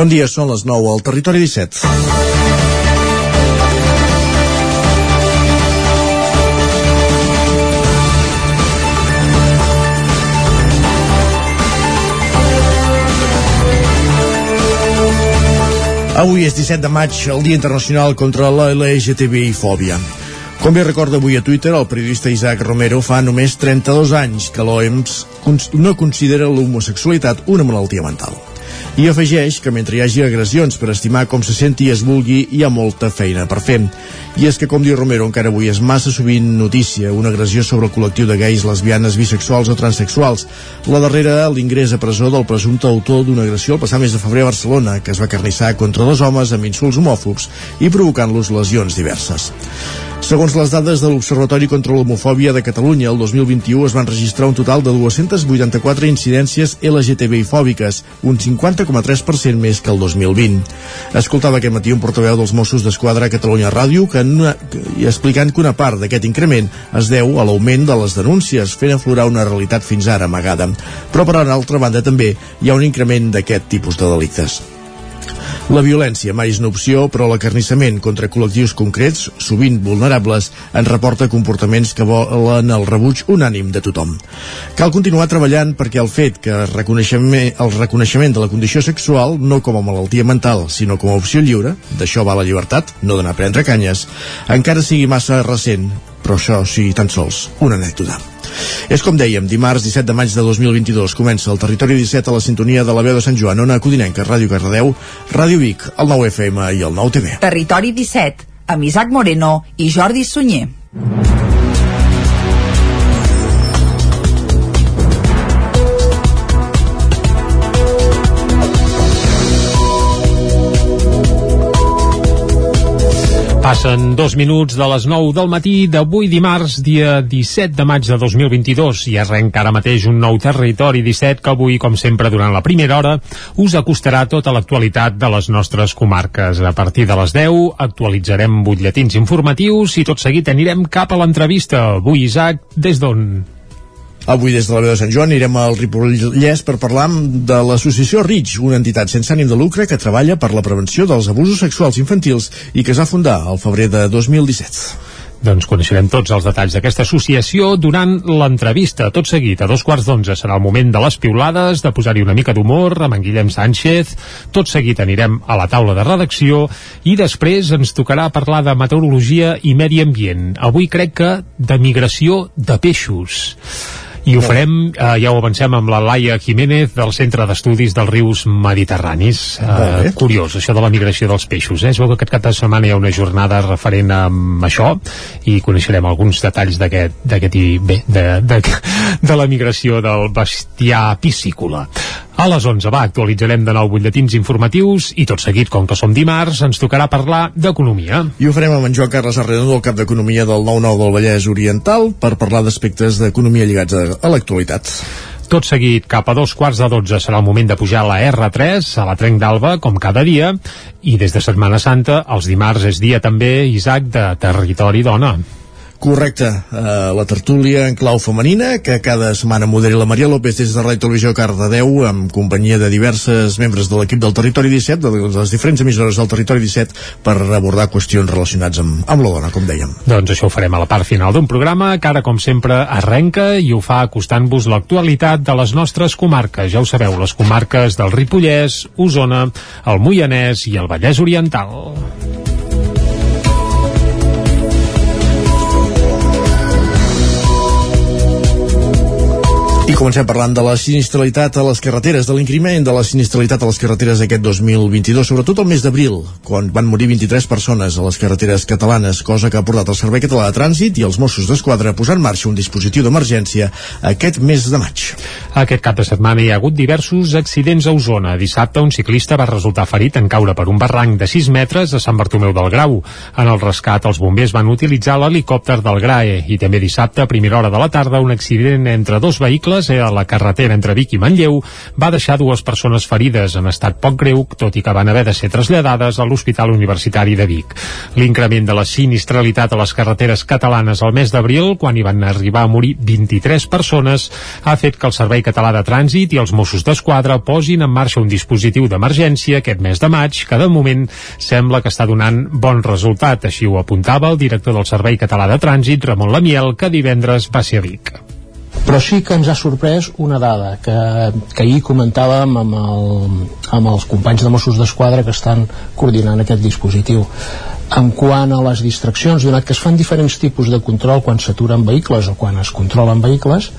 Bon dia, són les 9 al Territori 17. Avui és 17 de maig, el Dia Internacional contra la LGTBI-fòbia. Com bé recorda avui a Twitter, el periodista Isaac Romero fa només 32 anys que l'OEMS no considera l'homosexualitat una malaltia mental. I afegeix que mentre hi hagi agressions per estimar com se senti i es vulgui, hi ha molta feina per fer. I és que, com diu Romero, encara avui és massa sovint notícia una agressió sobre el col·lectiu de gais, lesbianes, bisexuals o transexuals. La darrera, l'ingrés a presó del presumpte autor d'una agressió el passat mes de febrer a Barcelona, que es va carnissar contra dos homes amb insults homòfobs i provocant-los lesions diverses. Segons les dades de l'Observatori contra l'Homofòbia de Catalunya, el 2021 es van registrar un total de 284 incidències LGTBI-fòbiques, un 50,3% més que el 2020. Escoltava aquest matí un portaveu dels Mossos d'Esquadra a Catalunya Ràdio que, una, que, explicant que una part d'aquest increment es deu a l'augment de les denúncies, fent aflorar una realitat fins ara amagada. Però per altra banda també hi ha un increment d'aquest tipus de delictes. La violència mai és una opció, però l'acarnissament contra col·lectius concrets, sovint vulnerables, ens reporta comportaments que volen el rebuig unànim de tothom. Cal continuar treballant perquè el fet que el reconeixement, el reconeixement de la condició sexual, no com a malaltia mental, sinó com a opció lliure, d'això va la llibertat, no d'anar a prendre canyes, encara sigui massa recent, però això sí tan sols una anècdota. És com dèiem, dimarts 17 de maig de 2022 comença el Territori 17 a la sintonia de la veu de Sant Joan, Ona Codinenca, Ràdio Cardedeu, Ràdio Vic, el 9 FM i el 9 TV. Territori 17, amb Isaac Moreno i Jordi Sunyer. Passen dos minuts de les 9 del matí d'avui dimarts, dia 17 de maig de 2022 i arrenca ara mateix un nou territori 17 que avui, com sempre, durant la primera hora us acostarà tota l'actualitat de les nostres comarques. A partir de les 10 actualitzarem butlletins informatius i tot seguit anirem cap a l'entrevista. Avui, Isaac, des d'on? Avui des de la veu de Sant Joan anirem al Ripollès per parlar de l'associació RIC, una entitat sense ànim de lucre que treballa per la prevenció dels abusos sexuals infantils i que es va fundar al febrer de 2017. Doncs coneixerem tots els detalls d'aquesta associació durant l'entrevista. Tot seguit, a dos quarts d'onze serà el moment de les piulades, de posar-hi una mica d'humor amb en Guillem Sánchez. Tot seguit anirem a la taula de redacció i després ens tocarà parlar de meteorologia i medi ambient. Avui crec que de migració de peixos i ho farem, eh, ja ho avancem amb la Laia Jiménez del Centre d'Estudis dels Rius Mediterranis. Eh, curiós, això de la migració dels peixos eh? es veu que aquest cap de setmana hi ha una jornada referent a això i coneixerem alguns detalls d'aquest i bé, de, de, de la migració del bestiar piscícola a les 11 va, actualitzarem de nou butlletins informatius i tot seguit, com que som dimarts, ens tocarà parlar d'economia. I ho farem amb en Joan Carles Arredondo, el cap d'Economia del 9-9 del Vallès Oriental, per parlar d'aspectes d'economia lligats a, a l'actualitat. Tot seguit, cap a dos quarts de dotze serà el moment de pujar a la R3, a la Trenc d'Alba, com cada dia, i des de Setmana Santa, els dimarts és dia també, Isaac, de Territori Dona. Correcte, uh, la tertúlia en clau femenina que cada setmana moderi la Maria López des de Ràdio Televisió Cardedeu amb companyia de diverses membres de l'equip del Territori 17, de les diferents emissores del Territori 17 per abordar qüestions relacionades amb, amb la dona, com dèiem. Doncs això ho farem a la part final d'un programa que ara, com sempre, arrenca i ho fa acostant-vos l'actualitat de les nostres comarques. Ja ho sabeu, les comarques del Ripollès, Osona, el Moianès i el Vallès Oriental. I comencem parlant de la sinistralitat a les carreteres, de l'increment de la sinistralitat a les carreteres aquest 2022, sobretot el mes d'abril, quan van morir 23 persones a les carreteres catalanes, cosa que ha portat el Servei Català de Trànsit i els Mossos d'Esquadra a posar en marxa un dispositiu d'emergència aquest mes de maig. Aquest cap de setmana hi ha hagut diversos accidents a Osona. Dissabte un ciclista va resultar ferit en caure per un barranc de 6 metres a Sant Bartomeu del Grau. En el rescat, els bombers van utilitzar l'helicòpter del GRAE i també dissabte, a primera hora de la tarda, un accident entre dos vehicles Terrades, a la carretera entre Vic i Manlleu, va deixar dues persones ferides en estat poc greu, tot i que van haver de ser traslladades a l'Hospital Universitari de Vic. L'increment de la sinistralitat a les carreteres catalanes al mes d'abril, quan hi van arribar a morir 23 persones, ha fet que el Servei Català de Trànsit i els Mossos d'Esquadra posin en marxa un dispositiu d'emergència aquest mes de maig, que de moment sembla que està donant bon resultat. Així ho apuntava el director del Servei Català de Trànsit, Ramon Lamiel, que divendres va ser a Vic però sí que ens ha sorprès una dada que, que ahir comentàvem amb, el, amb els companys de Mossos d'Esquadra que estan coordinant aquest dispositiu. En quant a les distraccions, donat que es fan diferents tipus de control quan s'aturen vehicles o quan es controlen vehicles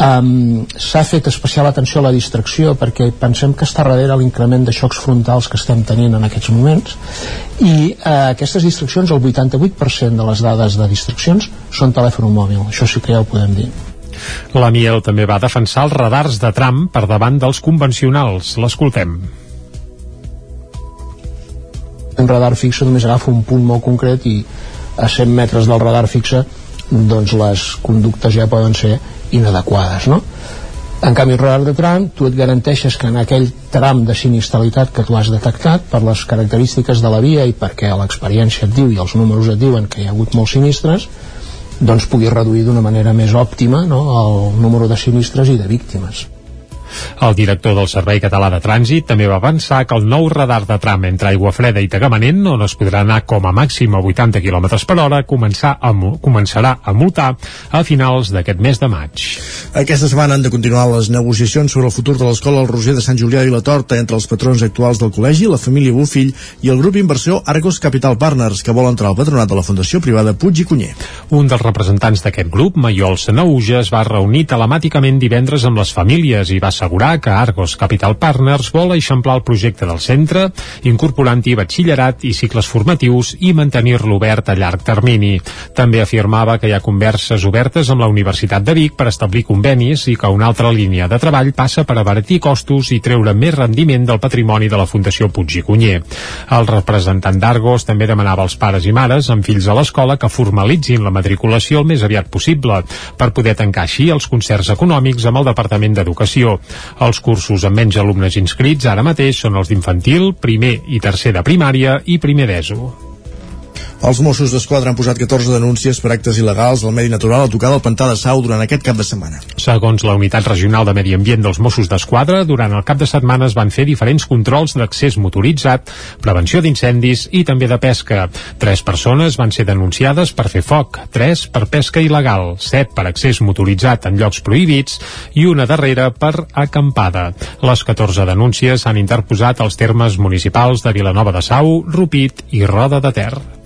um, s'ha fet especial atenció a la distracció perquè pensem que està darrere l'increment de xocs frontals que estem tenint en aquests moments i uh, aquestes distraccions, el 88% de les dades de distraccions són telèfon mòbil, això sí que ja ho podem dir la Miel també va defensar els radars de tram per davant dels convencionals. L'escoltem. Un radar fixe només agafa un punt molt concret i a 100 metres del radar fixe doncs les conductes ja poden ser inadequades, no? En canvi, el radar de tram, tu et garanteixes que en aquell tram de sinistralitat que tu has detectat, per les característiques de la via i perquè l'experiència et diu i els números et diuen que hi ha hagut molts sinistres, doncs pugui reduir d'una manera més òptima no, el número de sinistres i de víctimes. El director del Servei Català de Trànsit també va avançar que el nou radar de tram entre Aigua Freda i Tagamanent, on es podrà anar com a màxim a 80 km per hora, començar a, començarà a multar a finals d'aquest mes de maig. Aquesta setmana han de continuar les negociacions sobre el futur de l'escola El Roser de Sant Julià i la Torta entre els patrons actuals del col·legi, la família Bufill i el grup inversor Argos Capital Partners, que vol entrar al patronat de la Fundació Privada Puig i Cunyer. Un dels representants d'aquest grup, Maiol Senauja, es va reunir telemàticament divendres amb les famílies i va assegurar que Argos Capital Partners vol eixamplar el projecte del centre, incorporant-hi batxillerat i cicles formatius i mantenir-lo obert a llarg termini. També afirmava que hi ha converses obertes amb la Universitat de Vic per establir convenis i que una altra línia de treball passa per abaratir costos i treure més rendiment del patrimoni de la Fundació Puig i Cunyer. El representant d'Argos també demanava als pares i mares amb fills a l'escola que formalitzin la matriculació el més aviat possible per poder tancar així els concerts econòmics amb el Departament d'Educació. Els cursos amb menys alumnes inscrits ara mateix són els d'infantil, primer i tercer de primària i primer d'ESO. Els Mossos d'Esquadra han posat 14 denúncies per actes il·legals al medi natural a tocar del pantà de Sau durant aquest cap de setmana. Segons la Unitat Regional de Medi Ambient dels Mossos d'Esquadra, durant el cap de setmana es van fer diferents controls d'accés motoritzat, prevenció d'incendis i també de pesca. Tres persones van ser denunciades per fer foc, tres per pesca il·legal, set per accés motoritzat en llocs prohibits i una darrera per acampada. Les 14 denúncies s'han interposat als termes municipals de Vilanova de Sau, Rupit i Roda de Ter.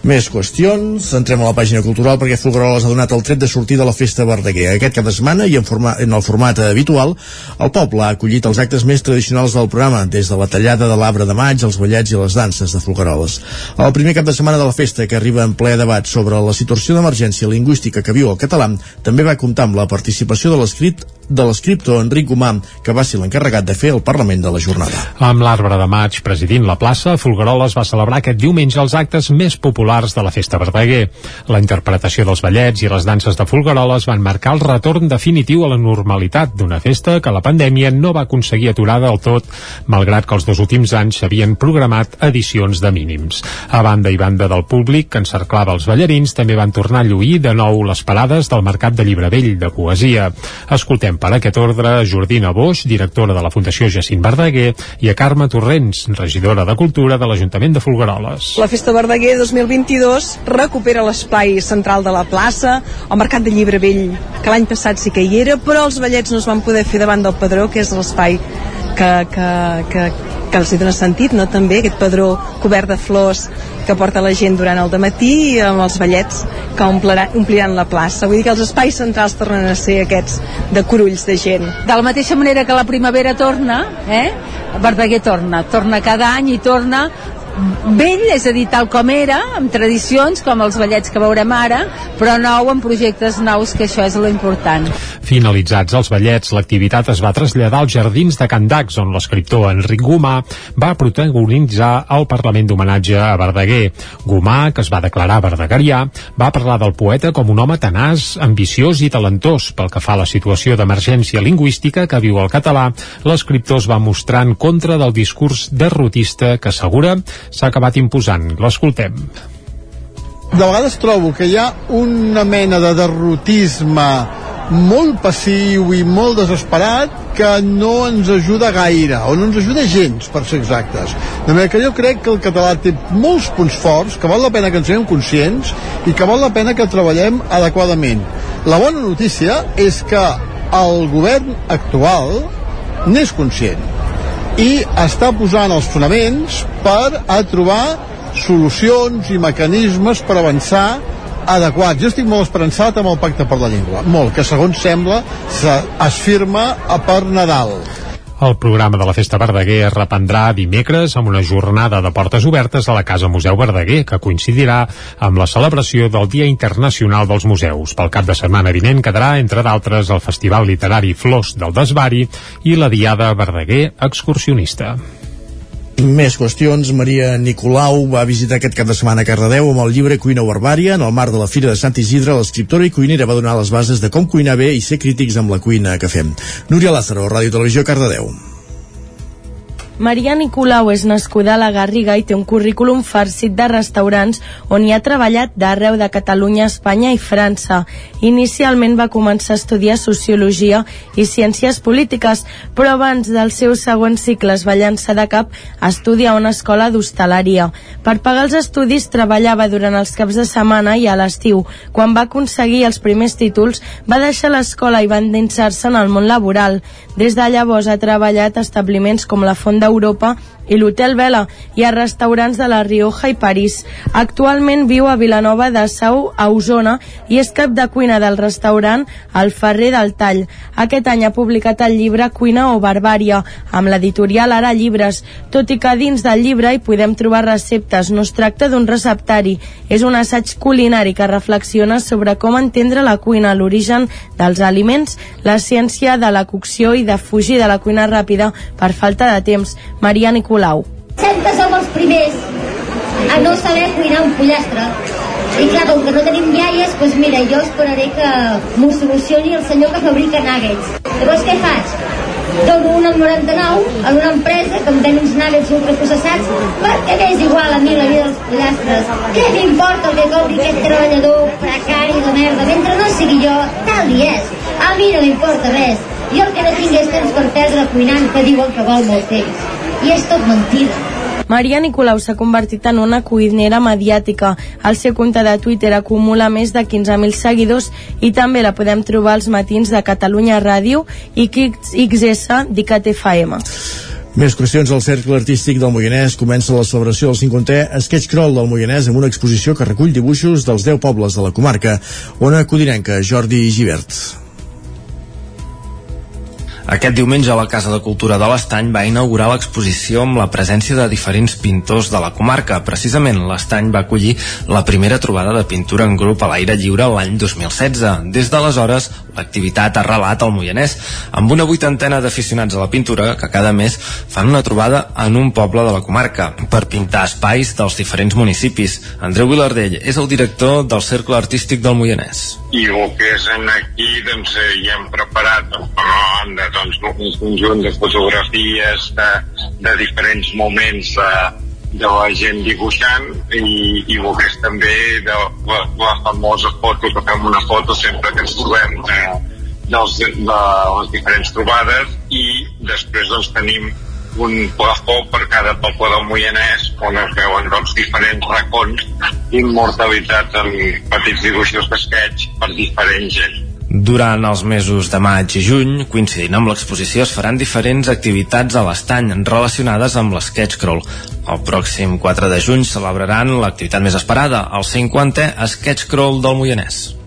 Més qüestions, entrem a la pàgina cultural perquè Folgueroles ha donat el tret de sortir de la festa Verdaguer. Aquest cap de setmana i en, forma, en el format habitual, el poble ha acollit els actes més tradicionals del programa, des de la tallada de l'arbre de maig, els ballets i les danses de Folgueroles. El primer cap de setmana de la festa, que arriba en ple debat sobre la situació d'emergència lingüística que viu el català, també va comptar amb la participació de l'escrit de l'escriptor Enric Gomà, que va ser l'encarregat de fer el Parlament de la jornada. Amb l'arbre de maig presidint la plaça, Folgueroles va celebrar aquest diumenge els actes més populars de la Festa Verdaguer. La interpretació dels ballets i les danses de Folgueroles van marcar el retorn definitiu a la normalitat d'una festa que la pandèmia no va aconseguir aturar del tot, malgrat que els dos últims anys s'havien programat edicions de mínims. A banda i banda del públic que encerclava els ballarins, també van tornar a lluir de nou les parades del Mercat de Llibre Vell de Poesia. Escoltem per aquest ordre Jordina Boix, directora de la Fundació Jacint Verdaguer, i a Carme Torrents, regidora de Cultura de l'Ajuntament de Folgueroles. La Festa Verdaguer 2022 recupera l'espai central de la plaça, el Mercat de Llibre Vell, que l'any passat sí que hi era, però els ballets no es van poder fer davant del Padró, que és l'espai que, que, que, que els hi dona sentit, no? també aquest padró cobert de flors que porta la gent durant el matí i amb els ballets que ompliran, ompliran la plaça. Vull dir que els espais centrals tornen a ser aquests de corulls de gent. De la mateixa manera que la primavera torna, eh? Verdaguer torna, torna cada any i torna vell, és a dir, tal com era, amb tradicions, com els ballets que veurem ara, però nou amb projectes nous, que això és lo important. Finalitzats els ballets, l'activitat es va traslladar als jardins de Can Dax, on l'escriptor Enric Gomà va protagonitzar el Parlament d'homenatge a Verdaguer. Gomà, que es va declarar verdegarià, va parlar del poeta com un home tenaç, ambiciós i talentós. Pel que fa a la situació d'emergència lingüística que viu el català, l'escriptor es va mostrar en contra del discurs derrotista que assegura s'ha acabat imposant. L'escoltem. De vegades trobo que hi ha una mena de derrotisme molt passiu i molt desesperat que no ens ajuda gaire, o no ens ajuda gens, per ser exactes. De manera que jo crec que el català té molts punts forts, que val la pena que ens siguem conscients i que val la pena que treballem adequadament. La bona notícia és que el govern actual n'és conscient i està posant els fonaments per a trobar solucions i mecanismes per avançar adequats. Jo estic molt esperançat amb el Pacte per la Llengua, molt, que segons sembla es firma per Nadal. El programa de la Festa Verdaguer es reprendrà dimecres amb una jornada de portes obertes a la Casa Museu Verdaguer, que coincidirà amb la celebració del Dia Internacional dels Museus. Pel cap de setmana vinent quedarà, entre d'altres, el Festival Literari Flors del Desvari i la Diada Verdaguer Excursionista. Més qüestions. Maria Nicolau va visitar aquest cap de setmana a Cardedeu amb el llibre Cuina Barbària. En el marc de la Fira de Sant Isidre, l'escriptora i cuinera va donar les bases de com cuinar bé i ser crítics amb la cuina que fem. Núria Lázaro, Ràdio Televisió, Cardedeu. Maria Nicolau és nascuda a la Garriga i té un currículum farcit de restaurants on hi ha treballat d'arreu de Catalunya, Espanya i França. Inicialment va començar a estudiar Sociologia i Ciències Polítiques, però abans del seu segon cicle es va llançar de cap a estudiar a una escola d'hostaleria. Per pagar els estudis treballava durant els caps de setmana i a l'estiu. Quan va aconseguir els primers títols, va deixar l'escola i va endinsar-se en el món laboral. Des de llavors ha treballat a establiments com la Font d'Europa i l'Hotel Vela i a restaurants de la Rioja i París. Actualment viu a Vilanova de Sau, a Osona, i és cap de cuina del restaurant El Ferrer del Tall. Aquest any ha publicat el llibre Cuina o Barbària, amb l'editorial Ara Llibres, tot i que dins del llibre hi podem trobar receptes. No es tracta d'un receptari, és un assaig culinari que reflexiona sobre com entendre la cuina, l'origen dels aliments, la ciència de la cocció i de fugir de la cuina ràpida per falta de temps. Maria Nicolau Colau. Sempre som els primers a no saber cuinar un pollastre. I clar, com que no tenim iaies, doncs mira, jo esperaré que m'ho solucioni el senyor que fabrica nuggets. Llavors què faig? Dono un amb 99 a una empresa que em ven uns nuggets ultraprocessats perquè m'és igual a mi la vida dels pollastres. Què m'importa el que cobri aquest treballador precari de merda? Mentre no sigui jo, tal i és. A mi no m'importa res. Jo el que no tinc temps per perdre cuinant que diuen que vol molt temps i és tot mentida. Maria Nicolau s'ha convertit en una cuinera mediàtica. El seu compte de Twitter acumula més de 15.000 seguidors i també la podem trobar als matins de Catalunya Ràdio i XS d'ICAT FM. Més qüestions al Cercle Artístic del Moianès comença la celebració del 50è Sketch Crawl del Moianès amb una exposició que recull dibuixos dels 10 pobles de la comarca. Ona Codinenca, Jordi Givert. Aquest diumenge la Casa de Cultura de l'Estany va inaugurar l'exposició amb la presència de diferents pintors de la comarca. Precisament l'Estany va acollir la primera trobada de pintura en grup a l'aire lliure l'any 2016. Des d'aleshores, l'activitat ha relat al Moianès amb una vuitantena d'aficionats a la pintura que cada mes fan una trobada en un poble de la comarca per pintar espais dels diferents municipis. Andreu Vilardell és el director del Cercle Artístic del Moianès. I el que és aquí, doncs, eh, ja hem preparat, doncs, per doncs, un conjunt de fotografies de, de diferents moments de, de la gent dibuixant i, i el que és també de la, la famosa foto que fem una foto sempre que ens trobem de, dels, de les diferents trobades i després doncs tenim un plafó per cada poble del Moianès on es veuen doncs, diferents racons immortalitzats en petits dibuixos d'esquetx per diferent gent. Durant els mesos de maig i juny, coincidint amb l'exposició, es faran diferents activitats a l'estany relacionades amb l'Sketchcrawl. El pròxim 4 de juny celebraran l'activitat més esperada, el 50è Sketchcrawl del Moianès.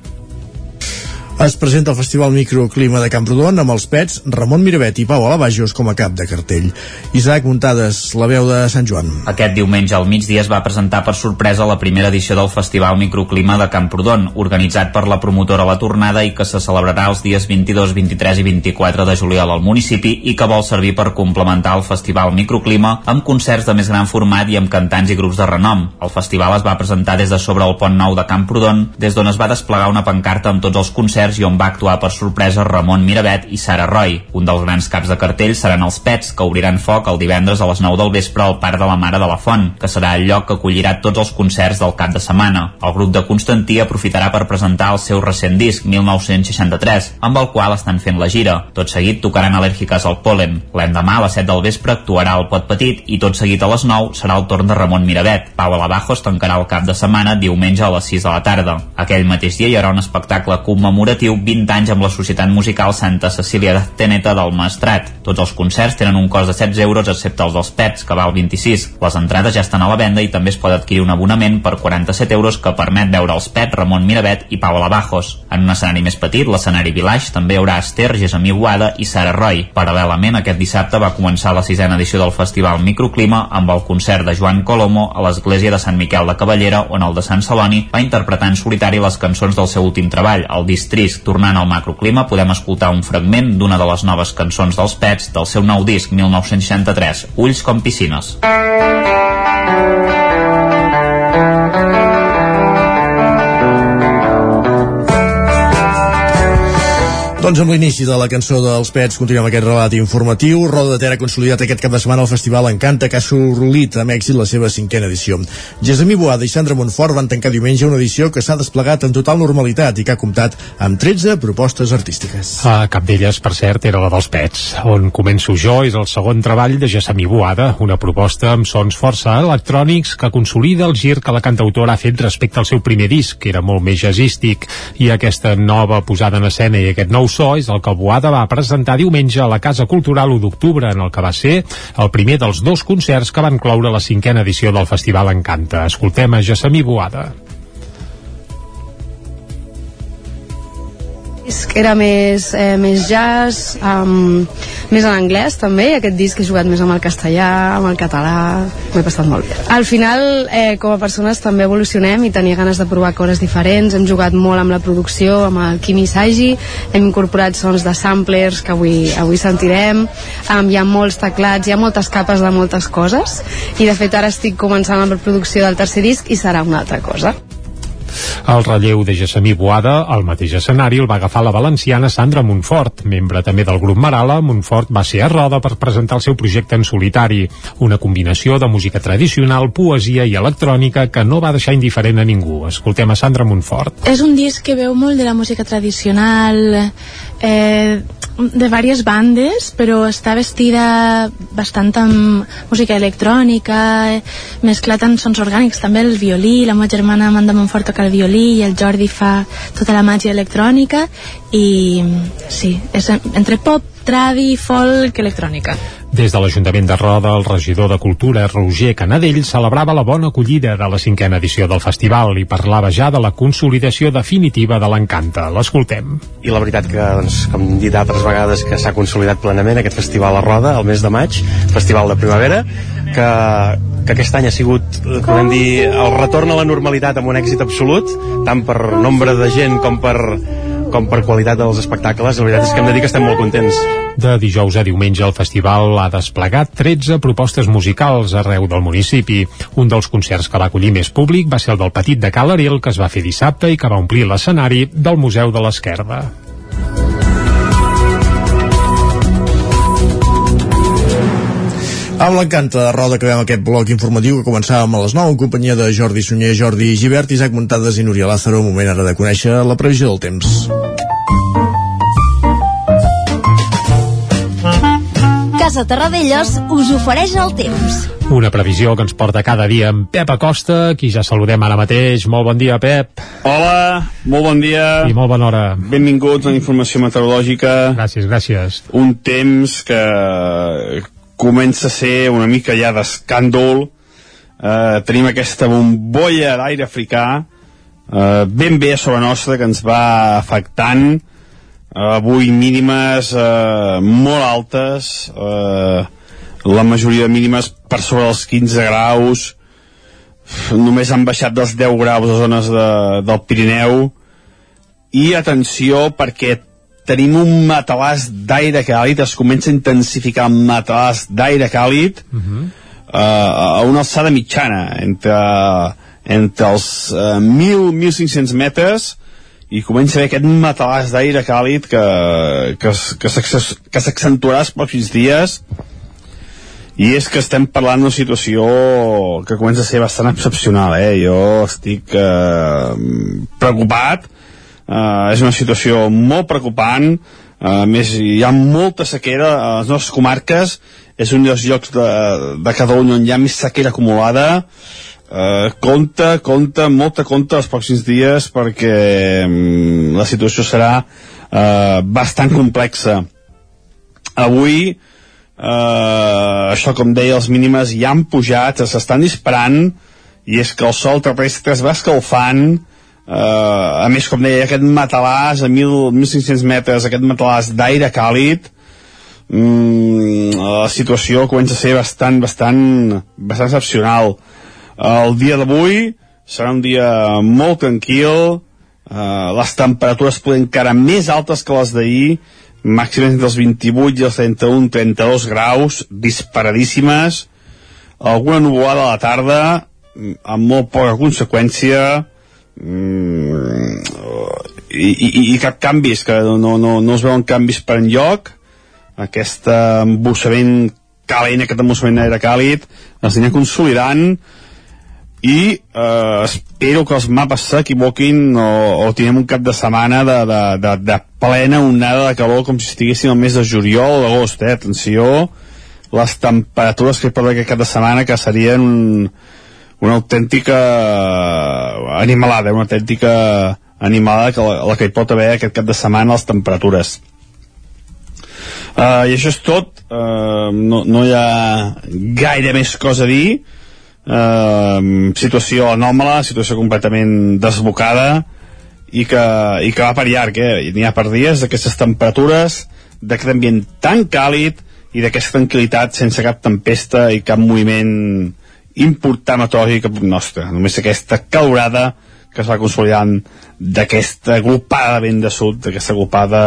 Es presenta el Festival Microclima de Camprodon amb els pets Ramon Miravet i Pau Alabajos com a cap de cartell. Isaac Muntades, la veu de Sant Joan. Aquest diumenge al migdia es va presentar per sorpresa la primera edició del Festival Microclima de Camprodon, organitzat per la promotora La Tornada i que se celebrarà els dies 22, 23 i 24 de juliol al municipi i que vol servir per complementar el Festival Microclima amb concerts de més gran format i amb cantants i grups de renom. El festival es va presentar des de sobre el Pont Nou de Camprodon, des d'on es va desplegar una pancarta amb tots els concerts concerts i on va actuar per sorpresa Ramon Miravet i Sara Roy. Un dels grans caps de cartell seran els Pets, que obriran foc el divendres a les 9 del vespre al Parc de la Mare de la Font, que serà el lloc que acollirà tots els concerts del cap de setmana. El grup de Constantí aprofitarà per presentar el seu recent disc, 1963, amb el qual estan fent la gira. Tot seguit tocaran al·lèrgiques al polen. L'endemà, a les 7 del vespre, actuarà el Pot Petit i tot seguit a les 9 serà el torn de Ramon Miravet. Pau Alabajos tancarà el cap de setmana diumenge a les 6 de la tarda. Aquell mateix dia hi haurà un espectacle commemoratiu commemoratiu 20 anys amb la Societat Musical Santa Cecília de Teneta del Maestrat. Tots els concerts tenen un cost de 16 euros excepte els dels Pets, que val 26. Les entrades ja estan a la venda i també es pot adquirir un abonament per 47 euros que permet veure els Pets, Ramon Miravet i Pau Alabajos. En un escenari més petit, l'escenari Village, també hi haurà Esther, Gesamí Guada i Sara Roy. Paral·lelament, aquest dissabte va començar la sisena edició del Festival Microclima amb el concert de Joan Colomo a l'església de Sant Miquel de Cavallera, on el de Sant Celoni va interpretar en solitari les cançons del seu últim treball, el Districte disc Tornant al macroclima podem escoltar un fragment d'una de les noves cançons dels Pets del seu nou disc 1963, Ulls com piscines. Doncs amb l'inici de la cançó dels Pets continuem aquest relat informatiu. Roda de Ter ha consolidat aquest cap de setmana el Festival Encanta que ha assolit amb èxit la seva cinquena edició. Gesamí Boada i Sandra Montfort van tancar diumenge una edició que s'ha desplegat en total normalitat i que ha comptat amb 13 propostes artístiques. Ah, cap d'elles, per cert, era la dels Pets. On començo jo és el segon treball de Gesamí Boada, una proposta amb sons força electrònics que consolida el gir que la cantautora ha fet respecte al seu primer disc, que era molt més jazzístic, i aquesta nova posada en escena i aquest nou so és el que Boada va presentar diumenge a la Casa Cultural 1 d'octubre, en el que va ser el primer dels dos concerts que van cloure la cinquena edició del Festival Encanta. Escoltem a Gessamí Boada. Disc era més, eh, més jazz, um, més en anglès també, i aquest disc he jugat més amb el castellà, amb el català, m'ho he passat molt bé. Al final, eh, com a persones també evolucionem i tenia ganes de provar coses diferents, hem jugat molt amb la producció, amb el Kimi Sagi, hem incorporat sons de samplers que avui, avui sentirem, um, hi ha molts teclats, hi ha moltes capes de moltes coses, i de fet ara estic començant amb la producció del tercer disc i serà una altra cosa. El relleu de Gessamí Boada, al mateix escenari, el va agafar la valenciana Sandra Montfort. Membre també del grup Marala, Montfort va ser a Roda per presentar el seu projecte en solitari, una combinació de música tradicional, poesia i electrònica que no va deixar indiferent a ningú. Escoltem a Sandra Montfort. És un disc que veu molt de la música tradicional, eh, de diverses bandes, però està vestida bastant amb música electrònica, mesclat amb sons orgànics, també el violí, la meva germana Amanda Montfort toca el violí i el Jordi fa tota la màgia electrònica i sí, és entre pop, tradi, folk, electrònica. Des de l'Ajuntament de Roda, el regidor de Cultura, Roger Canadell, celebrava la bona acollida de la cinquena edició del festival i parlava ja de la consolidació definitiva de l'Encanta. L'escoltem. I la veritat que, doncs, com hem dit altres vegades, que s'ha consolidat plenament aquest festival a Roda, el mes de maig, festival de primavera, que, que aquest any ha sigut, podem dir, el retorn a la normalitat amb un èxit absolut, tant per nombre de gent com per com per qualitat dels espectacles, la veritat és que hem de dir que estem molt contents. De dijous a diumenge el festival ha desplegat 13 propostes musicals arreu del municipi. Un dels concerts que va acollir més públic va ser el del Petit de Cal Ariel, que es va fer dissabte i que va omplir l'escenari del Museu de l'Esquerda. Amb l'encanta de roda que veiem aquest bloc informatiu que començàvem a les 9 en companyia de Jordi Sunyer, Jordi Givert, Isaac Montades i Núria Lázaro. Moment ara de conèixer la previsió del temps. Casa Terradellos us ofereix el temps. Una previsió que ens porta cada dia en Pep Acosta, qui ja saludem ara mateix. Molt bon dia, Pep. Hola, molt bon dia. I molt bona hora. Benvinguts a la informació meteorològica. Gràcies, gràcies. Un temps que comença a ser una mica ja d'escàndol. Eh, tenim aquesta bombolla d'aire africà eh, ben bé a sobre nostra que ens va afectant. Avui mínimes eh, molt altes eh, la majoria de mínimes per sobre els 15 graus. Només han baixat dels 10 graus a zones de, del Pirineu. I atenció perquè tenim un matalàs d'aire càlid es comença a intensificar el matalàs d'aire càlid uh -huh. uh, a una alçada mitjana entre, entre els uh, 1.000-1.500 metres i comença a haver aquest matalàs d'aire càlid que, que, que s'accentuarà els pròxims dies i és que estem parlant d'una situació que comença a ser bastant excepcional eh? jo estic eh, preocupat eh, és una situació molt preocupant. Eh, a més hi ha molta sequera a les nostres comarques. És un dels llocs de, de Catalunya on hi ha més sequera acumulada. Eh, compte, compte, molta compte els pròxims dies perquè mm, la situació serà eh, bastant complexa. Avui eh, això com deia els mínimes ja han pujat, s'estan disparant i és que el sol terrestre es va escalfant eh, a més com deia aquest matalàs a 1.500 metres aquest matalàs d'aire càlid mm, la situació comença a ser bastant bastant, bastant excepcional. El dia d'avui serà un dia molt tranquil eh, les temperatures poden encara més altes que les d'ahir màximes entre els 28 i els 31, 32 graus, disparadíssimes, alguna nuvolada a la tarda, amb molt poca conseqüència, mm, i, i, i cap canvis, que no, no, no es veuen canvis per enlloc, aquest embussament calent, aquest embussament aire càlid, es anirà consolidant, i eh, espero que els mapes s'equivoquin o, o tinguem un cap de setmana de, de, de, de plena onada de calor com si estiguéssim al mes de juliol o d'agost, eh? atenció les temperatures que hi pot aquest cap de setmana que serien un, una autèntica animalada, una autèntica animalada que la, la que hi pot haver aquest cap de setmana les temperatures. Uh, i això és tot. Uh, no, no hi ha gaire més cosa a dir. Eh, situació anòmala, situació completament desbocada i que, i que va per llarg, eh? n'hi ha per dies d'aquestes temperatures, d'aquest ambient tan càlid i d'aquesta tranquil·litat sense cap tempesta i cap moviment important meteorològic a nostre. Només aquesta calorada que es va consolidant d'aquesta agrupada de vent de sud, d'aquesta agrupada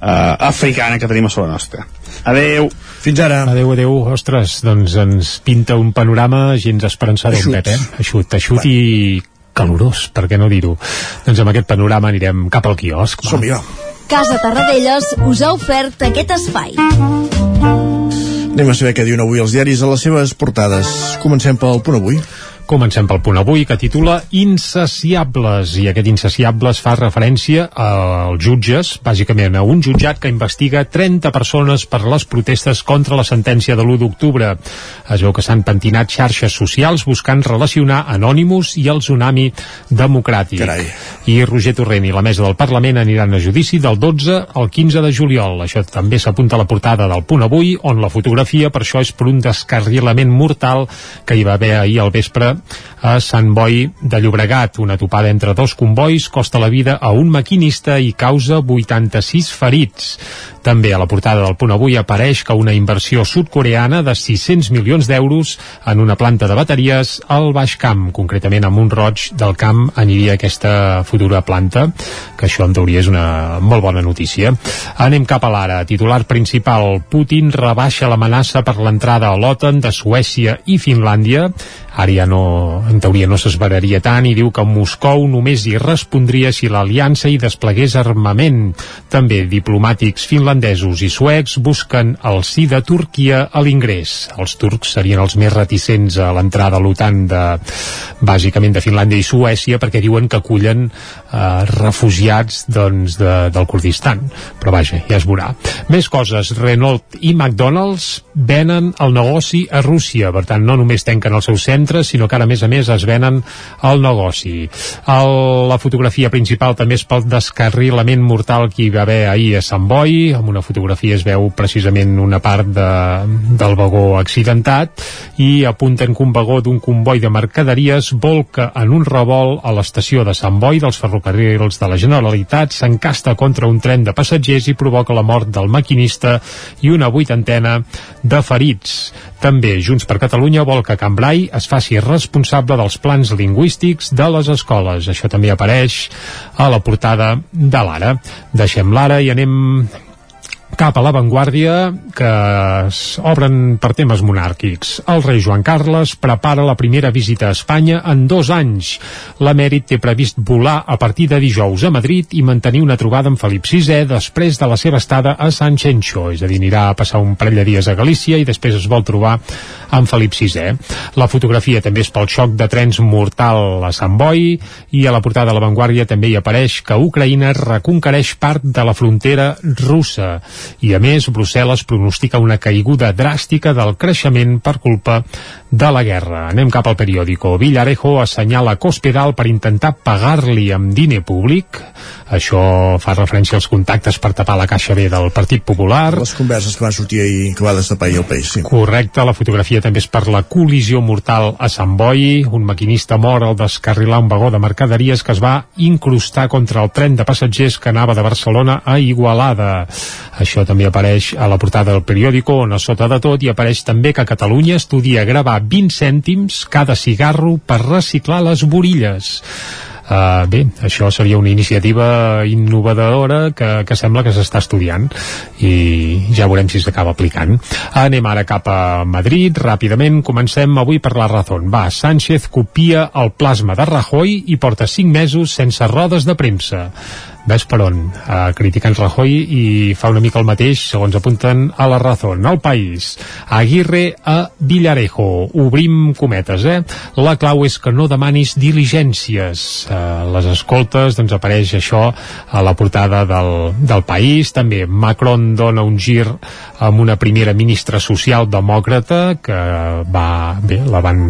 eh, africana que tenim a sobre nostra. Adeu! Fins ara. Adéu, adéu. Ostres, doncs ens pinta un panorama gens esperançador, Eixut. Pep, eh? Eixut, eixut i calorós, per què no dir-ho? Doncs amb aquest panorama anirem cap al quiosc. Som-hi, va. Casa Tarradellas us ha ofert aquest espai. Anem a saber què diuen avui els diaris a les seves portades. Comencem pel punt avui. Comencem pel punt avui que titula Insaciables i aquest Insaciables fa referència als jutges, bàsicament a un jutjat que investiga 30 persones per les protestes contra la sentència de l'1 d'octubre. Es veu que s'han pentinat xarxes socials buscant relacionar Anonymous i el tsunami democràtic. Carai. I Roger Torrent i la mesa del Parlament aniran a judici del 12 al 15 de juliol. Això també s'apunta a la portada del punt avui, on la fotografia per això és per un descarrilament mortal que hi va haver ahir al vespre a Sant Boi de Llobregat. Una topada entre dos convois costa la vida a un maquinista i causa 86 ferits. També a la portada del punt avui apareix que una inversió sud-coreana de 600 milions d'euros en una planta de bateries al Baix Camp, concretament a Montroig del Camp aniria aquesta futura planta, que això en teoria és una molt bona notícia. Anem cap a l'ara. Titular principal, Putin rebaixa l'amenaça per l'entrada a l'OTAN de Suècia i Finlàndia. Ara ja no, en teoria no s'esperaria tant i diu que Moscou només hi respondria si l'aliança hi desplegués armament. També diplomàtics finlandesos i suecs busquen el sí de Turquia a l'ingrés. Els turcs serien els més reticents a l'entrada a l'OTAN de, bàsicament de Finlàndia i Suècia perquè diuen que acullen eh, refugiats doncs, de, del Kurdistan. Però vaja, ja es veurà. Més coses. Renault i McDonald's venen el negoci a Rússia. Per tant, no només tanquen els seus centres, sinó que encara més a més es venen el negoci. El, la fotografia principal també és pel descarrilament mortal que hi va haver ahir a Sant Boi, amb una fotografia es veu precisament una part de, del vagó accidentat i apunten que un vagó d'un comboi de mercaderies volca en un revolt a l'estació de Sant Boi dels ferrocarrils de la Generalitat, s'encasta contra un tren de passatgers i provoca la mort del maquinista i una vuitantena de ferits. També Junts per Catalunya vol que Cambrai es faci responsable dels plans lingüístics de les escoles. Això també apareix a la portada de l'Ara. Deixem l'Ara i anem cap a l'avantguàrdia que obren per temes monàrquics. El rei Joan Carles prepara la primera visita a Espanya en dos anys. L'emèrit té previst volar a partir de dijous a Madrid i mantenir una trobada amb Felip VI després de la seva estada a San Xenxo, és a dir, anirà a passar un parell de dies a Galícia i després es vol trobar amb Felip VI. La fotografia també és pel xoc de trens mortal a Sant Boi i a la portada de l'avantguàrdia també hi apareix que Ucraïna reconquereix part de la frontera russa i a més Brussel·les pronostica una caiguda dràstica del creixement per culpa de la guerra. Anem cap al periòdico. Villarejo assenyala Cospedal per intentar pagar-li amb diner públic. Això fa referència als contactes per tapar la caixa B del Partit Popular. Les converses que van sortir ahir, que va destapar ahir el país, sí. Correcte, la fotografia també és per la col·lisió mortal a Sant Boi. Un maquinista mor al descarrilar un vagó de mercaderies que es va incrustar contra el tren de passatgers que anava de Barcelona a Igualada. Això també apareix a la portada del periòdico, on a sota de tot hi apareix també que Catalunya estudia gravar 20 cèntims cada cigarro per reciclar les borilles. Uh, bé, això seria una iniciativa innovadora que, que sembla que s'està estudiant i ja veurem si s'acaba aplicant. Anem ara cap a Madrid, ràpidament, comencem avui per la raó. Va, Sánchez copia el plasma de Rajoy i porta 5 mesos sense rodes de premsa ves per on, uh, criticant Rajoy i fa una mica el mateix, segons apunten a la Razón. El País, Aguirre a Villarejo, obrim cometes, eh? La clau és que no demanis diligències. Uh, les escoltes, doncs apareix això a la portada del, del País. També Macron dona un gir amb una primera ministra social-demòcrata que va, bé, la van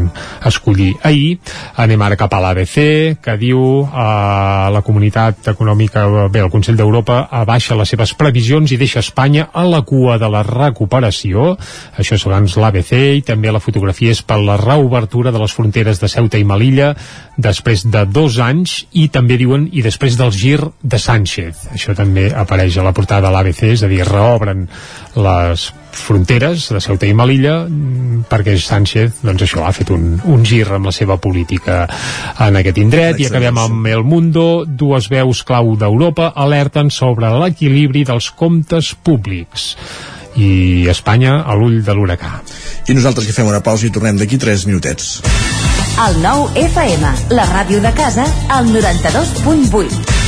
escollir ahir. Anem ara cap a l'ABC, que diu uh, la comunitat econòmica bé, el Consell d'Europa abaixa les seves previsions i deixa Espanya a la cua de la recuperació. Això segons l'ABC i també la fotografia és per la reobertura de les fronteres de Ceuta i Melilla després de dos anys i també diuen i després del gir de Sánchez. Això també apareix a la portada de l'ABC, és a dir, reobren les fronteres de Ceuta i Melilla mm, perquè Sánchez doncs això ha fet un, un gir amb la seva política en aquest indret. I acabem amb El Mundo. Dues veus clau d'Europa alerten sobre l'equilibri dels comptes públics. I Espanya a l'ull de l'huracà. I nosaltres que fem una pausa i tornem d'aquí 3 minutets. El nou FM, la ràdio de casa, al 92.8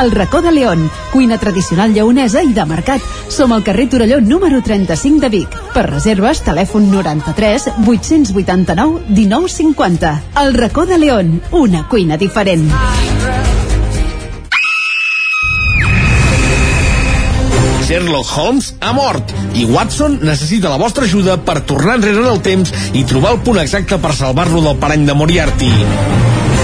El racó de León, cuina tradicional lleonesa i de mercat. Som al carrer Torelló número 35 de Vic. Per reserves, telèfon 93 889 1950. El racó de León, una cuina diferent. Sherlock Holmes ha mort i Watson necessita la vostra ajuda per tornar enrere en el temps i trobar el punt exacte per salvar-lo del parany de Moriarty.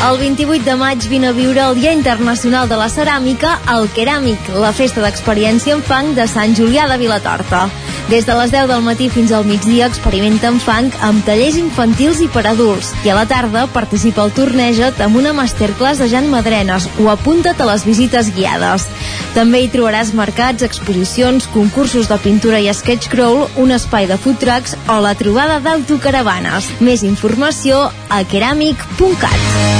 El 28 de maig vine a viure el Dia Internacional de la Ceràmica al Keràmic, la festa d'experiència en fang de Sant Julià de Vilatorta. Des de les 10 del matí fins al migdia experimenta en fang amb tallers infantils i per adults i a la tarda participa al Torneja't amb una masterclass de Jan Madrenes o apunta't a les visites guiades. També hi trobaràs mercats, exposicions, concursos de pintura i sketch crawl, un espai de food trucks o la trobada d'autocaravanes. Més informació a keramic.cat.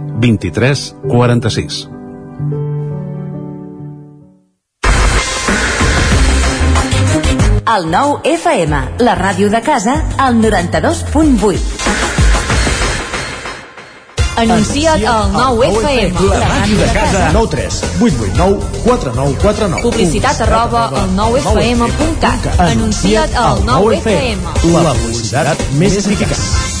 23 46. El nou FM, la ràdio de casa, al 92.8. Anuncia't al 9 FM. La màquina de casa. 9 3 8 8 9 4 9 4 9. Publicitat arroba al 9FM.cat. Anuncia't al 9 FM. La publicitat més eficaç.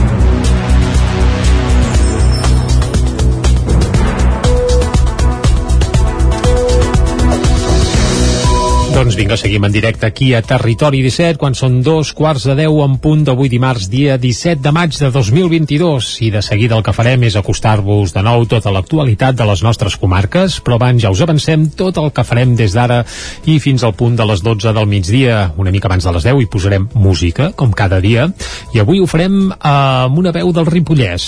Doncs vinga, seguim en directe aquí a Territori 17, quan són dos quarts de deu en punt d'avui dimarts, dia 17 de maig de 2022. I de seguida el que farem és acostar-vos de nou tota l'actualitat de les nostres comarques, però abans ja us avancem tot el que farem des d'ara i fins al punt de les 12 del migdia, una mica abans de les 10, i posarem música, com cada dia, i avui ho farem amb una veu del Ripollès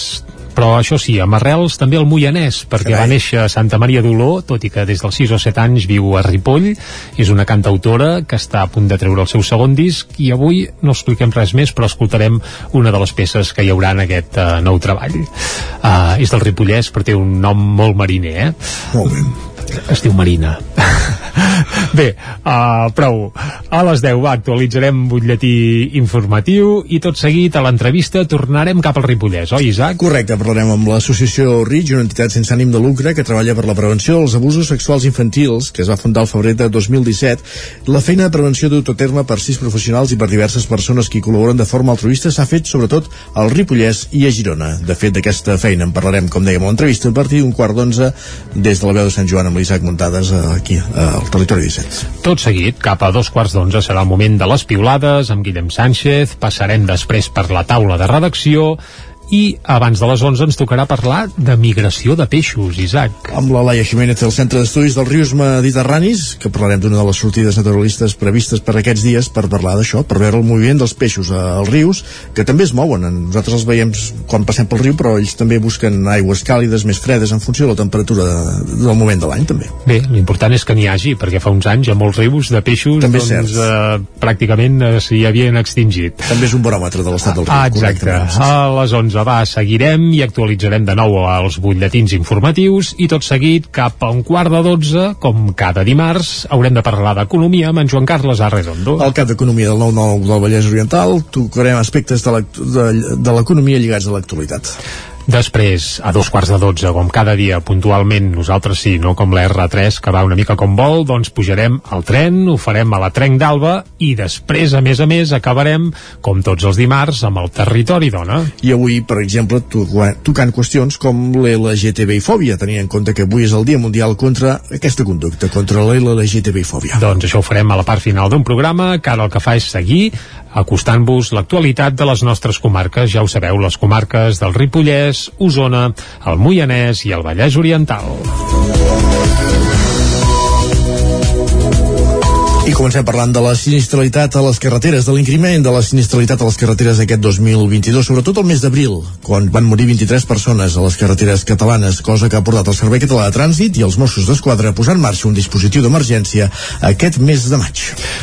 però això sí, amb arrels també el Moianès, perquè Carai. va néixer a Santa Maria d'Oló, tot i que des dels 6 o 7 anys viu a Ripoll, és una cantautora que està a punt de treure el seu segon disc i avui no expliquem res més, però escoltarem una de les peces que hi haurà en aquest uh, nou treball. Uh, és del Ripollès, però té un nom molt mariner, eh? Molt bé. Es diu Marina. Bé, uh, prou. A les 10 va, actualitzarem butlletí informatiu i tot seguit a l'entrevista tornarem cap al Ripollès, oi Isaac? Correcte, parlarem amb l'associació RIG, una entitat sense ànim de lucre que treballa per la prevenció dels abusos sexuals infantils, que es va fundar el febrer de 2017. La feina de prevenció dut a terme per sis professionals i per diverses persones que hi col·laboren de forma altruista s'ha fet sobretot al Ripollès i a Girona. De fet, d'aquesta feina en parlarem, com dèiem, a l'entrevista a partir d'un quart d'onze des de la veu de Sant Joan amb l'Isaac Muntades eh, aquí, al territori 17. Tot seguit, cap a dos quarts d'onze serà el moment de les piulades amb Guillem Sánchez, passarem després per la taula de redacció i abans de les 11 ens tocarà parlar de migració de peixos, Isaac. Amb la Laia Jiménez del Centre d'Estudis dels Rius Mediterranis, que parlarem d'una de les sortides naturalistes previstes per aquests dies per parlar d'això, per veure el moviment dels peixos als rius, que també es mouen. Nosaltres els veiem quan passem pel riu, però ells també busquen aigües càlides, més fredes, en funció de la temperatura de, del moment de l'any, també. Bé, l'important és que n'hi hagi, perquè fa uns anys a molts rius de peixos també doncs, eh, pràcticament eh, s'hi havien extingit. També és un baròmetre de l'estat del riu. Ah, exacte. A les 11 va, seguirem i actualitzarem de nou els butlletins informatius i tot seguit cap a un quart de 12, com cada dimarts, haurem de parlar d'economia amb en Joan Carles Arredondo. Al cap d'economia del 9-9 del Vallès Oriental tocarem aspectes de l'economia lligats a l'actualitat. Després, a dos quarts de dotze, com cada dia, puntualment, nosaltres sí, no com la R3, que va una mica com vol, doncs pujarem al tren, ho farem a la Trenc d'Alba i després, a més a més, acabarem, com tots els dimarts, amb el territori dona. I avui, per exemple, tocant qüestions com l'LGTB i fòbia, tenint en compte que avui és el Dia Mundial contra aquesta conducta, contra l'LGTB i fòbia. Doncs això ho farem a la part final d'un programa que ara el que fa és seguir acostant-vos l'actualitat de les nostres comarques. Ja ho sabeu, les comarques del Ripollès, Osona, el Moianès i el Vallès Oriental. I comencem parlant de la sinistralitat a les carreteres, de l'increment de la sinistralitat a les carreteres aquest 2022, sobretot el mes d'abril, quan van morir 23 persones a les carreteres catalanes, cosa que ha portat el Servei Català de Trànsit i els Mossos d'Esquadra a posar en marxa un dispositiu d'emergència aquest mes de maig.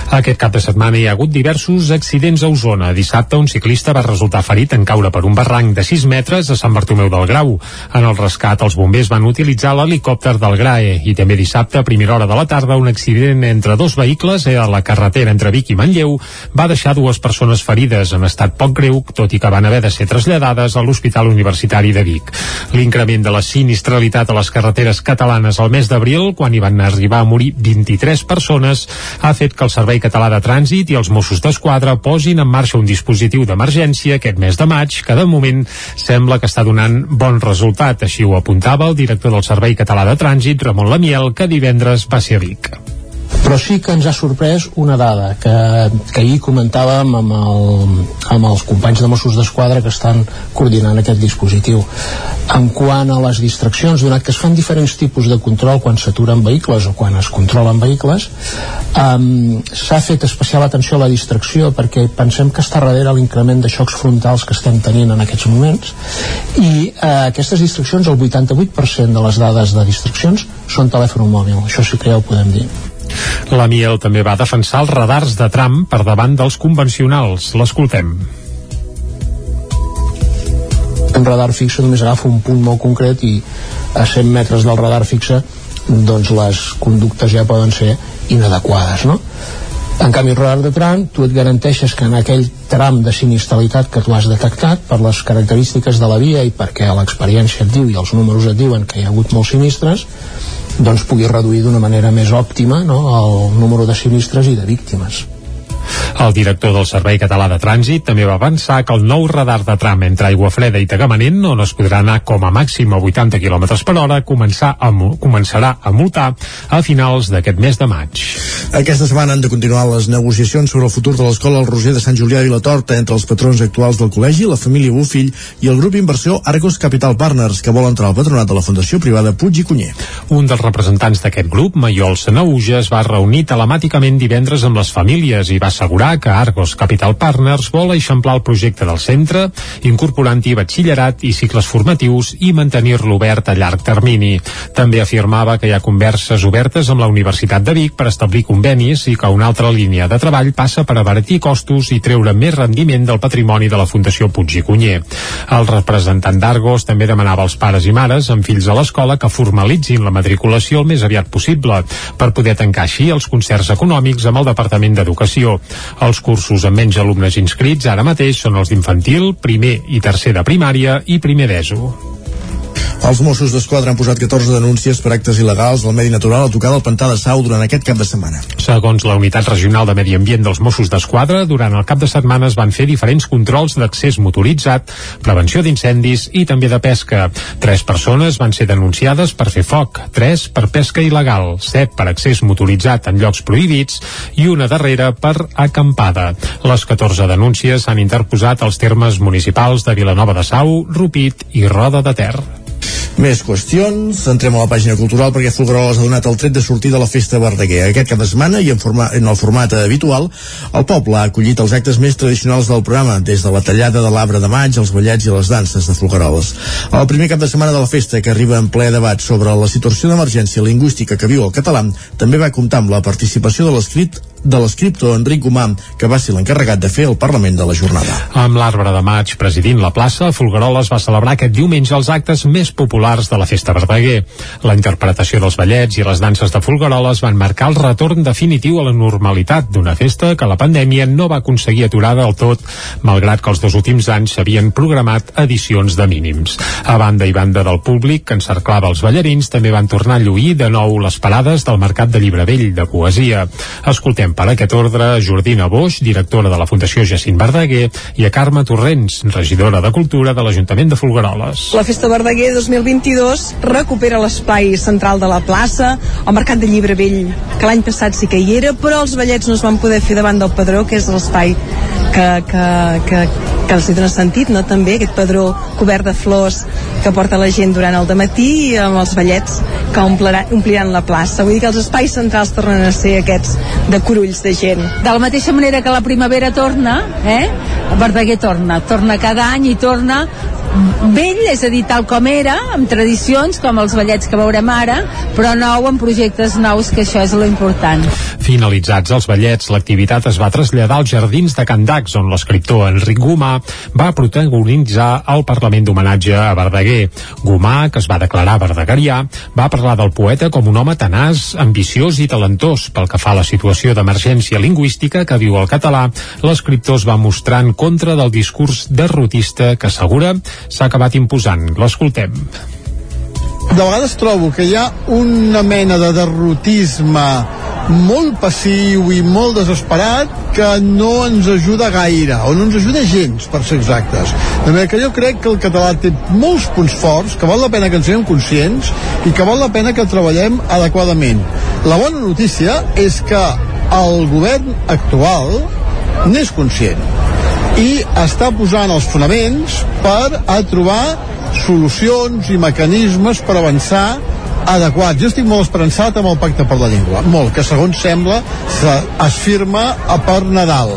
Aquest cap de setmana hi ha hagut diversos accidents a Osona. Dissabte un ciclista va resultar ferit en caure per un barranc de 6 metres a Sant Bartomeu del Grau. En el rescat, els bombers van utilitzar l'helicòpter del GRAE i també dissabte, a primera hora de la tarda, un accident entre dos vehicles vehicles a la carretera entre Vic i Manlleu va deixar dues persones ferides en estat poc greu, tot i que van haver de ser traslladades a l'Hospital Universitari de Vic. L'increment de la sinistralitat a les carreteres catalanes al mes d'abril, quan hi van arribar a morir 23 persones, ha fet que el Servei Català de Trànsit i els Mossos d'Esquadra posin en marxa un dispositiu d'emergència aquest mes de maig que de moment sembla que està donant bon resultat. Així ho apuntava el director del Servei Català de Trànsit, Ramon Lamiel, que divendres va ser a Vic però sí que ens ha sorprès una dada que, que ahir comentàvem amb, el, amb els companys de Mossos d'Esquadra que estan coordinant aquest dispositiu. En quant a les distraccions, donat que es fan diferents tipus de control quan s'aturen vehicles o quan es controlen vehicles, um, s'ha fet especial atenció a la distracció perquè pensem que està darrere l'increment de xocs frontals que estem tenint en aquests moments i uh, aquestes distraccions, el 88% de les dades de distraccions són telèfon mòbil, això sí que ja ho podem dir. La Miel també va defensar els radars de tram per davant dels convencionals. L'escoltem. Un radar fixe només agafa un punt molt concret i a 100 metres del radar fixe doncs les conductes ja poden ser inadequades, no? En canvi, el radar de tram, tu et garanteixes que en aquell tram de sinistralitat que tu has detectat, per les característiques de la via i perquè l'experiència et diu i els números et diuen que hi ha hagut molts sinistres, doncs pugui reduir d'una manera més òptima no, el número de sinistres i de víctimes. El director del Servei Català de Trànsit també va avançar que el nou radar de tram entre Aigua Freda i Tagamanent, on es podrà anar com a màxim a 80 km per hora, començar a, començarà a multar a finals d'aquest mes de maig. Aquesta setmana han de continuar les negociacions sobre el futur de l'escola El Roser de Sant Julià i la Torta entre els patrons actuals del col·legi, la família Bufill i el grup inversió Argos Capital Partners, que vol entrar al patronat de la Fundació Privada Puig i Cunyer. Un dels representants d'aquest grup, Maiol Sanauja, es va reunir telemàticament divendres amb les famílies i va assegurar que Argos Capital Partners vol eixamplar el projecte del centre, incorporant-hi batxillerat i cicles formatius i mantenir-lo obert a llarg termini. També afirmava que hi ha converses obertes amb la Universitat de Vic per establir convenis i que una altra línia de treball passa per abaratir costos i treure més rendiment del patrimoni de la Fundació Puig i Cunyer. El representant d'Argos també demanava als pares i mares amb fills a l'escola que formalitzin la matriculació el més aviat possible per poder tancar així els concerts econòmics amb el Departament d'Educació. Els cursos amb menys alumnes inscrits ara mateix són els d'infantil, primer i tercer de primària i primer d'ESO. Els Mossos d'Esquadra han posat 14 denúncies per actes il·legals al medi natural a tocar del pantà de Sau durant aquest cap de setmana. Segons la Unitat Regional de Medi Ambient dels Mossos d'Esquadra, durant el cap de setmana es van fer diferents controls d'accés motoritzat, prevenció d'incendis i també de pesca. Tres persones van ser denunciades per fer foc, tres per pesca il·legal, set per accés motoritzat en llocs prohibits i una darrera per acampada. Les 14 denúncies s'han interposat als termes municipals de Vilanova de Sau, Rupit i Roda de Ter. Més qüestions, entrem a la pàgina cultural perquè Folgueroles ha donat el tret de sortir de la festa Verdaguer. Aquest cap de setmana i en, forma, en el format habitual, el poble ha acollit els actes més tradicionals del programa, des de la tallada de l'arbre de maig, els ballets i les danses de Folgueroles. El primer cap de setmana de la festa, que arriba en ple debat sobre la situació d'emergència lingüística que viu el català, també va comptar amb la participació de l'escrit de l'escriptor Enric Gomà, que va ser l'encarregat de fer el Parlament de la jornada. Amb l'arbre de maig presidint la plaça, Folgueroles va celebrar aquest diumenge els actes més populars de la Festa Verdaguer. La interpretació dels ballets i les danses de Folgueroles van marcar el retorn definitiu a la normalitat d'una festa que la pandèmia no va aconseguir aturar del tot, malgrat que els dos últims anys s'havien programat edicions de mínims. A banda i banda del públic que encerclava els ballarins, també van tornar a lluir de nou les parades del Mercat de Llibre Vell de poesia. Escoltem Saludem per aquest ordre a Jordina Boix, directora de la Fundació Jacint Verdaguer, i a Carme Torrents, regidora de Cultura de l'Ajuntament de Folgueroles. La Festa Verdaguer 2022 recupera l'espai central de la plaça, el Mercat de Llibre Vell, que l'any passat sí que hi era, però els ballets no es van poder fer davant del Padró, que és l'espai que, que, que, que els hi dona sentit, no? també aquest padró cobert de flors que porta la gent durant el matí i amb els ballets que ompliran, ompliran la plaça. Vull dir que els espais centrals tornen a ser aquests de corulls de gent. De la mateixa manera que la primavera torna, eh? Verdaguer torna, torna cada any i torna vell, és a dir, tal com era, amb tradicions, com els ballets que veurem ara, però nou amb projectes nous, que això és lo important. Finalitzats els ballets, l'activitat es va traslladar als jardins de Candacs, on l'escriptor Enric Gomà va protagonitzar el Parlament d'homenatge a Verdaguer. Gomà, que es va declarar verdegarià, va parlar del poeta com un home tenaç, ambiciós i talentós. Pel que fa a la situació d'emergència lingüística que viu el català, l'escriptor es va mostrar en contra del discurs derrotista que assegura s'ha acabat imposant. L'escoltem. De vegades trobo que hi ha una mena de derrotisme molt passiu i molt desesperat que no ens ajuda gaire, o no ens ajuda gens, per ser exactes. De manera que jo crec que el català té molts punts forts, que val la pena que ens siguem conscients i que val la pena que treballem adequadament. La bona notícia és que el govern actual n'és conscient i està posant els fonaments per a trobar solucions i mecanismes per avançar adequats. Jo estic molt esperançat amb el Pacte per la Llengua, molt, que segons sembla es firma per Nadal.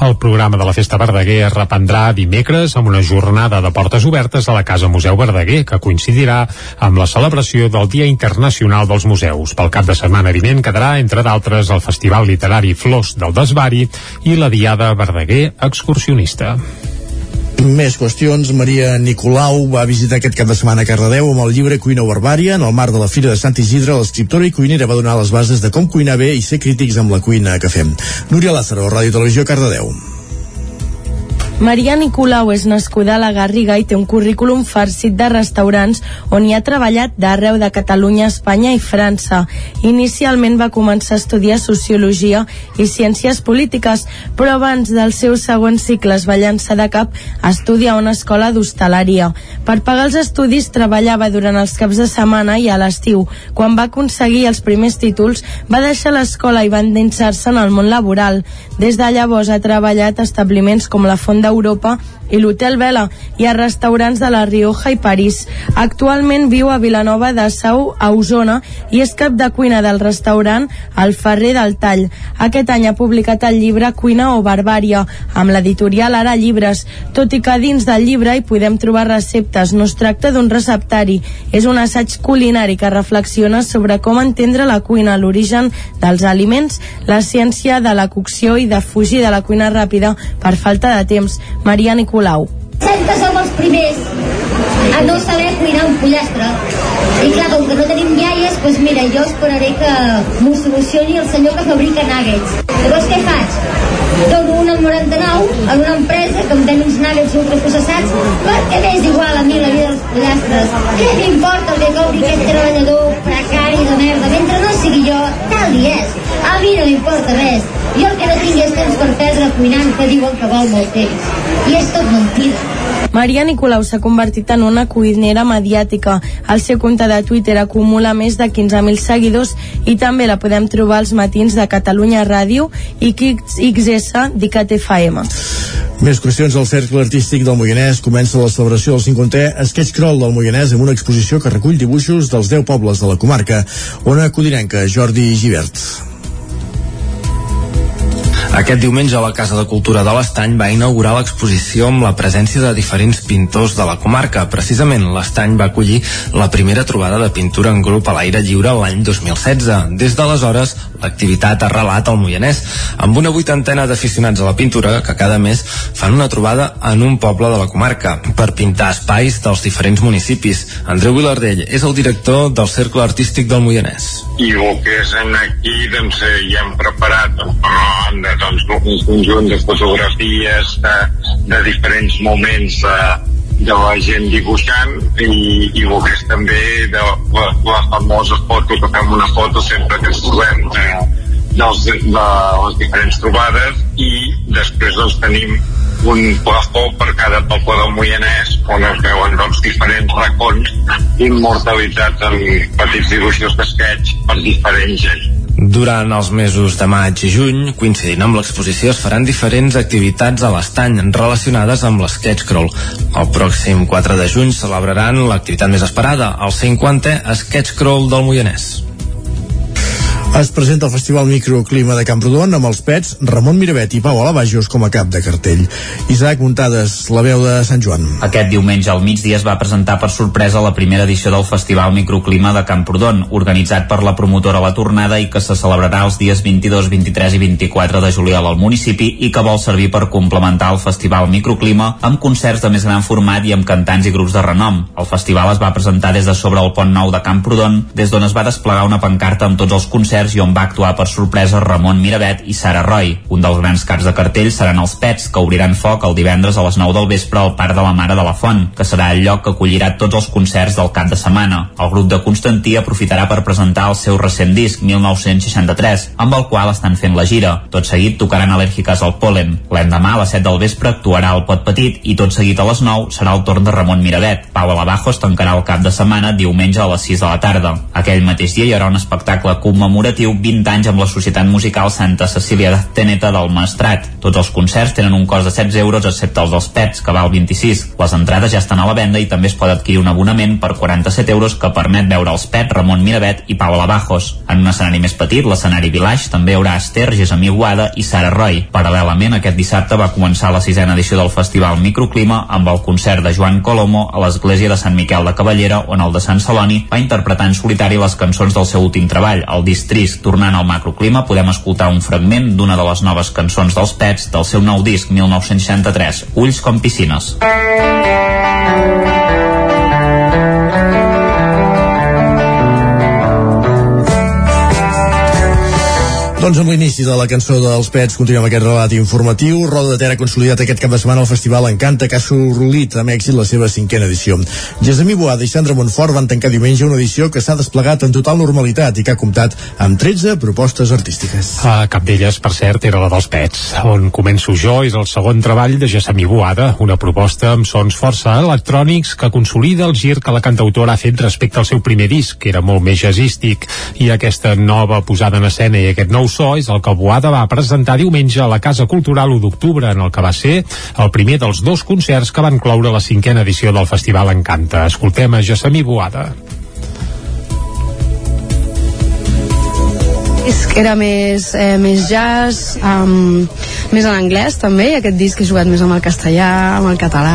El programa de la Festa Verdaguer es reprendrà dimecres amb una jornada de portes obertes a la Casa Museu Verdaguer, que coincidirà amb la celebració del Dia Internacional dels Museus. Pel cap de setmana vinent quedarà, entre d'altres, el Festival Literari Flors del Desvari i la Diada Verdaguer Excursionista. Més qüestions. Maria Nicolau va visitar aquest cap de setmana a Cardedeu amb el llibre Cuina o Barbària. En el marc de la Fira de Sant Isidre, l'escriptora i cuinera va donar les bases de com cuinar bé i ser crítics amb la cuina que fem. Núria Lázaro, Ràdio Televisió, Cardedeu. Maria Nicolau és nascuda a la Garriga i té un currículum farcit de restaurants on hi ha treballat d'arreu de Catalunya, Espanya i França. Inicialment va començar a estudiar Sociologia i Ciències Polítiques, però abans del seu segon cicle es va llançar de cap a estudiar una escola d'hostaleria. Per pagar els estudis treballava durant els caps de setmana i a l'estiu. Quan va aconseguir els primers títols, va deixar l'escola i va endinsar-se en el món laboral. Des de llavors ha treballat a establiments com la Font d'Europa i l'Hotel Vela i a restaurants de la Rioja i París. Actualment viu a Vilanova de Sau, a Osona, i és cap de cuina del restaurant El Ferrer del Tall. Aquest any ha publicat el llibre Cuina o Barbària, amb l'editorial Ara Llibres, tot i que dins del llibre hi podem trobar receptes. No es tracta d'un receptari, és un assaig culinari que reflexiona sobre com entendre la cuina, l'origen dels aliments, la ciència de la cocció i de fugir de la cuina ràpida per falta de temps. Maria Nicolau Colau. Sempre som els primers a no saber cuinar un pollastre. I clar, com que no tenim iaies, doncs mira, jo esperaré que m'ho solucioni el senyor que fabrica nuggets. Llavors què faig? Dono un al 99 en una empresa que em ven uns nuggets ultraprocessats perquè m'és igual a mi la vida dels pollastres. Què m'importa el que cobri aquest treballador precari de merda? Mentre no sigui jo, tal dia és. A mi no m'importa res. Jo el que no tinc és temps per perdre cuinant que diuen que vol molt temps. I és tot mentida. Maria Nicolau s'ha convertit en una cuinera mediàtica. El seu compte de Twitter acumula més de 15.000 seguidors i també la podem trobar als matins de Catalunya Ràdio i XS d'ICAT FM. Més qüestions al Cercle Artístic del Moianès. Comença la celebració del 50è Sketch Crawl del Moianès amb una exposició que recull dibuixos dels 10 pobles de la comarca. Ona Codinenca, Jordi Givert. Aquest diumenge a la Casa de Cultura de l'Estany va inaugurar l'exposició amb la presència de diferents pintors de la comarca. Precisament l'Estany va acollir la primera trobada de pintura en grup a l'aire lliure l'any 2016. Des d'aleshores, l'activitat ha relat al Moianès, amb una vuitantena d'aficionats a la pintura que cada mes fan una trobada en un poble de la comarca per pintar espais dels diferents municipis. Andreu Vilardell és el director del Cercle Artístic del Moianès. I el que és aquí, doncs, eh, ja hem preparat de, doncs, un conjunt de fotografies de, de diferents moments de, de la gent dibuixant i, i és també de la, la famosa foto que fem una foto sempre que ens trobem eh, dels, de les diferents trobades i després doncs tenim un plafó per cada poble del Moianès on es veuen doncs, diferents racons immortalitzats en petits dibuixos d'esquetx per diferents gent. Durant els mesos de maig i juny, coincidint amb l'exposició, es faran diferents activitats a l'estany relacionades amb l'Sketch Crawl. El pròxim 4 de juny celebraran l'activitat més esperada, el 50è Sketch Crawl del Moianès. Es presenta el Festival Microclima de Camprodon amb els pets Ramon Miravet i Pau Alabajos com a cap de cartell. Isaac Muntades, la veu de Sant Joan. Aquest diumenge al migdia es va presentar per sorpresa la primera edició del Festival Microclima de Camprodon, organitzat per la promotora La Tornada i que se celebrarà els dies 22, 23 i 24 de juliol al municipi i que vol servir per complementar el Festival Microclima amb concerts de més gran format i amb cantants i grups de renom. El festival es va presentar des de sobre el Pont Nou de Camprodon, des d'on es va desplegar una pancarta amb tots els concerts concerts i on va actuar per sorpresa Ramon Miravet i Sara Roy. Un dels grans caps de cartell seran els Pets, que obriran foc el divendres a les 9 del vespre al Parc de la Mare de la Font, que serà el lloc que acollirà tots els concerts del cap de setmana. El grup de Constantí aprofitarà per presentar el seu recent disc, 1963, amb el qual estan fent la gira. Tot seguit tocaran al·lèrgiques al polen. L'endemà, a les 7 del vespre, actuarà al Pot Petit i tot seguit a les 9 serà el torn de Ramon Miravet. Pau Alabajos tancarà el cap de setmana diumenge a les 6 de la tarda. Aquell mateix dia hi haurà un espectacle commemoratiu commemoratiu 20 anys amb la Societat Musical Santa Cecília de Teneta del Maestrat. Tots els concerts tenen un cost de 16 euros excepte els dels pets, que val 26. Les entrades ja estan a la venda i també es pot adquirir un abonament per 47 euros que permet veure els pets Ramon Miravet i Pau Alabajos. En un escenari més petit, l'escenari Village, també hi haurà Esther, Gessamí Guada i Sara Roy. Paral·lelament, aquest dissabte va començar la sisena edició del Festival Microclima amb el concert de Joan Colomo a l'església de Sant Miquel de Cavallera, on el de Sant Celoni va interpretar en solitari les cançons del seu últim treball, el disc tornant al macroclima, podem escoltar un fragment d'una de les noves cançons dels Pets del seu nou disc 1963, Ulls com piscines. Doncs amb l'inici de la cançó dels Pets continuem aquest relat informatiu. Roda de Ter ha consolidat aquest cap de setmana el Festival Encanta que ha sorrolit amb èxit la seva cinquena edició. Gesamí Boada i Sandra Montfort van tancar diumenge una edició que s'ha desplegat en total normalitat i que ha comptat amb 13 propostes artístiques. Ah, cap d'elles, per cert, era la dels Pets. On començo jo és el segon treball de Gesamí Boada, una proposta amb sons força electrònics que consolida el gir que la cantautora ha fet respecte al seu primer disc, que era molt més jazzístic, i aquesta nova posada en escena i aquest nou so és el que Boada va presentar diumenge a la Casa Cultural 1 d'octubre, en el que va ser el primer dels dos concerts que van cloure la cinquena edició del Festival Encanta. Escoltem a Gessamí Boada. Disc era més, eh, més jazz, um, més en anglès també, i aquest disc he jugat més amb el castellà, amb el català,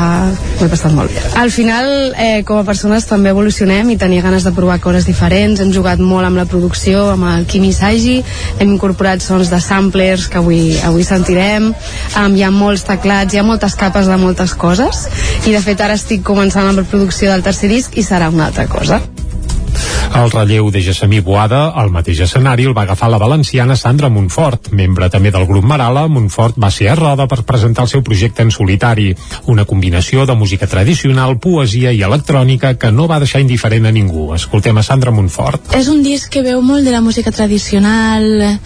m'ho he passat molt bé. Al final, eh, com a persones també evolucionem i tenia ganes de provar coses diferents, hem jugat molt amb la producció, amb el Kimi Saiji, hem incorporat sons de samplers que avui, avui sentirem, um, hi ha molts teclats, hi ha moltes capes de moltes coses, i de fet ara estic començant amb la producció del tercer disc i serà una altra cosa. El relleu de Gessamí Boada, al mateix escenari, el va agafar la valenciana Sandra Montfort. Membre també del grup Marala, Montfort va ser a Roda per presentar el seu projecte en solitari, una combinació de música tradicional, poesia i electrònica que no va deixar indiferent a ningú. Escoltem a Sandra Montfort. És un disc que veu molt de la música tradicional,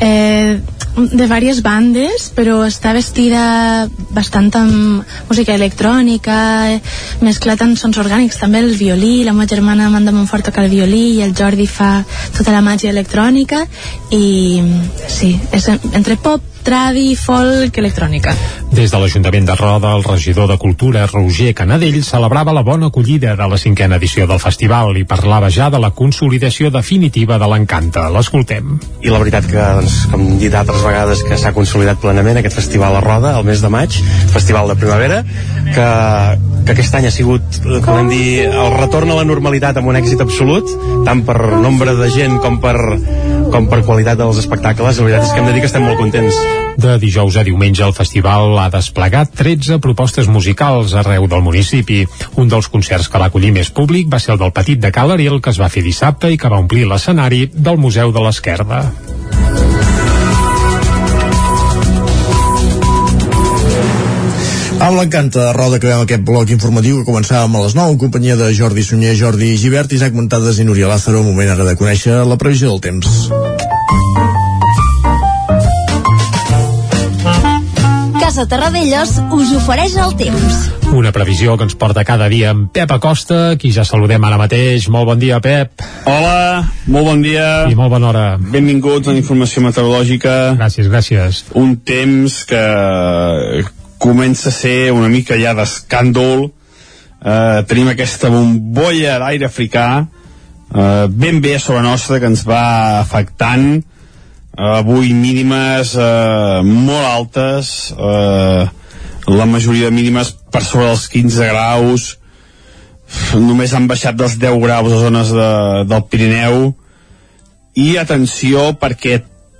eh, de diverses bandes, però està vestida bastant amb música electrònica, mesclat amb sons orgànics, també el violí, la meva germana Amanda Montfort toca el violí i el Jordi fa tota la màgia electrònica i sí, és entre pop, tradi, folk, electrònica. Des de l'Ajuntament de Roda, el regidor de Cultura, Roger Canadell, celebrava la bona acollida de la cinquena edició del festival i parlava ja de la consolidació definitiva de l'Encanta. L'escoltem. I la veritat que, doncs, com he dit altres vegades, que s'ha consolidat plenament aquest festival a Roda, el mes de maig, festival de primavera, que, que aquest any ha sigut, eh, podem dir, el retorn a la normalitat amb un èxit absolut, tant per nombre de gent com per, com per qualitat dels espectacles. La veritat és que hem de dir que estem molt contents. De dijous a diumenge el festival ha desplegat 13 propostes musicals arreu del municipi. Un dels concerts que va acollir més públic va ser el del Petit de Cal Ariel que es va fer dissabte i que va omplir l'escenari del Museu de l'Esquerda. Amb l'encanta de roda que veiem aquest bloc informatiu que començàvem a les 9 en companyia de Jordi Sunyer, Jordi Givert, Isaac Montades i Núria Lázaro. Moment ara de conèixer la previsió del temps. Casa Terradellos us ofereix el temps. Una previsió que ens porta cada dia amb Pep Acosta, qui ja saludem ara mateix. Molt bon dia, Pep. Hola, molt bon dia. I molt bona hora. Benvinguts a la informació meteorològica. Gràcies, gràcies. Un temps que comença a ser una mica ja d'escàndol. Eh, tenim aquesta bombolla d'aire africà eh, ben bé a sobre nostra que ens va afectant. Uh, avui mínimes eh, molt altes eh, la majoria de mínimes per sobre dels 15 graus. Només han baixat dels 10 graus a zones de, del Pirineu. I atenció perquè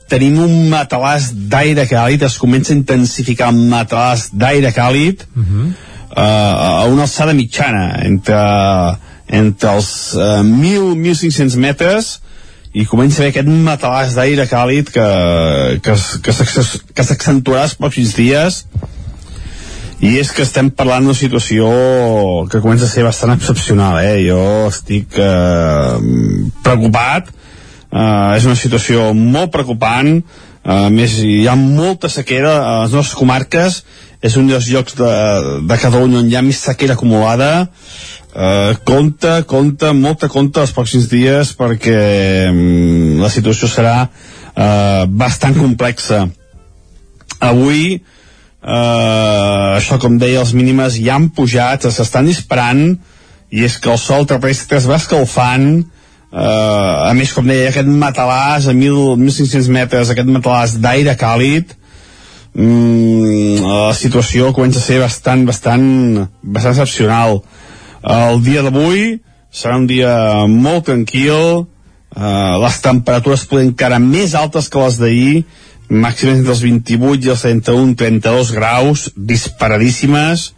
tenim un matalàs d'aire càlid, es comença a intensificar un matalàs d'aire càlid uh -huh. uh, a una alçada mitjana entre, entre els uh, 1.000-1.500 metres i comença a haver aquest matalàs d'aire càlid que, que, que s'accentuarà els pròxims dies i és que estem parlant d'una situació que comença a ser bastant excepcional eh? jo estic eh, preocupat eh, és una situació molt preocupant. A més hi ha molta sequera a les nostres comarques. És un dels llocs de, de Catalunya on hi ha més sequera acumulada. Eh, compte, compte, molta compte els pròxims dies perquè mm, la situació serà eh, bastant complexa. Avui eh, això com deia els mínimes ja han pujat, s'estan disparant i és que el sol terrestre es va escalfant Uh, a més, com deia, aquest matalàs a 1.500 metres, aquest matalàs d'aire càlid, mm, la situació comença a ser bastant, bastant, bastant excepcional. El dia d'avui serà un dia molt tranquil, uh, les temperatures poden encara més altes que les d'ahir, màximes entre els 28 i els 31-32 graus, disparadíssimes,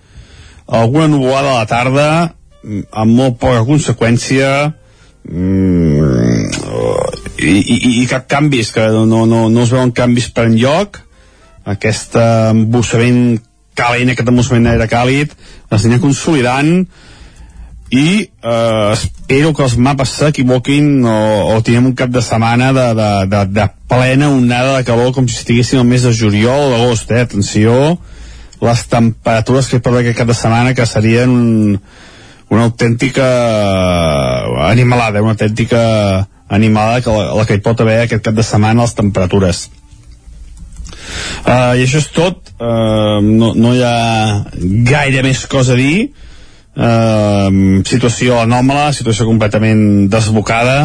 alguna nuvolada a la tarda, mm, amb molt poca conseqüència, mm, i, i, i cap canvi, és que no, no, no es veuen canvis per enlloc. Aquest embussament calent, aquest embussament d'aire càlid es anirà consolidant i eh, espero que els mapes s'equivoquin o, o tinguem un cap de setmana de, de, de, de plena onada de calor com si estiguéssim al mes de juliol o d'agost, eh? atenció. Les temperatures que hi pot haver aquest cap de setmana que serien un, una autèntica animalada, una autèntica animalada que la, la que hi pot haver aquest cap de setmana les temperatures. Uh, I això és tot, uh, no, no hi ha gaire més cosa a dir, uh, situació anòmala, situació completament desbocada,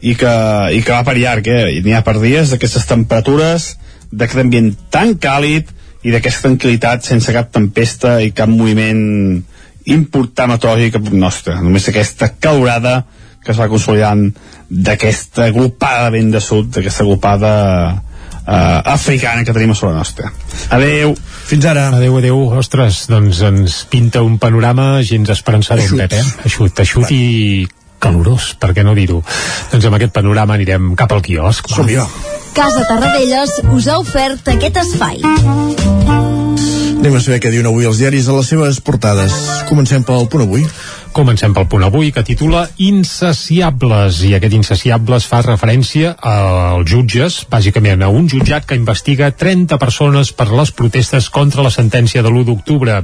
i que, i que va per llarg, eh? N'hi ha per dies d'aquestes temperatures, d'aquest ambient tan càlid i d'aquesta tranquil·litat sense cap tempesta i cap moviment important meteorològic nostre. Només aquesta calorada que es va consolidant d'aquesta agrupada vent de sud, d'aquesta agrupada eh, africana que tenim a sobre nostra. Adeu! Fins ara. Adeu, adeu. Ostres, doncs ens pinta un panorama gens esperançador, Pep, eh? Eixut, eixut i calorós, per què no dir-ho? Doncs amb aquest panorama anirem cap al quiosc. Som-hi, Casa Tarradellas us ha ofert aquest espai. Anem a saber què diuen avui els diaris a les seves portades. Comencem pel punt avui. Comencem pel punt avui que titula Insaciables i aquest Insaciables fa referència als jutges, bàsicament a un jutjat que investiga 30 persones per les protestes contra la sentència de l'1 d'octubre.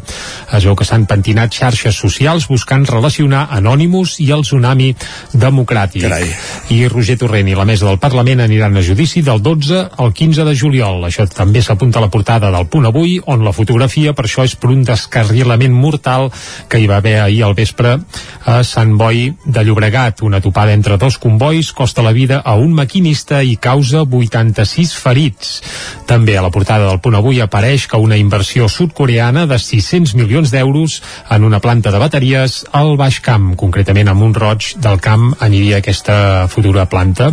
Es veu que s'han pentinat xarxes socials buscant relacionar Anònimus i el tsunami democràtic. Carai. I Roger Torrent i la mesa del Parlament aniran a judici del 12 al 15 de juliol. Això també s'apunta a la portada del punt avui, on la fotografia per això és per un descarrilament mortal que hi va haver ahir al vespre a Sant Boi de Llobregat. Una topada entre dos convois costa la vida a un maquinista i causa 86 ferits. També a la portada del punt avui apareix que una inversió sud-coreana de 600 milions d'euros en una planta de bateries al Baix Camp, concretament a Montroig del Camp aniria aquesta futura planta,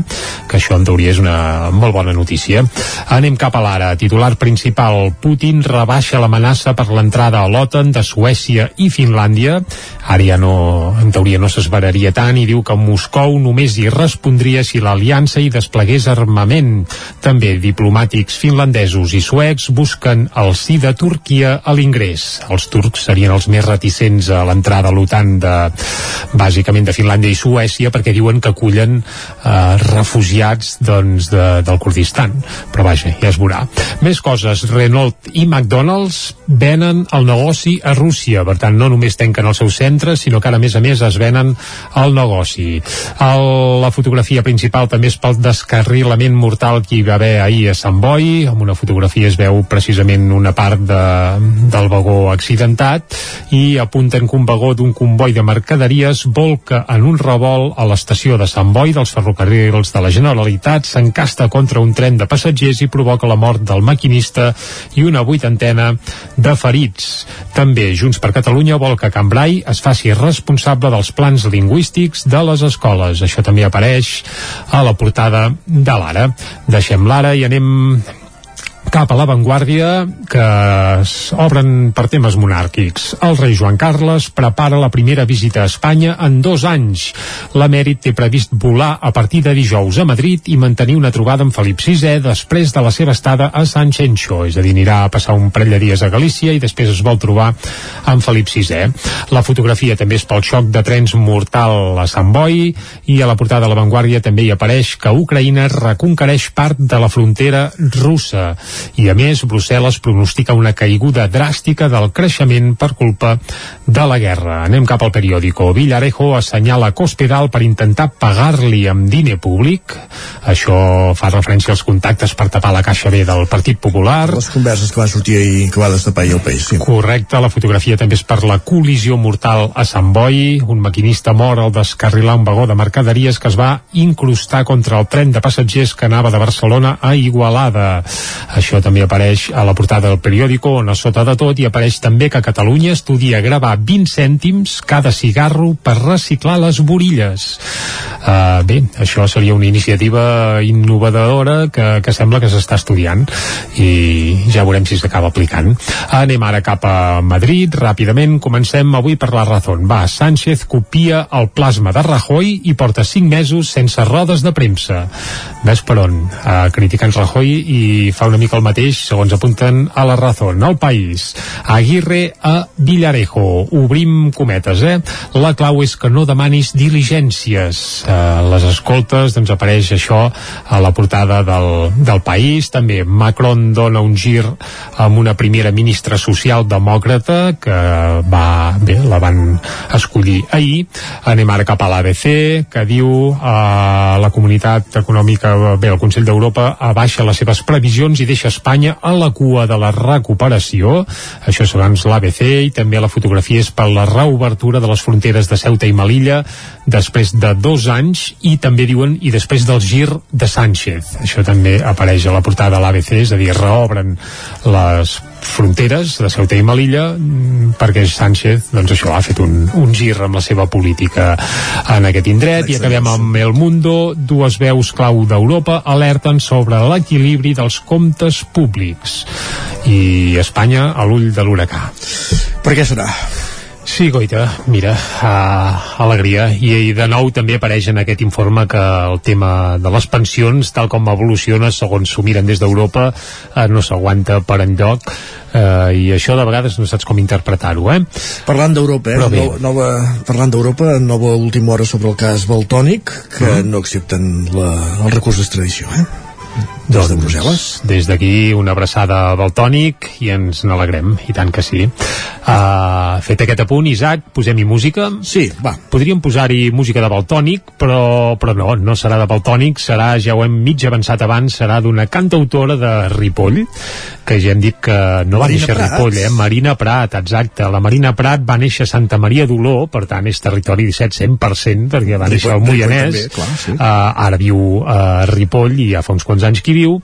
que això en teoria és una molt bona notícia. Anem cap a l'ara. Titular principal. Putin rebaixa l'amenaça per l'entrada a l'OTAN de Suècia i Finlàndia. Ara ja no en teoria no s'esveraria tant i diu que Moscou només hi respondria si l'aliança hi desplegués armament. També diplomàtics finlandesos i suecs busquen el sí de Turquia a l'ingrés. Els turcs serien els més reticents a l'entrada a l'OTAN de, bàsicament de Finlàndia i Suècia perquè diuen que acullen eh, refugiats doncs, de, del Kurdistan. Però vaja, ja es veurà. Més coses. Renault i McDonald's venen el negoci a Rússia. Per tant, no només tanquen els seus centres, sinó que ara a més a més es venen al negoci. El, la fotografia principal també és pel descarrilament mortal que hi va haver ahir a Sant Boi, amb una fotografia es veu precisament una part de, del vagó accidentat i apunten que un vagó d'un comboi de mercaderies volca en un revolt a l'estació de Sant Boi dels ferrocarrils de la Generalitat, s'encasta contra un tren de passatgers i provoca la mort del maquinista i una vuitantena de ferits. També Junts per Catalunya vol que Cambrai es faci responsable dels plans lingüístics de les escoles. Això també apareix a la portada de l'Ara. Deixem l'Ara i anem cap a l'avantguàrdia que obren per temes monàrquics. El rei Joan Carles prepara la primera visita a Espanya en dos anys. L'emèrit té previst volar a partir de dijous a Madrid i mantenir una trobada amb Felip VI després de la seva estada a San Xenxo, és a dir, anirà a passar un parell de dies a Galícia i després es vol trobar amb Felip VI. La fotografia també és pel xoc de trens mortal a Sant Boi i a la portada de l'avantguàrdia també hi apareix que Ucraïna reconquereix part de la frontera russa i a més Brussel·les pronostica una caiguda dràstica del creixement per culpa de la guerra. Anem cap al periòdico. Villarejo assenyala Cospedal per intentar pagar-li amb diner públic. Això fa referència als contactes per tapar la caixa B del Partit Popular. Les converses que van sortir ahir, que va destapar ahir el país. Sí. Correcte, la fotografia també és per la col·lisió mortal a Sant Boi. Un maquinista mor al descarrilar un vagó de mercaderies que es va incrustar contra el tren de passatgers que anava de Barcelona a Igualada. Això també apareix a la portada del periòdico on a sota de tot hi apareix també que Catalunya estudia gravar 20 cèntims cada cigarro per reciclar les borilles. Uh, bé, això seria una iniciativa innovadora que, que sembla que s'està estudiant i ja veurem si s'acaba aplicant. Anem ara cap a Madrid, ràpidament comencem avui per la raó. Va, Sánchez copia el plasma de Rajoy i porta 5 mesos sense rodes de premsa. Ves per on? Uh, criticant Rajoy i fa una mica el mateix, segons apunten a la raó. El país. Aguirre a Villarejo. Obrim cometes, eh? La clau és que no demanis diligències. Uh, les escoltes, doncs apareix això a la portada del, del país. També Macron dona un gir amb una primera ministra socialdemòcrata que va, bé, la van escollir ahir. Anem ara cap a l'ABC, que diu uh, la comunitat econòmica, bé, el Consell d'Europa abaixa les seves previsions i deixa Espanya a la cua de la recuperació. Això segons l'ABC i també la fotografia és per la reobertura de les fronteres de Ceuta i Melilla després de dos anys i també diuen i després del gir de Sánchez. Això també apareix a la portada de l'ABC, és a dir, reobren les fronteres de Ceuta i Melilla mm, perquè Sánchez doncs això ha fet un, un gir amb la seva política en aquest indret. I acabem amb El Mundo dues veus clau d'Europa alerten sobre l'equilibri dels comptes públics. I Espanya a l'ull de l'huracà. Per què serà? Sí, Goita, mira, uh, alegria. I, I de nou també apareix en aquest informe que el tema de les pensions, tal com evoluciona, segons s'ho miren des d'Europa, uh, no s'aguanta per enlloc. Uh, I això de vegades no saps com interpretar-ho, eh? Parlant d'Europa, eh? No, nova, parlant d'Europa, nova última hora sobre el cas Baltònic, que uh -huh. no accepten la, el recurs d'extradició, eh? Des de Brussel·les. Des d'aquí una abraçada al tònic i ens n'alegrem, i tant que sí. Uh, fet aquest apunt, Isaac, posem-hi música. Sí, va. Podríem posar-hi música de Baltònic, però, però no, no serà de Baltònic, serà, ja ho hem mig avançat abans, serà d'una cantautora de Ripoll, que ja hem dit que no va Marina néixer a Prat. Ripoll, eh? Marina Prat, exacte. La Marina Prat va néixer a Santa Maria d'Oló, per tant és territori 17 100%, perquè va néixer al Moianès, també, clar, sí. uh, ara viu a Ripoll i ja fa uns quants anys que hi viu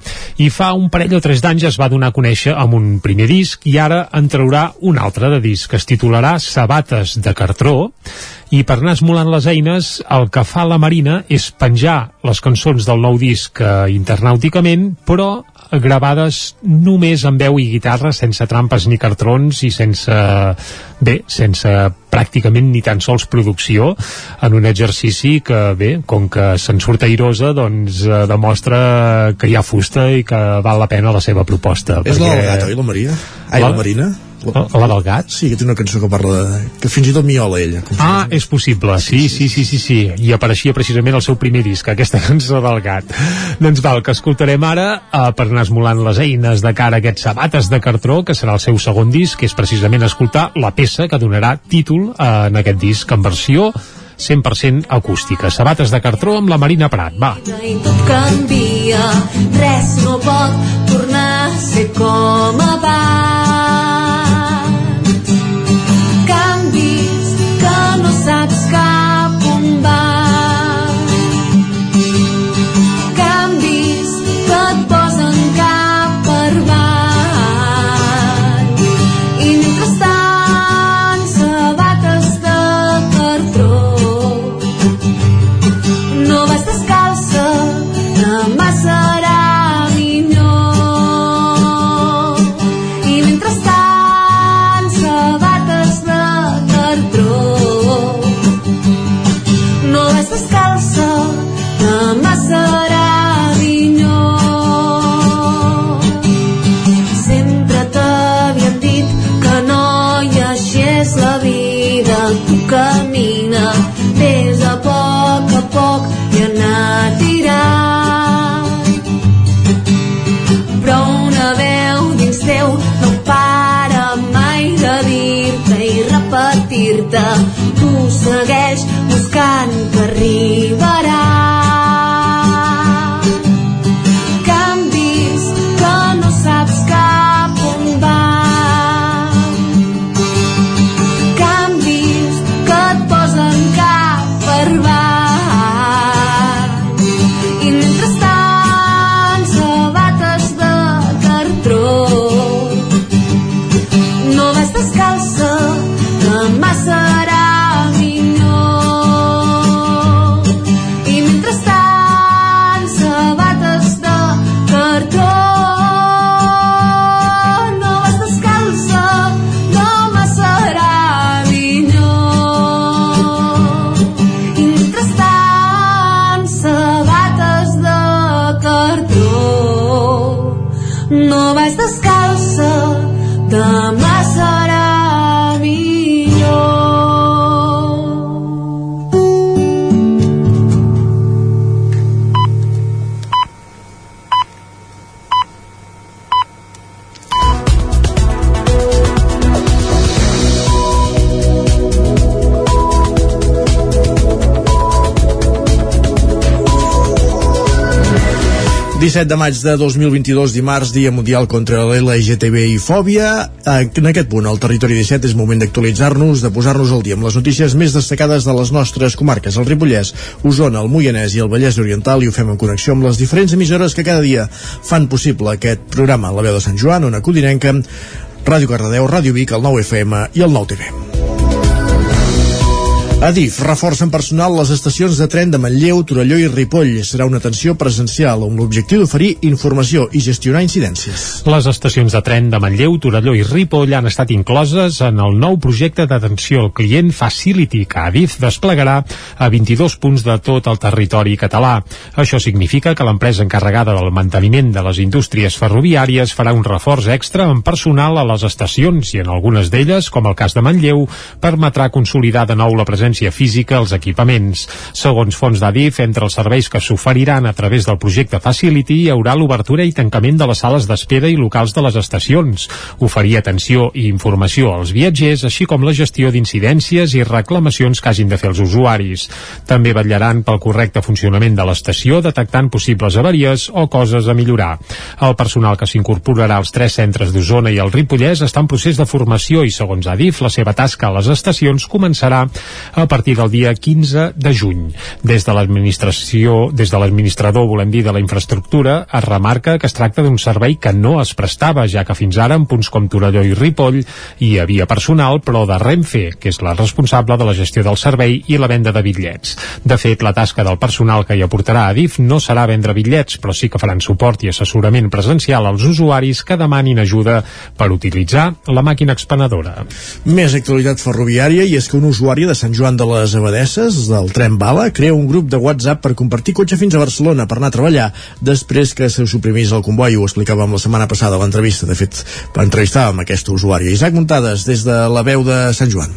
i fa un parell o tres d'anys es va donar a conèixer amb un primer disc i ara en traurà un altre de disc que es titularà Sabates de cartró i per anar esmolant les eines el que fa la Marina és penjar les cançons del nou disc eh, internàuticament però gravades només amb veu i guitarra sense trampes ni cartrons i sense bé, sense pràcticament ni tan sols producció en un exercici que bé, com que se'n surt airosa doncs eh, demostra que hi ha fusta i que val la pena la seva proposta És la del gat, oi, la Maria? Ai, la, La- Marina? La, la del gat? Sí, que té una cançó que parla de... que fins i tot miola ella. Ah, és possible, sí, sí, sí, sí, sí. I apareixia precisament el seu primer disc, aquesta cançó del gat. doncs val, que escoltarem ara eh, per anar esmolant les eines de cara a aquests sabates de cartró, que serà el seu segon disc, que és precisament escoltar la peça que donarà títol eh, en aquest disc en versió 100% acústica. Sabates de cartró amb la Marina Prat. Va. I tot canvia, res no pot tornar a ser com abans. Segueix buscant que 17 de maig de 2022, dimarts, Dia Mundial contra l'LGTB i Fòbia. En aquest punt, al Territori 17, és moment d'actualitzar-nos, de posar-nos al dia amb les notícies més destacades de les nostres comarques, el Ripollès, Osona, el Moianès i el Vallès Oriental, i ho fem en connexió amb les diferents emissores que cada dia fan possible aquest programa. La veu de Sant Joan, Ona Codinenca, Ràdio Cardedeu, Ràdio Vic, el 9 FM i el 9 TV. Adif reforça en personal les estacions de tren de Manlleu, Torelló i Ripoll. Serà una atenció presencial amb l'objectiu d'oferir informació i gestionar incidències. Les estacions de tren de Manlleu, Torelló i Ripoll han estat incloses en el nou projecte d'atenció al client Facility que Adif desplegarà a 22 punts de tot el territori català. Això significa que l'empresa encarregada del manteniment de les indústries ferroviàries farà un reforç extra en personal a les estacions i en algunes d'elles, com el cas de Manlleu, permetrà consolidar de nou la presència física als equipaments. Segons fons d'Adif, entre els serveis que s'oferiran a través del projecte Facility hi haurà l'obertura i tancament de les sales d'espera i locals de les estacions, oferir atenció i informació als viatgers, així com la gestió d'incidències i reclamacions que hagin de fer els usuaris. També vetllaran pel correcte funcionament de l'estació, detectant possibles avaries o coses a millorar. El personal que s'incorporarà als tres centres d'Osona i el Ripollès està en procés de formació i, segons Adif, la seva tasca a les estacions començarà a partir del dia 15 de juny. Des de l'administració, des de l'administrador, volem dir, de la infraestructura, es remarca que es tracta d'un servei que no es prestava, ja que fins ara en punts com Torelló i Ripoll hi havia personal, però de Renfe, que és la responsable de la gestió del servei i la venda de bitllets. De fet, la tasca del personal que hi aportarà a DIF no serà vendre bitllets, però sí que faran suport i assessorament presencial als usuaris que demanin ajuda per utilitzar la màquina expenedora. Més actualitat ferroviària i és que un usuari de Sant Joan Joan de les Abadesses, del tren Bala, crea un grup de WhatsApp per compartir cotxe fins a Barcelona per anar a treballar després que se suprimís el comboi. Ho explicàvem la setmana passada a l'entrevista. De fet, entrevistàvem aquest usuari. Isaac Muntades, des de la veu de Sant Joan.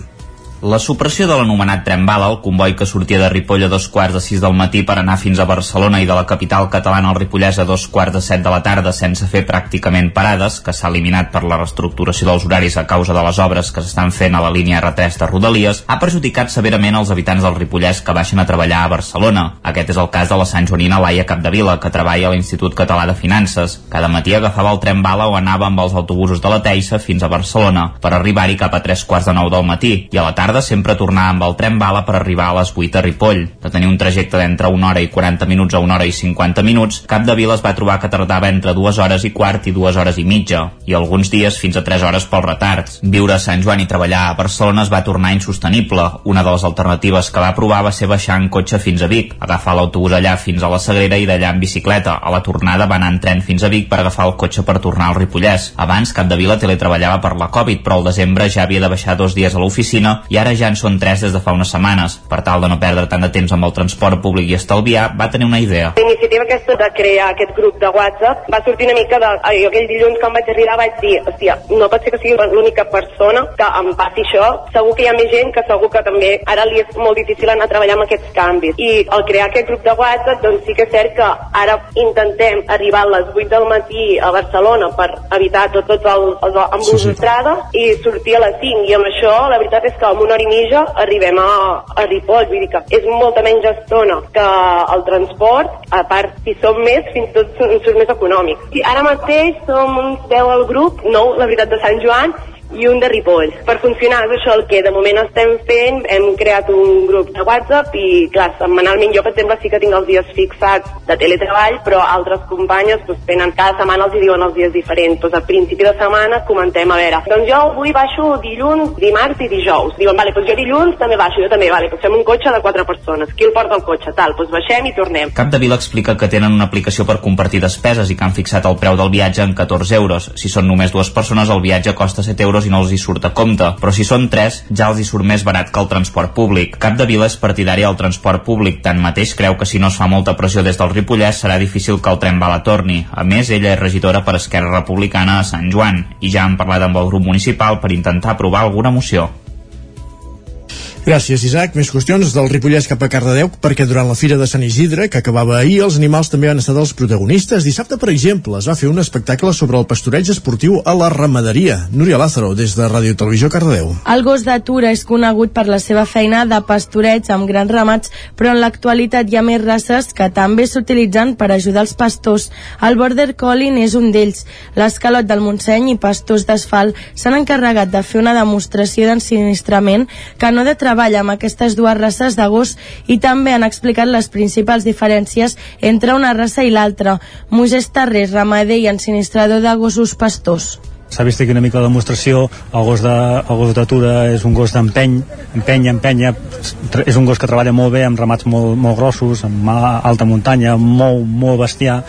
La supressió de l'anomenat tren bala, el comboi que sortia de Ripoll a dos quarts de sis del matí per anar fins a Barcelona i de la capital catalana al Ripollès a dos quarts de set de la tarda sense fer pràcticament parades, que s'ha eliminat per la reestructuració dels horaris a causa de les obres que s'estan fent a la línia R3 de Rodalies, ha perjudicat severament els habitants del Ripollès que baixen a treballar a Barcelona. Aquest és el cas de la Sant Joanina Laia Capdevila, que treballa a l'Institut Català de Finances. Cada matí agafava el tren bala o anava amb els autobusos de la Teixa fins a Barcelona, per arribar-hi cap a tres quarts de nou del matí, i a la tarda tarda sempre tornava amb el tren bala per arribar a les 8 a Ripoll. De tenir un trajecte d'entre una hora i 40 minuts a una hora i 50 minuts, Cap de Vila es va trobar que tardava entre dues hores i quart i dues hores i mitja, i alguns dies fins a 3 hores pels retards. Viure a Sant Joan i treballar a Barcelona es va tornar insostenible. Una de les alternatives que va provar va ser baixar en cotxe fins a Vic, agafar l'autobús allà fins a la Sagrera i d'allà en bicicleta. A la tornada va anar en tren fins a Vic per agafar el cotxe per tornar al Ripollès. Abans, Cap de Vila teletreballava per la Covid, però al desembre ja havia de baixar dos dies a l'oficina i ara ja en són tres des de fa unes setmanes. Per tal de no perdre tant de temps amb el transport públic i estalviar, va tenir una idea. La iniciativa aquesta de crear aquest grup de WhatsApp va sortir una mica de... Jo aquell dilluns em vaig arribar vaig dir, hòstia, no pot ser que sigui l'única persona que em passi això. Segur que hi ha més gent que segur que també ara li és molt difícil anar a treballar amb aquests canvis. I al crear aquest grup de WhatsApp, doncs sí que és cert que ara intentem arribar a les 8 del matí a Barcelona per evitar tot, tots els, els embús sí, sí. i sortir a les 5. I amb això, la veritat és que una hora i mitja arribem a, a Ripoll, vull dir que és molta menys estona que el transport, a part, si som més, fins i tot surt més econòmic. I ara mateix som uns 10 al grup, nou, la veritat, de Sant Joan, i un de Ripoll. Per funcionar és això el que de moment estem fent, hem creat un grup de WhatsApp i clar, setmanalment jo per exemple sí que tinc els dies fixats de teletreball, però altres companyes doncs, tenen cada setmana els hi diuen els dies diferents. Doncs a principi de setmana comentem a veure, doncs jo avui baixo dilluns, dimarts i dijous. Diuen, vale, doncs jo dilluns també baixo, jo també, vale, doncs fem un cotxe de quatre persones. Qui el porta el cotxe? Tal, doncs baixem i tornem. Cap de Vila explica que tenen una aplicació per compartir despeses i que han fixat el preu del viatge en 14 euros. Si són només dues persones, el viatge costa 7 euros euros i no els hi surt a compte, però si són tres, ja els hi surt més barat que el transport públic. Cap de Vila és partidari al transport públic, tanmateix creu que si no es fa molta pressió des del Ripollès serà difícil que el tren bala torni. A més, ella és regidora per Esquerra Republicana a Sant Joan i ja han parlat amb el grup municipal per intentar aprovar alguna moció. Gràcies, Isaac. Més qüestions del Ripollès cap a Cardedeu, perquè durant la Fira de Sant Isidre, que acabava ahir, els animals també han estat els protagonistes. Dissabte, per exemple, es va fer un espectacle sobre el pastoreig esportiu a la ramaderia. Núria Lázaro, des de Ràdio Televisió Cardedeu. El gos d'atura és conegut per la seva feina de pastoreig amb grans ramats, però en l'actualitat hi ha més races que també s'utilitzen per ajudar els pastors. El Border Collie és un d'ells. L'escalot del Montseny i pastors d'asfalt s'han encarregat de fer una demostració d'ensinistrament que no de treballa amb aquestes dues races de gos i també han explicat les principals diferències entre una raça i l'altra. Moisès Tarrés, ramader i ensinistrador de gossos pastors. S'ha vist aquí una mica la demostració. El gos de, el gos d'atura és un gos d'empeny empenya, empenya és un gos que treballa molt bé amb ramats molt, molt grossos amb alta muntanya molt, molt bestiar.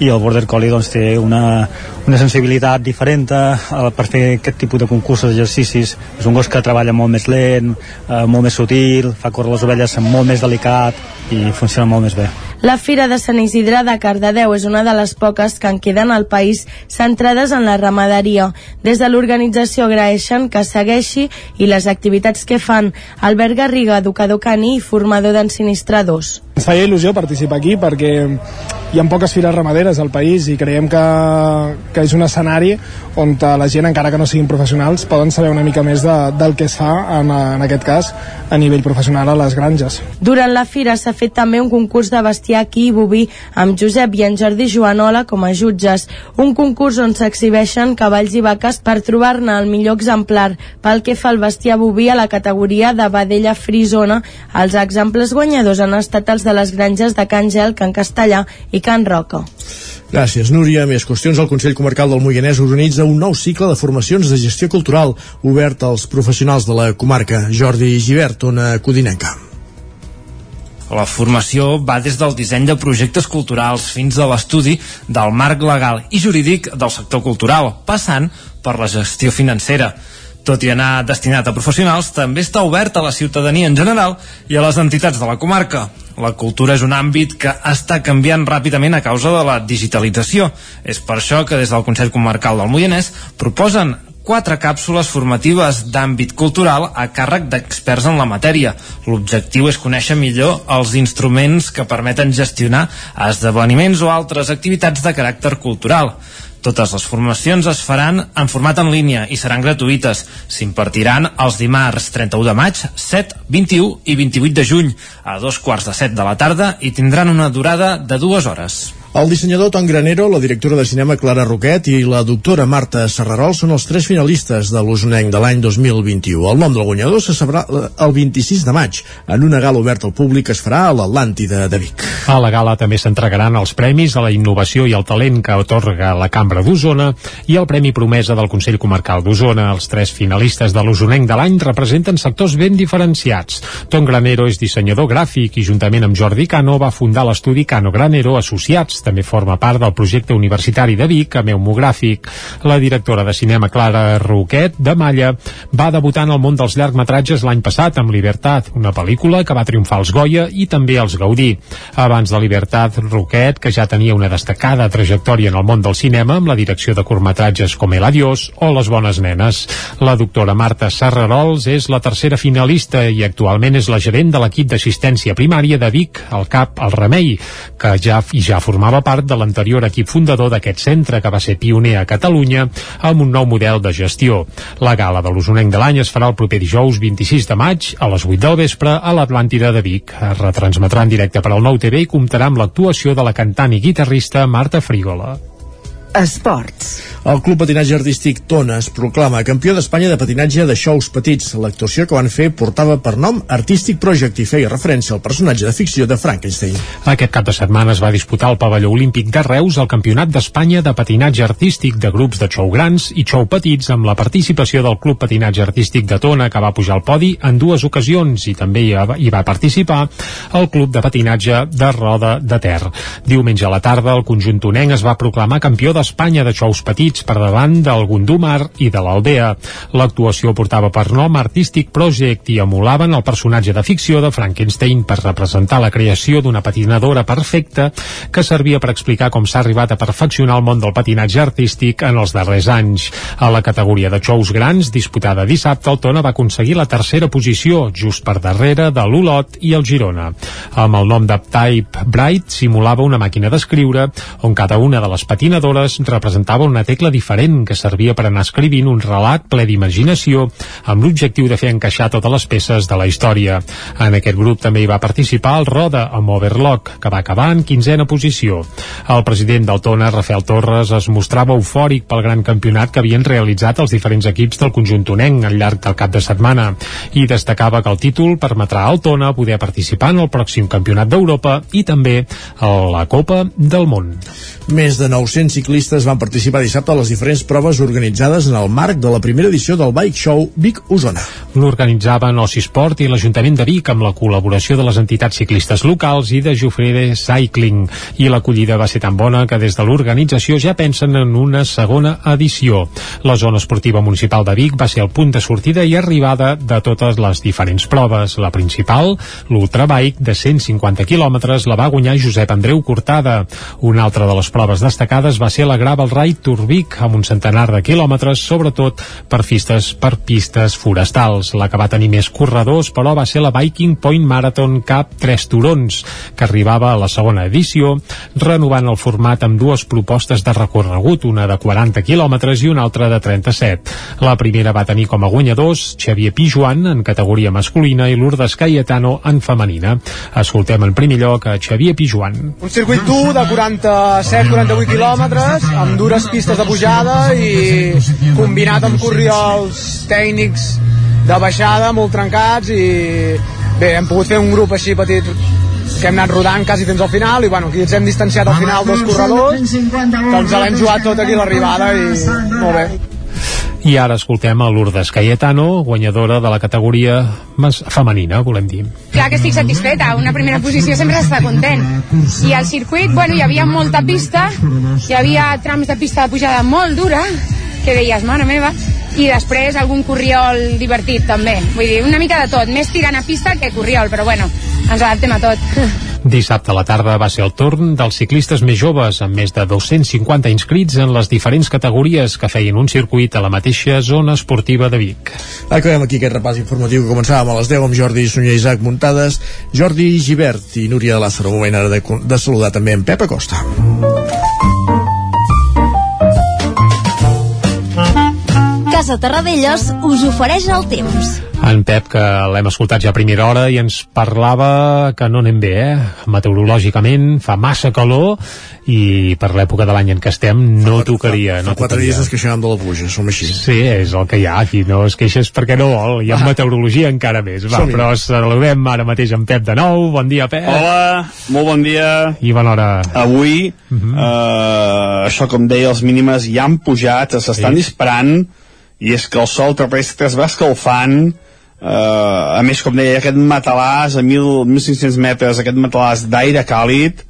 I el Border Collie doncs, té una, una sensibilitat diferent eh, per fer aquest tipus de concursos d'exercicis és un gos que treballa molt més lent eh, molt més sutil, fa córrer les ovelles molt més delicat i funciona molt més bé. La Fira de Sant Isidre de Cardedeu és una de les poques que en queden al país centrades en la ramaderia. Des de l'organització agraeixen que segueixi i les activitats que fan. Albert Garriga, educador caní i formador d'ensinistradors. Ens feia il·lusió participar aquí perquè hi ha poques fires ramaderes al país i creiem que, que és un escenari on la gent, encara que no siguin professionals, poden saber una mica més de, del que es fa, en, en aquest cas, a nivell professional a les granges. Durant la fira s'ha fet també un concurs de bestiar aquí i boví amb Josep i en Jordi Joanola com a jutges. Un concurs on s'exhibeixen cavalls i vaques per trobar-ne el millor exemplar. Pel que fa al bestiar boví a la categoria de vedella frisona, els exemples guanyadors han estat els de les granges de Can Gel, Can Castellà i Can Roca. Gràcies, Núria. Més qüestions. El Consell Comarcal del Moianès organitza un nou cicle de formacions de gestió cultural obert als professionals de la comarca. Jordi Givert, ona Codinenca. La formació va des del disseny de projectes culturals fins a l'estudi del marc legal i jurídic del sector cultural, passant per la gestió financera. Tot i anar destinat a professionals, també està obert a la ciutadania en general i a les entitats de la comarca. La cultura és un àmbit que està canviant ràpidament a causa de la digitalització. És per això que des del Consell Comarcal del Moianès proposen quatre càpsules formatives d'àmbit cultural a càrrec d'experts en la matèria. L'objectiu és conèixer millor els instruments que permeten gestionar esdeveniments o altres activitats de caràcter cultural. Totes les formacions es faran en format en línia i seran gratuïtes. S'impartiran els dimarts 31 de maig, 7, 21 i 28 de juny a dos quarts de set de la tarda i tindran una durada de dues hores. El dissenyador Tom Granero, la directora de cinema Clara Roquet i la doctora Marta Serrarol són els tres finalistes de l'Osonenc de l'any 2021. El nom del guanyador se sabrà el 26 de maig en una gala oberta al públic que es farà a l'Atlàntida de Vic. A la gala també s'entregaran els premis a la innovació i el talent que otorga la Cambra d'Osona i el Premi Promesa del Consell Comarcal d'Osona. Els tres finalistes de l'Osonenc de l'any representen sectors ben diferenciats. Tom Granero és dissenyador gràfic i juntament amb Jordi Cano va fundar l'estudi Cano Granero Associats també forma part del projecte universitari de Vic, Ameomogràfic. La directora de cinema Clara Roquet, de Malla, va debutar en el món dels llargmetratges l'any passat amb Libertat, una pel·lícula que va triomfar als Goya i també als Gaudí. Abans de Libertat, Roquet, que ja tenia una destacada trajectòria en el món del cinema amb la direcció de curtmetratges com El Adiós o Les Bones Nenes. La doctora Marta Serrarols és la tercera finalista i actualment és la gerent de l'equip d'assistència primària de Vic, al CAP El Remei, que ja, i ja formava formava part de l'anterior equip fundador d'aquest centre que va ser pioner a Catalunya amb un nou model de gestió. La gala de l'Osonenc de l'any es farà el proper dijous 26 de maig a les 8 del vespre a l'Atlàntida de Vic. Es retransmetrà en directe per al Nou TV i comptarà amb l'actuació de la cantant i guitarrista Marta Frígola. Esports. El Club Patinatge Artístic Tona es proclama campió d'Espanya de patinatge de xous petits. L'actuació que van fer portava per nom Artistic Project i feia referència al personatge de ficció de Frankenstein. Aquest cap de setmana es va disputar al pavelló olímpic de Reus el Campionat d'Espanya de patinatge artístic de grups de xou grans i xou petits amb la participació del Club Patinatge Artístic de Tona que va pujar al podi en dues ocasions i també hi va, hi va participar el Club de Patinatge de Roda de Ter. Diumenge a la tarda el conjunt tonenc es va proclamar campió d'Espanya de xous petits per davant del Gondomar i de l'Aldea. L'actuació portava per nom Artistic Project i emulaven el personatge de ficció de Frankenstein per representar la creació d'una patinadora perfecta que servia per explicar com s'ha arribat a perfeccionar el món del patinatge artístic en els darrers anys. A la categoria de xous grans, disputada dissabte, el Tona va aconseguir la tercera posició, just per darrere de l'Olot i el Girona. Amb el nom de Type Bright simulava una màquina d'escriure on cada una de les patinadores representava una tecla diferent que servia per anar escrivint un relat ple d'imaginació amb l'objectiu de fer encaixar totes les peces de la història. En aquest grup també hi va participar el Roda amb Overlock, que va acabar en quinzena posició. El president del Tona, Rafael Torres, es mostrava eufòric pel gran campionat que havien realitzat els diferents equips del conjunt tonenc al llarg del cap de setmana i destacava que el títol permetrà al Tona poder participar en el pròxim campionat d'Europa i també a la Copa del Món. Més de 900 ciclistes van participar dissabte a les diferents proves organitzades en el marc de la primera edició del Bike Show Vic Osona. L'organitzaven Sport i l'Ajuntament de Vic amb la col·laboració de les entitats ciclistes locals i de Jufrere Cycling. I l'acollida va ser tan bona que des de l'organització ja pensen en una segona edició. La zona esportiva municipal de Vic va ser el punt de sortida i arribada de totes les diferents proves. La principal, l'Ultrabike, de 150 quilòmetres, la va guanyar Josep Andreu Cortada. Una altra de les proves destacades va ser la Gravel Ride Turbic amb un centenar de quilòmetres, sobretot per pistes, per pistes forestals. La que va tenir més corredors, però, va ser la Viking Point Marathon Cup 3 Turons, que arribava a la segona edició, renovant el format amb dues propostes de recorregut, una de 40 quilòmetres i una altra de 37. La primera va tenir com a guanyadors Xavier Pijuan en categoria masculina i Lourdes Cayetano en femenina. Escoltem en primer lloc a Xavier Pijuan. Un circuit dur de 47-48 quilòmetres, amb dures pistes de pujada i combinat amb corriols tècnics de baixada molt trencats i bé, hem pogut fer un grup així petit que hem anat rodant quasi fins al final i bueno, aquí ens hem distanciat al final dos corredors que ens l'hem jugat tot aquí l'arribada i molt bé I ara escoltem a Lourdes Cayetano, guanyadora de la categoria femenina, volem dir. Clar que estic satisfeta, una primera posició sempre està content. I al circuit, bueno, hi havia molta pista, hi havia trams de pista de pujada molt dura, que deies, mare meva, i després algun corriol divertit també. Vull dir, una mica de tot, més tirant a pista que corriol, però bueno, ens adaptem a tot. Dissabte a la tarda va ser el torn dels ciclistes més joves, amb més de 250 inscrits en les diferents categories que feien un circuit a la mateixa zona esportiva de Vic. Acabem aquí aquest repàs informatiu que començàvem a les 10 amb Jordi Sunyer Isaac Muntades, Jordi Givert i Núria de Lázaro. Moment ara de, de saludar també en Pep Acosta. Casa Terradellos us ofereix el temps. En Pep, que l'hem escoltat ja a primera hora i ens parlava que no anem bé, eh? Meteorològicament fa massa calor i per l'època de l'any en què estem no tocaria. Fa no quatre tocaria. dies ens queixàvem de la pluja, som així. Sí, és el que hi ha aquí, no es queixes perquè no vol, i amb meteorologia encara més. Va, però saludem ara mateix en Pep de nou. Bon dia, Pep. Hola, molt bon dia. I bona hora. Avui, uh -huh. eh, això com deia, els mínimes ja han pujat, s'estan Sí. disparant, i és que el sol terrestre es va escalfant, eh, a més, com deia, aquest matalàs a 1.000, 1.500 metres, aquest matalàs d'aire càlid,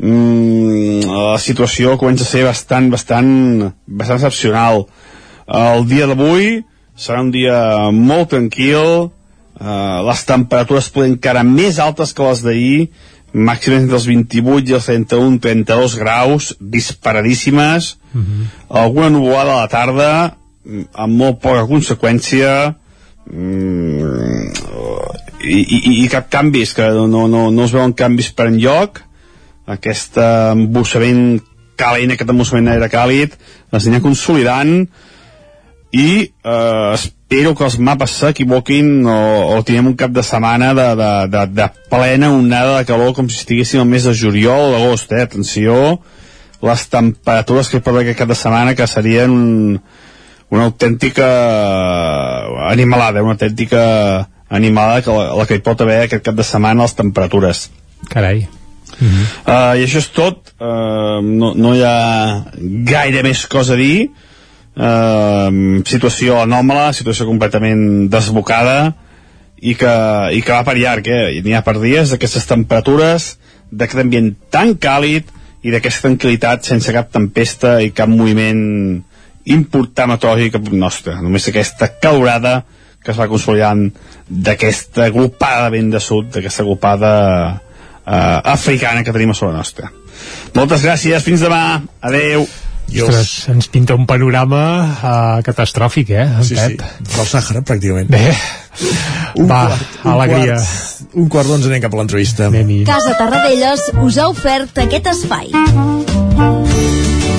mm, la situació comença a ser bastant, bastant, bastant excepcional. El dia d'avui serà un dia molt tranquil, eh, les temperatures poden encara més altes que les d'ahir, màximes entre els 28 i els 31-32 graus, disparadíssimes, alguna nuvolada a la tarda, amb molt poca conseqüència, mm, i, i, i cap canvis, que no, no, no, es veuen canvis per enlloc, aquest embussament calent, aquest embussament d'aire càlid, es anirà consolidant i eh, espero que els mapes s'equivoquin o, o tinguem un cap de setmana de, de, de, de plena onada de calor com si estiguéssim al mes de juliol o d'agost, eh? atenció les temperatures que hi pot haver aquest cap de setmana que serien un, una autèntica animalada, una autèntica animalada que la, la que hi pot haver aquest cap de setmana les temperatures Carai. Uh, I això és tot. Uh, no, no hi ha gaire més cosa a dir. Uh, situació anòmala, situació completament desbocada i que, i que va per llarg, eh? N'hi ha per dies d'aquestes temperatures, d'aquest ambient tan càlid i d'aquesta tranquil·litat sense cap tempesta i cap moviment important meteorològic a punt nostre. Només aquesta calorada que es va consolidant d'aquesta agrupada de vent de sud, d'aquesta agrupada eh, africana que tenim a sobre nostra. Moltes gràcies, fins demà, adeu. Ostres, ens pinta un panorama uh, catastròfic, eh, en Sí, sí, Pep? del Sàhara, pràcticament. Bé, Un va, quart, un alegria. Quart, un quart d'onze anem cap a l'entrevista. Casa Tarradellas us ha ofert aquest espai.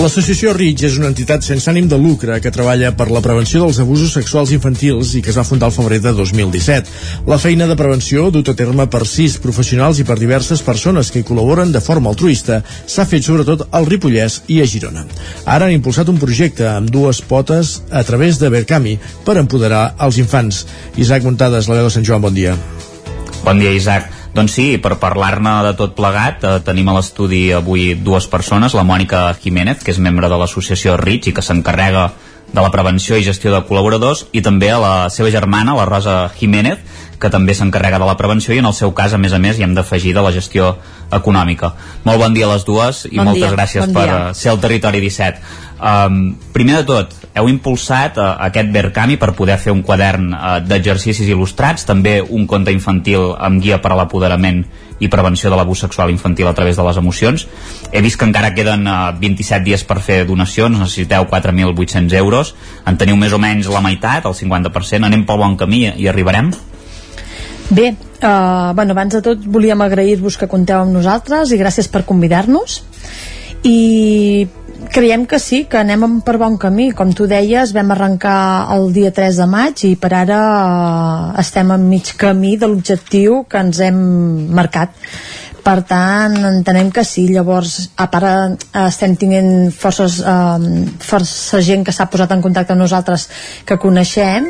L'associació RITG és una entitat sense ànim de lucre que treballa per la prevenció dels abusos sexuals infantils i que es va fundar al febrer de 2017. La feina de prevenció, dut a terme per sis professionals i per diverses persones que hi col·laboren de forma altruista, s'ha fet sobretot al Ripollès i a Girona. Ara han impulsat un projecte amb dues potes a través de Berkami per empoderar els infants. Isaac Muntades, la veu de Sant Joan, bon dia. Bon dia, Isaac. Doncs sí, per parlar-ne de tot plegat, eh, tenim a l'estudi avui dues persones, la Mònica Jiménez, que és membre de l'associació RIC i que s'encarrega de la prevenció i gestió de col·laboradors, i també a la seva germana, la Rosa Jiménez, que també s'encarrega de la prevenció i en el seu cas, a més a més, hi hem d'afegir de la gestió econòmica. Molt bon dia a les dues i Bon moltes dia, gràcies bon per dia. eh, ser al Territori 17. Um, primer de tot, heu impulsat uh, aquest Verkami per poder fer un quadern uh, d'exercicis il·lustrats, també un conte infantil amb guia per a l'apoderament i prevenció de l'abús sexual infantil a través de les emocions. He vist que encara queden uh, 27 dies per fer donacions, necessiteu 4.800 euros, en teniu més o menys la meitat, el 50%, anem pel bon camí i arribarem? Bé, uh, bueno, abans de tot volíem agrair-vos que compteu amb nosaltres i gràcies per convidar-nos i creiem que sí, que anem per bon camí. Com tu deies, vam arrencar el dia 3 de maig i per ara uh, estem en mig camí de l'objectiu que ens hem marcat per tant entenem que sí llavors a part eh, estem tinguent forces, eh, força gent que s'ha posat en contacte amb nosaltres que coneixem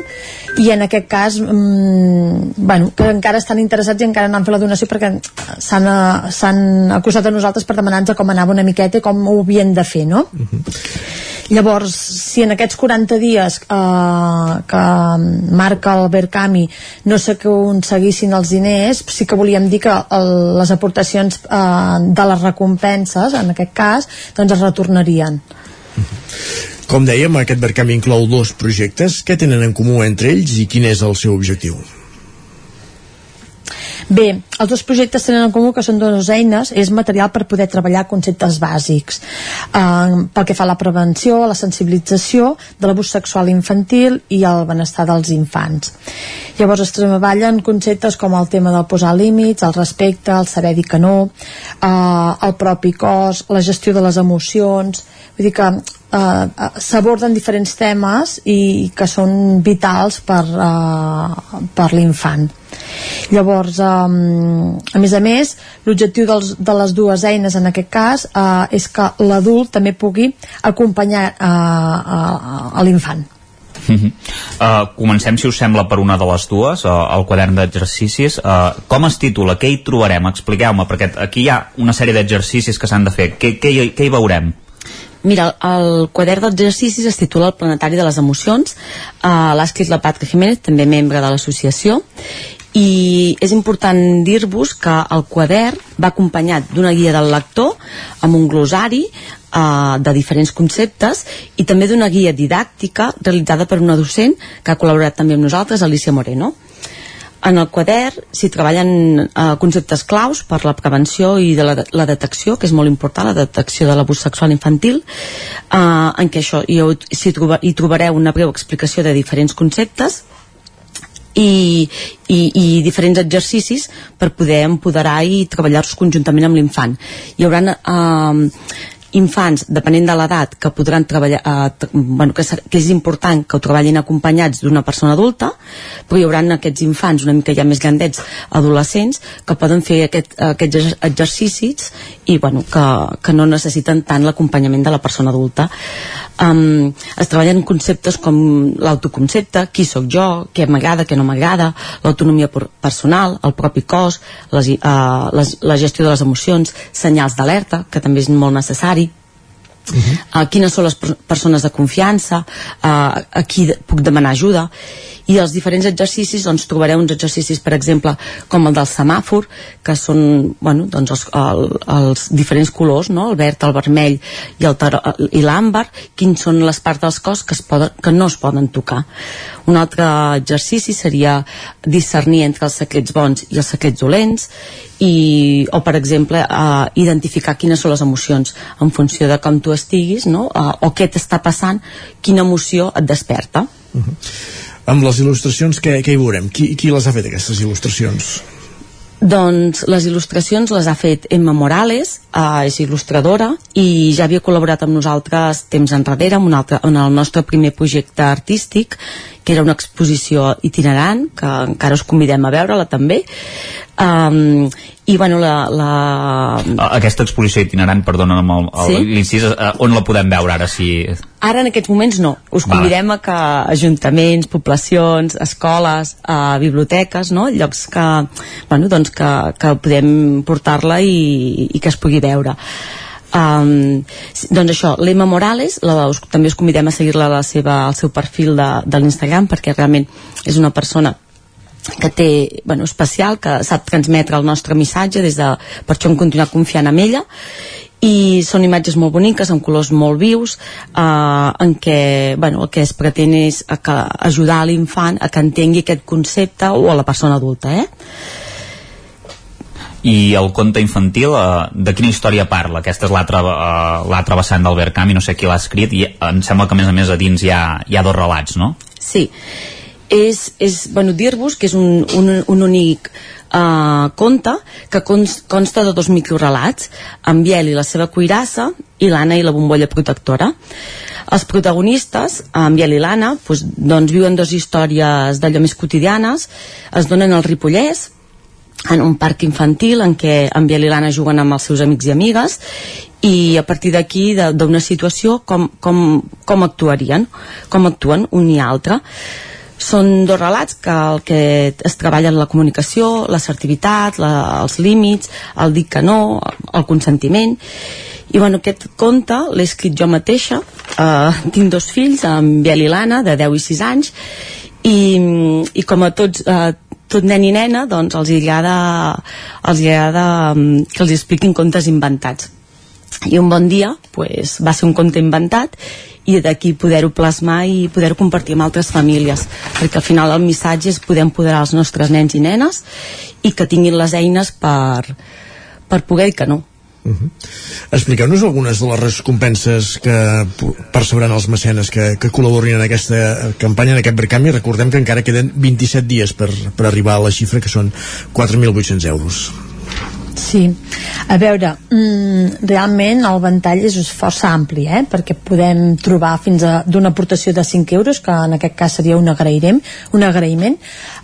i en aquest cas mm, bueno, que encara estan interessats i encara no han fet la donació perquè s'han eh, s'han acusat a nosaltres per demanar-nos com anava una miqueta i com ho havien de fer no? Uh -huh. Llavors, si en aquests 40 dies eh, que marca el Berkami no s'aconseguissin els diners, sí que volíem dir que el, les aportacions eh, de les recompenses, en aquest cas, doncs es retornarien. Com dèiem, aquest Berkami inclou dos projectes. Què tenen en comú entre ells i quin és el seu objectiu? Bé, els dos projectes tenen en comú que són dues eines, és material per poder treballar conceptes bàsics, eh, pel que fa a la prevenció, a la sensibilització de l'abús sexual infantil i el benestar dels infants. Llavors es treballen conceptes com el tema del posar límits, el respecte, el saber dir que no, eh, el propi cos, la gestió de les emocions, vull dir que eh, s'aborden diferents temes i que són vitals per, eh, per l'infant Llavors, um, a més a més, l'objectiu de les dues eines en aquest cas uh, és que l'adult també pugui acompanyar uh, uh, a l'infant. Uh -huh. uh, comencem, si us sembla, per una de les dues, uh, el quadern d'exercicis. Uh, com es titula? Què hi trobarem? Expliqueu-me, perquè aquí hi ha una sèrie d'exercicis que s'han de fer. Què, què, hi, què hi veurem? Mira, el quadern d'exercicis es titula El planetari de les emocions. Uh, L'ha escrit la Patca Jiménez, també membre de l'associació, i és important dir-vos que el quadern va acompanyat d'una guia del lector amb un glosari eh, de diferents conceptes i també d'una guia didàctica realitzada per una docent que ha col·laborat també amb nosaltres, Alicia Moreno. En el quadern s'hi treballen eh, conceptes claus per la prevenció i de la, la detecció, que és molt important, la detecció de l'abús sexual infantil, eh, en què això hi, hi trobareu una breu explicació de diferents conceptes i, i, i diferents exercicis per poder empoderar i treballar-los conjuntament amb l'infant. Hi haurà eh, infants, depenent de l'edat, que podran treballar, eh, bueno, que, que és important que ho treballin acompanyats d'una persona adulta, però hi haurà aquests infants una mica ja més grandets, adolescents, que poden fer aquest, aquests exercicis i bueno, que, que no necessiten tant l'acompanyament de la persona adulta. Um, es treballen conceptes com l'autoconcepte, qui sóc jo, què m'agrada, què no m'agrada, l'autonomia personal, el propi cos, les, uh, les, la gestió de les emocions, senyals d'alerta, que també és molt necessari, Uh -huh. uh, quines són les persones de confiança uh, a qui puc demanar ajuda i els diferents exercicis doncs trobareu uns exercicis per exemple com el del semàfor que són bueno, doncs els, el, els diferents colors no? el verd, el vermell i, el i l'àmbar quins són les parts del cos que, es poden, que no es poden tocar un altre exercici seria discernir entre els secrets bons i els secrets dolents i, o per exemple uh, identificar quines són les emocions en funció de com tu estiguis no? uh, o què t'està passant quina emoció et desperta uh -huh. Amb les il·lustracions què, què hi veurem? Qui, qui les ha fet aquestes il·lustracions? Doncs les il·lustracions les ha fet Emma Morales, eh, és il·lustradora i ja havia col·laborat amb nosaltres temps enrere en, un altre, en el nostre primer projecte artístic que era una exposició itinerant que encara us convidem a veure-la també um, i bueno la, la... aquesta exposició itinerant perdona el, el, sí? l'incís, uh, on la podem veure ara si... ara en aquests moments no us convidem vale. a que ajuntaments, poblacions escoles, uh, biblioteques no? llocs que, bueno, doncs que, que podem portar-la i, i que es pugui veure Um, doncs això, l'Emma Morales la, us, també us convidem a seguir-la al seu perfil de, de l'Instagram perquè realment és una persona que té, bueno, especial, que sap transmetre el nostre missatge, des de, per això hem continuat confiant en ella, i són imatges molt boniques, amb colors molt vius, eh, en què bueno, el que es pretén és a que, ajudar l'infant a que entengui aquest concepte o a la persona adulta, eh? I el conte infantil eh, de quina història parla? Aquesta és l'altra eh, vessant del Verkami, no sé qui l'ha escrit i em sembla que a més a més a dins hi ha, hi ha dos relats, no? Sí, és, és bueno, dir-vos que és un, un, un únic uh, conte que consta de dos microrelats en Biel i la seva cuirassa i l'Anna i la bombolla protectora els protagonistes, en Biel i l'Anna doncs, doncs viuen dues històries d'allò més quotidianes es donen el Ripollès en un parc infantil en què en Biel i l'Anna juguen amb els seus amics i amigues i a partir d'aquí d'una situació com, com, com actuarien? Com actuen un i altre? Són dos relats que el que es treballa en la comunicació, l'assertivitat, la, els límits, el dir que no, el consentiment. I bueno, aquest conte l'he escrit jo mateixa. Eh, tinc dos fills, en Biel i l'Anna de 10 i 6 anys i, i com a tots eh, tot nen i nena doncs els agrada, els agrada mm, que els expliquin contes inventats. I un bon dia pues, va ser un conte inventat i d'aquí poder-ho plasmar i poder-ho compartir amb altres famílies perquè al final el missatge és poder empoderar els nostres nens i nenes i que tinguin les eines per, per poder dir que no Uh -huh. Expliqueu-nos algunes de les recompenses que percebran els mecenes que, que col·laborin en aquesta campanya, en aquest Bercanvi. Recordem que encara queden 27 dies per, per arribar a la xifra, que són 4.800 euros. Sí, a veure, mm, realment el ventall és força ampli, eh? perquè podem trobar fins a d'una aportació de 5 euros, que en aquest cas seria un agraïment, un agraïment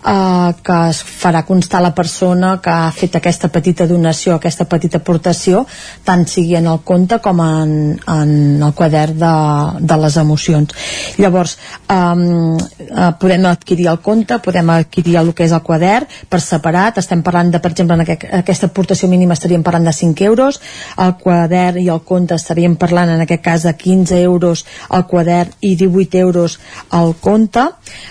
eh, que es farà constar la persona que ha fet aquesta petita donació, aquesta petita aportació, tant sigui en el compte com en, en el quadern de, de les emocions. Llavors, eh, podem adquirir el compte, podem adquirir el que és el quadern per separat, estem parlant de, per exemple, en aquest, aquesta aportació mínima estaríem parlant de 5 euros, el quadern i el compte estaríem parlant en aquest cas de 15 euros el quadern i 18 euros el compte.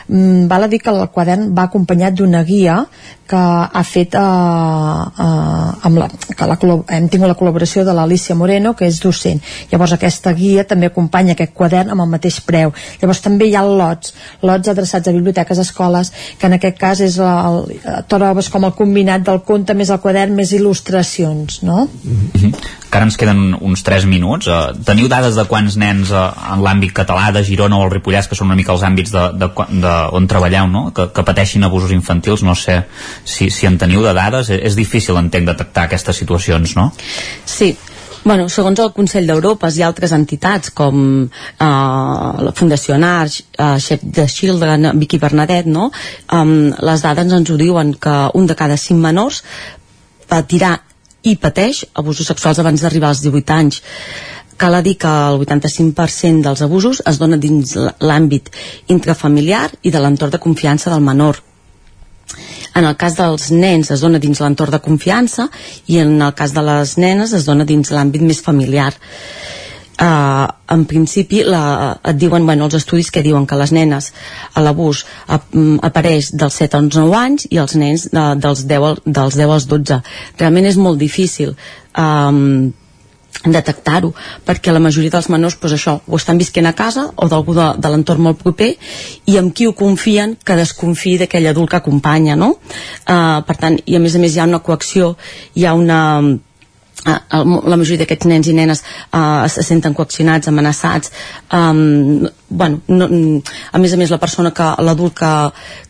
Mm, val a dir que el quadern va acompanyat d'una guia que ha fet eh, eh, amb la, que la, hem tingut la col·laboració de l'Alicia Moreno que és docent, llavors aquesta guia també acompanya aquest quadern amb el mateix preu llavors també hi ha lots lots adreçats a biblioteques, escoles que en aquest cas és el, el, trobes com el combinat del conte més el quadern més il·lustracions no? Mm -hmm. Que ara ens queden uns 3 minuts uh, teniu dades de quants nens uh, en l'àmbit català de Girona o el Ripollès que són una mica els àmbits de, de, de, on treballeu no? que, que pateixin abusos infantils no sé si, si en teniu de dades, és, difícil, entenc, detectar aquestes situacions, no? Sí, Bueno, segons el Consell d'Europa ha altres entitats com eh, la Fundació Arch, eh, de Children, Vicky Bernadette, no? Um, les dades ens ho diuen que un de cada cinc menors patirà i pateix abusos sexuals abans d'arribar als 18 anys cal dir que el 85% dels abusos es dona dins l'àmbit intrafamiliar i de l'entorn de confiança del menor en el cas dels nens es dona dins l'entorn de confiança i en el cas de les nenes es dona dins l'àmbit més familiar. Uh, en principi la, et diuen, bueno, els estudis que diuen que les nenes a l'abús ap apareix dels 7 als 9 anys i els nens uh, dels, 10 al, dels 10 als 12 realment és molt difícil um, detectar-ho, perquè la majoria dels menors pues això, ho estan visquent a casa o d'algú de, de l'entorn molt proper i amb qui ho confien que desconfiï d'aquell adult que acompanya no? Uh, per tant, i a més a més hi ha una coacció hi ha una la majoria d'aquests nens i nenes uh, se senten coaccionats, amenaçats um, bueno, no, a més a més la persona que l'adult que,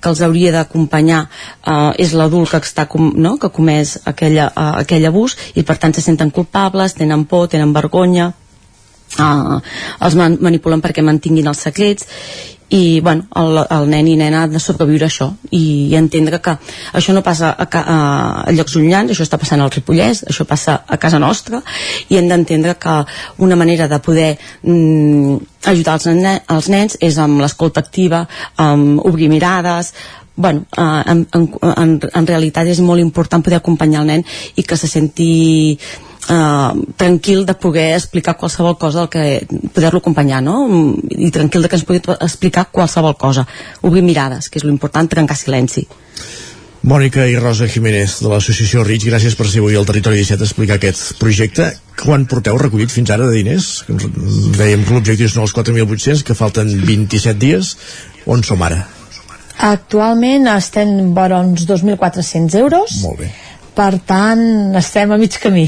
que els hauria d'acompanyar uh, és l'adult que està com, no? que comès aquella, uh, aquell abús i per tant se senten culpables, tenen por, tenen vergonya uh, els man manipulen perquè mantinguin els secrets i bueno, el, el nen i nena ha de sobreviure això i, i entendre que això no passa a, a, a llocs llunyans, això està passant al Ripollès, això passa a casa nostra i hem d'entendre que una manera de poder mm, ajudar els, nen, els nens és amb l'escolta activa, amb obrir mirades, bueno, eh, en, en, en, en realitat és molt important poder acompanyar el nen i que se senti eh, tranquil de poder explicar qualsevol cosa del que poder-lo acompanyar no? i tranquil de que ens pugui explicar qualsevol cosa obrir mirades, que és l'important trencar silenci Mònica i Rosa Jiménez de l'associació RIC, gràcies per ser avui al Territori 17 a explicar aquest projecte. Quan porteu recollit fins ara de diners? Dèiem que l'objectiu són els 4.800, que falten 27 dies. On som ara? Actualment estem vora uns 2.400 euros. Molt bé per tant estem a mig camí.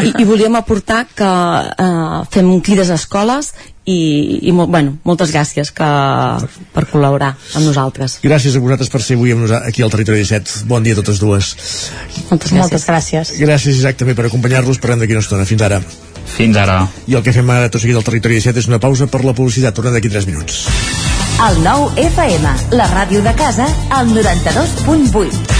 I, i volíem aportar que eh, fem crides a escoles i, i mo bueno, moltes gràcies que, per col·laborar amb nosaltres. Gràcies a vosaltres per ser avui amb nosaltres aquí al Territori 17 bon dia a totes dues. Moltes gràcies, moltes gràcies. gràcies Isaac també per acompanyar-los. Parlem d'aquí una estona, fins ara. Fins ara. I el que fem ara tot seguit al Territori 17 és una pausa per la publicitat, tornem d'aquí 3 minuts. El nou FM, la ràdio de casa, al 92.8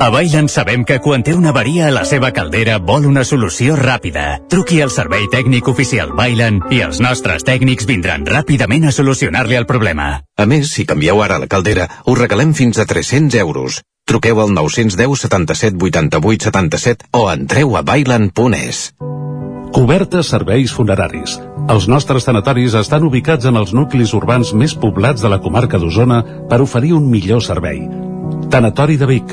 A Bailen sabem que quan té una avaria a la seva caldera vol una solució ràpida. Truqui al servei tècnic oficial Bailen i els nostres tècnics vindran ràpidament a solucionar-li el problema. A més, si canvieu ara la caldera, us regalem fins a 300 euros. Truqueu al 910 77 88 77 o entreu a bailan.es. Cobertes serveis funeraris. Els nostres tanatoris estan ubicats en els nuclis urbans més poblats de la comarca d'Osona per oferir un millor servei. Tanatori de Vic,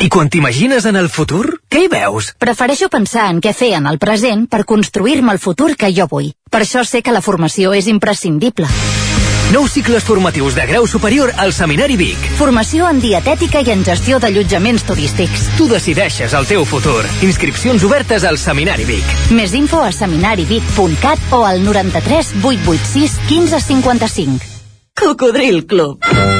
I quan t'imagines en el futur, què hi veus? Prefereixo pensar en què fer en el present per construir-me el futur que jo vull. Per això sé que la formació és imprescindible. Nous cicles formatius de grau superior al Seminari Vic. Formació en dietètica i en gestió d'allotjaments turístics. Tu decideixes el teu futur. Inscripcions obertes al Seminari Vic. Més info a seminarivic.cat o al 93 886 1555. Cocodril Club.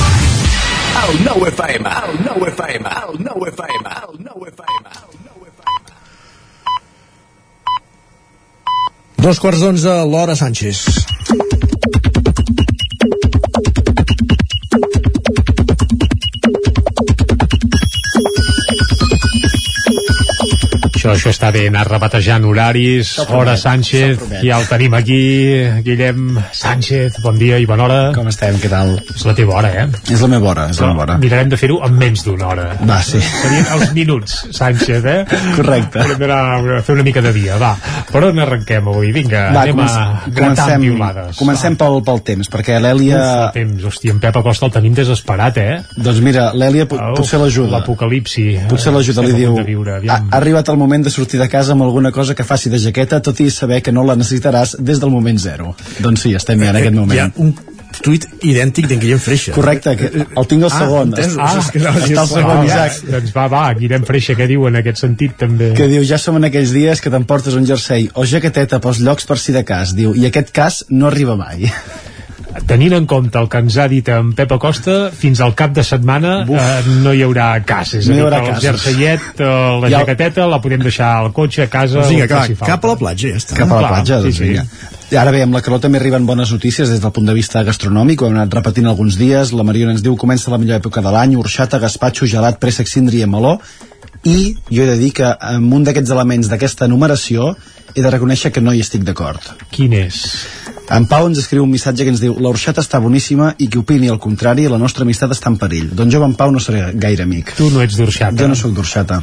El 9 FM, el 9 FM, el 9 FM, el 9 FM. Dos quarts d'onze, l'hora Sánchez. Això, això està bé, anar rebatejant horaris, hora Sánchez, ja el tenim aquí, Guillem Sánchez, bon dia i bona hora. Com estem, què tal? És la teva hora, eh? És la meva hora, és la meva hora. Mirarem de fer-ho en menys d'una hora. Va, sí. Serien els minuts, Sánchez, eh? Correcte. A fer una mica de dia, va. Per on arrenquem avui? Vinga, Va, anem comenc- a gratar comencem, piulades. comencem pel, pel temps, perquè l'Èlia... Uf, el temps, hòstia, en Pep Acosta el tenim desesperat, eh? Doncs mira, l'Èlia pot, potser l'ajuda. L'apocalipsi. Potser l'ajuda, li diu... Ha, ha arribat el moment de sortir de casa amb alguna cosa que faci de jaqueta, tot i saber que no la necessitaràs des del moment zero. Doncs sí, estem ja en aquest moment. Hi ha un tuit idèntic d'en Guillem Freixa. Correcte, que el tinc al Ah, segon. entesos, Ah, és que no, està al segon, ah, Isaac. Doncs va, va, Guillem Freixa, què diu en aquest sentit també? que diu, ja som en aquells dies que t'emportes un jersei o jaqueteta pels llocs per si de cas, diu, i aquest cas no arriba mai. Tenint en compte el que ens ha dit en Pep Acosta, fins al cap de setmana eh, no hi haurà cas. És No a hi dir, haurà que el casos. jerseiet, eh, la Ja- jaqueteta, la podem deixar al cotxe, a casa... Vinga, on clar, cap a la platja, ja està. Cap a la Clar, platja, sí, doncs sí. vinga. I ara bé, amb la calor també arriben bones notícies des del punt de vista gastronòmic, ho hem anat repetint alguns dies, la Mariona ens diu comença la millor època de l'any, orxata, gaspatxo, gelat, préssec, síndria, meló, i jo he de dir que amb un d'aquests elements d'aquesta numeració he de reconèixer que no hi estic d'acord. Quin és? En Pau ens escriu un missatge que ens diu l'orxata està boníssima i qui opini el contrari, la nostra amistat està en perill. Doncs jo, en Pau, no seré gaire amic. Tu no ets d'orxata. Jo no sóc d'orxata.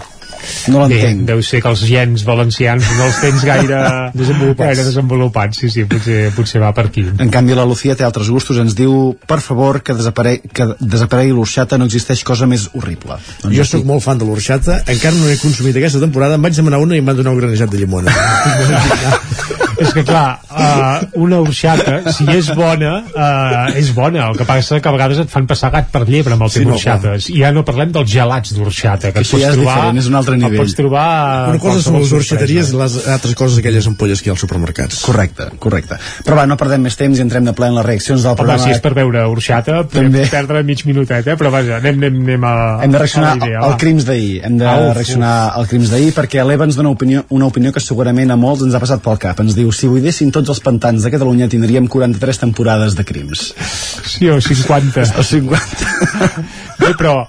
No l'entenc. deu ser que els gens valencians no els tens gaire desenvolupats. Gaire desenvolupats, sí, sí, potser, potser va per aquí. En canvi, la Lucía té altres gustos, ens diu, per favor, que, desapare que desaparegui l'orxata, no existeix cosa més horrible. Doncs Jo sóc molt fan de l'orxata, encara no he consumit aquesta temporada, em vaig demanar una i em van donar un granejat de llimona. és que clar, uh, una orxata, si és bona, uh, és bona. El que passa que a vegades et fan passar gat per llebre amb el Sí, tema no, orxates. I ja no parlem dels gelats d'orxata, que et Això pots ja és trobar... diferent, és un altre el nivell. pots trobar... a Una cosa són les orxateries i les altres coses aquelles ampolles que hi ha als supermercats. Correcte, correcte. Però va, no perdem més temps i entrem de ple en les reaccions del Home, programa. si és per veure orxata, podem També. perdre mig minutet, eh? però vaja, anem, anem, anem a... Hem de reaccionar al crims d'ahir. Hem de Ah, uf, reaccionar al crims d'ahir perquè l'Eva ens dona opinió, una opinió que segurament a molts ens ha passat pel cap. Ens diu, si buidessin tots els pantans de Catalunya tindríem 43 temporades de crims. Sí, o 50. O 50. Bé, però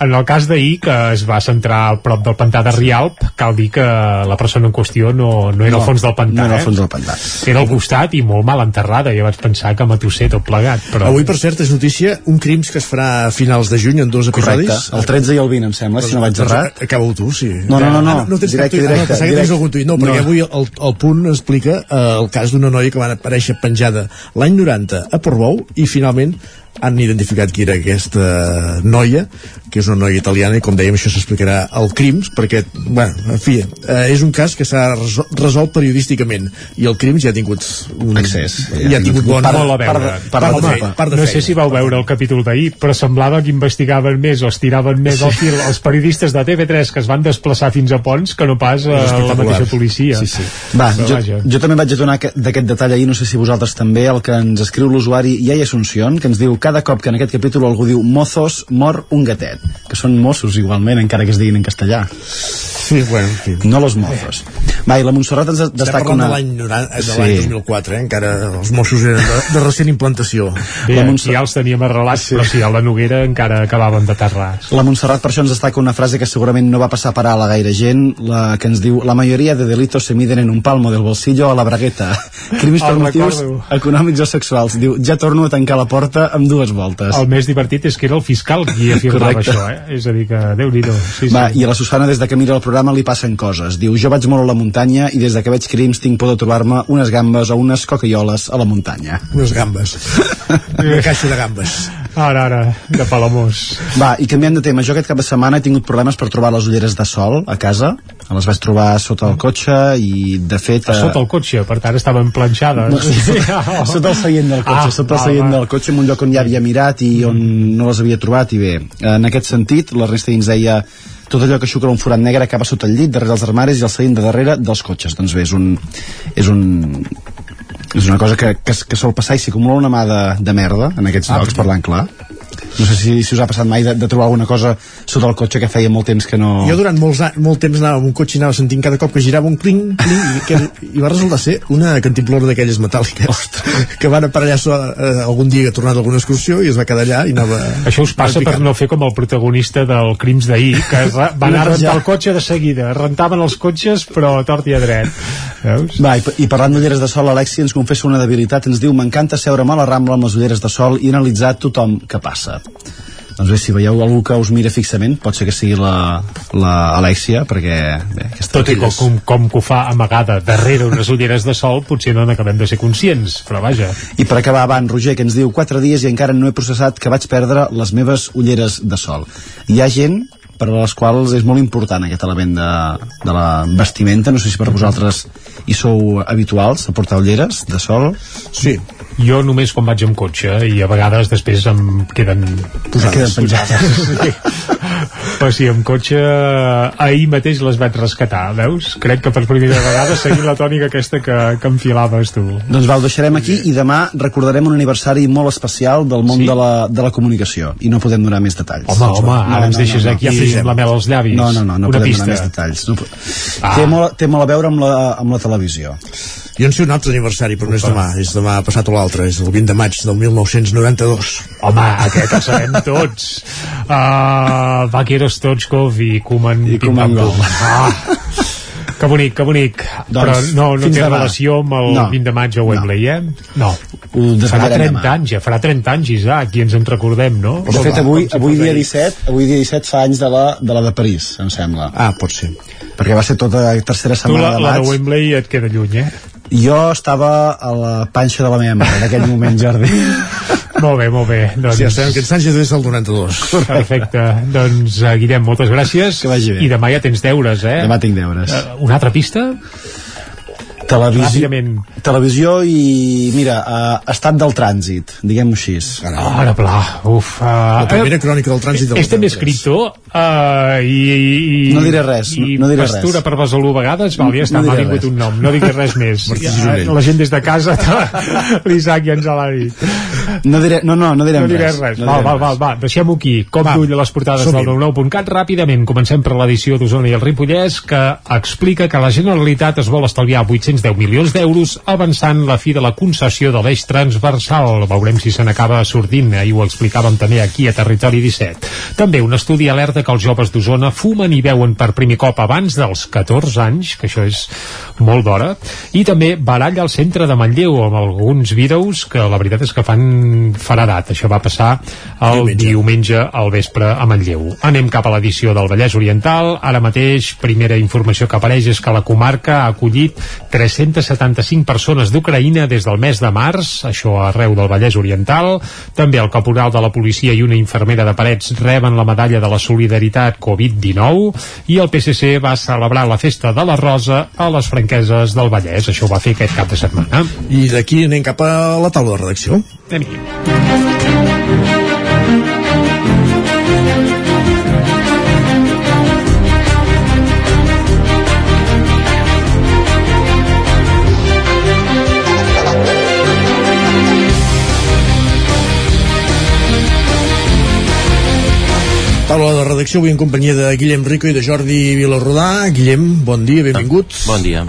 en el cas d'ahir, que es va centrar a prop del pantà de Rialp, cal dir que la persona en qüestió no, no era No, al fons del pantà. no era al eh? fons del pantà. Era al costat i molt mal enterrada. Jo vaig pensar que matusser tot plegat. Però... Avui, per cert, és notícia un crims que es farà a finals de juny en dos episodis. Correcte, el 13 i el 20, em sembla, si no vaig Doncs, errat. Acaba-ho tu, sí. No, no, no, no. Ah, no tens Directe. Ah, no, directe, pensava que tens directe. algun tuit. No, perquè No. avui el, el punt explica eh, el cas d'una noia que va aparèixer penjada l'any 90 a Portbou i finalment han identificat qui era aquesta noia, que és una noia italiana i com dèiem això s'explicarà al crims perquè, bueno, en fi, eh, és un cas que s'ha resol- resolt periodísticament i el crims ja ha tingut un Accés. ja ha tingut bon Part, molt a veure. part de- part de feina, part de no sé feina. si vau veure el capítol d'ahir, però semblava que investigaven més o estiraven més el fil els periodistes de TV3 que es van desplaçar fins a Pons que no pas eh, la mateixa policia. Sí, sí. Va, Però jo, vaja. jo també vaig adonar que- d'aquest detall ahir, no sé si vosaltres també, el que ens escriu l'usuari Iai Asunción, que ens diu cada cop que en aquest capítol algú diu mozos, mor un gatet, que són Mossos igualment, encara que es diguin en castellà. Sí, bueno, en fi. No los mozos. Va, i la Montserrat ens destaca una... de l'any 90 de Sí. l'any 2004, eh? encara els Mossos eren de, de recent implantació. Bé, La aquí Montse- ja els teníem arrelats, sí. però sí, a la Noguera encara acabaven d'aterrar. La Montserrat per això ens destaca una frase que segurament no va passar per alt a gaire gent, la que ens diu la majoria de delitos se miden en un palmo del bolsillo a la bragueta. Crims per motius econòmics o sexuals. Diu, ja torno a tancar la porta amb dues voltes. El més divertit és que era el fiscal qui afirmava. Això, eh? És a dir, que déu-n'hi-do. Sí, Va, sí. i a la Susana des de que mira el programa li passen coses. Diu, jo vaig molt a la muntanya i des de que veig crims tinc por de trobar-me unes gambes o unes cocaioles a la muntanya. Unes gambes. Una caixa de gambes. Ara, ara, de Palamós. Va, i canviant de tema, jo aquest cap de setmana he tingut problemes per trobar les ulleres de sol a casa. Les vaig trobar sota el cotxe i, de fet... A eh, sota el cotxe, per tant estaven planxades. No, sota, sota el seient del cotxe, Ah, sota el seient del cotxe, en un lloc on ja havia mirat i on no les havia trobat, i bé, en aquest sentit, la resta ens deia tot allò que xucla un forat negre acaba sota el llit, darrere els armaris i el seient de darrere dels cotxes. Doncs bé, és un... És un és una cosa que, que, que sol passar i s'hi acumula una mà de, de merda en aquests Ah, llocs, perquè- parlant clar. No sé si, si us ha passat mai de, de trobar alguna cosa sota el cotxe que feia molt temps que no... Jo durant molts, molt temps anava amb un cotxe i anava sentint cada cop que girava un cling, cling i, que, i va resultar ser una cantimplora d'aquelles metàl·liques que van aparellar so, eh, algun dia que ha tornat a alguna excursió i es va quedar allà i anava... Això us passa per no fer com el protagonista del Crims d'ahir, que va anar a rentar el cotxe de seguida. Rentaven els cotxes, però a tort i a dret. Veus? Va, i, i parlant d'ulleres de sol, Alexia ens confessa una debilitat, ens diu m'encanta seure'm a la Rambla amb les ulleres de sol i analitzar tothom que passa. Doncs bé, si veieu algú que us mira fixament, pot ser que sigui la, la Alexia, perquè bé, aquesta Tot i com, com, com que ho fa amagada darrere unes ulleres de sol, potser no n'acabem de ser conscients, però vaja. I per acabar, va, en Roger, que ens diu quatre dies i encara no he processat que vaig perdre les meves ulleres de sol. Hi ha gent per a les quals és molt important aquest element de, de la vestimenta, no sé si per vosaltres hi sou habituals a portar ulleres de sol. Sí. Jo només quan vaig amb cotxe i a vegades després em queden Queden penjades. Sí. Però sí, amb cotxe ahir mateix les vaig rescatar, veus? Crec que per primera vegada seguint la tònica aquesta que, que enfilaves tu. Doncs va, ho deixarem aquí i demà recordarem un aniversari molt especial del món Sí? de, la, de la comunicació i no podem donar més detalls. Home, home, ara ens deixes aquí Ja amb la mel als llavis. No, no, no, no Una podem pista. donar més detalls. No, Ah. té, molt, té molt a veure amb la, amb la televisió. Jo en sé un altre aniversari, però no és demà, és demà passat o l'altre, és el 20 de maig del 1992. Home, aquest el sabem tots. Uh, Vaquero Stochkov i Koeman I Koeman Gol. Ah, que bonic, que bonic. Doncs, Però no, no té demà. relació amb el No. 20 de maig a Wembley, eh? No. Ho Farà desvetllarem 30 demà. anys, ja farà 30 anys, Isaac, i ens en recordem, no? De fet, avui, avui dia 17, avui dia 17 fa anys de la, de la de París, em sembla. Ah, pot ser. Perquè va ser tota la tercera Tu setmana la, de la de maig. Wembley et queda lluny, eh? Jo estava a la panxa de la meva mare en aquell moment, Jordi. Molt bé, molt bé. Doncs... Sí, ja sabem que en Sánchez és el 92. Perfecte. doncs, uh, Guillem, moltes gràcies. Que vagi bé. I demà ja tens deures, eh? Demà tinc deures. Uh, una altra pista? Televisió, Ràpidament. televisió i, mira, uh, estat del trànsit, diguem-ho així. Ara, pla, uf. Uh, La primera crònica del trànsit del Este 93. més escriptor uh, i, i... No diré res, i no- no diré pastura res. per Besalú a vegades, val, ja està, No m'ha diré vingut res. un nom, no diguis res més. La gent des de casa, l'Isaac ja ens l'ha dit. No diré, no, no, no direm no diré res. res. No val, direm val, val, va, deixem-ho aquí. Cop d'ull a les portades del 99.cat ràpidament. Comencem per l'edició d'Osona i el Ripollès, que explica que la Generalitat es vol estalviar 810 milions d'euros avançant la fi de la concessió de l'eix transversal. Veurem si se n'acaba sortint. Ahir ho explicàvem també aquí a Territori 17. També un estudi alerta que els joves d'Osona fumen i veuen per primer cop abans dels 14 anys, que això és molt d'hora, i també baralla al centre de Manlleu amb alguns vídeos que la veritat és que fan faradat. Això va passar el diumenge, diumenge al vespre a Manlleu. Anem cap a l'edició del Vallès Oriental. Ara mateix, primera informació que apareix és que la comarca ha acollit 375 persones d'Ucraïna des del mes de març, això arreu del Vallès Oriental. També el caporal de la policia i una infermera de Parets reben la medalla de la solidaritat Covid-19 i el PSC va celebrar la festa de la Rosa a les franqueses del Vallès. Això ho va fer aquest cap de setmana. I d'aquí anem cap a la taula de redacció. Anem-hi. Taula de redacció avui en companyia de Guillem Rico i de Jordi Vilarrodà. Guillem, bon dia, benvinguts. Bon dia.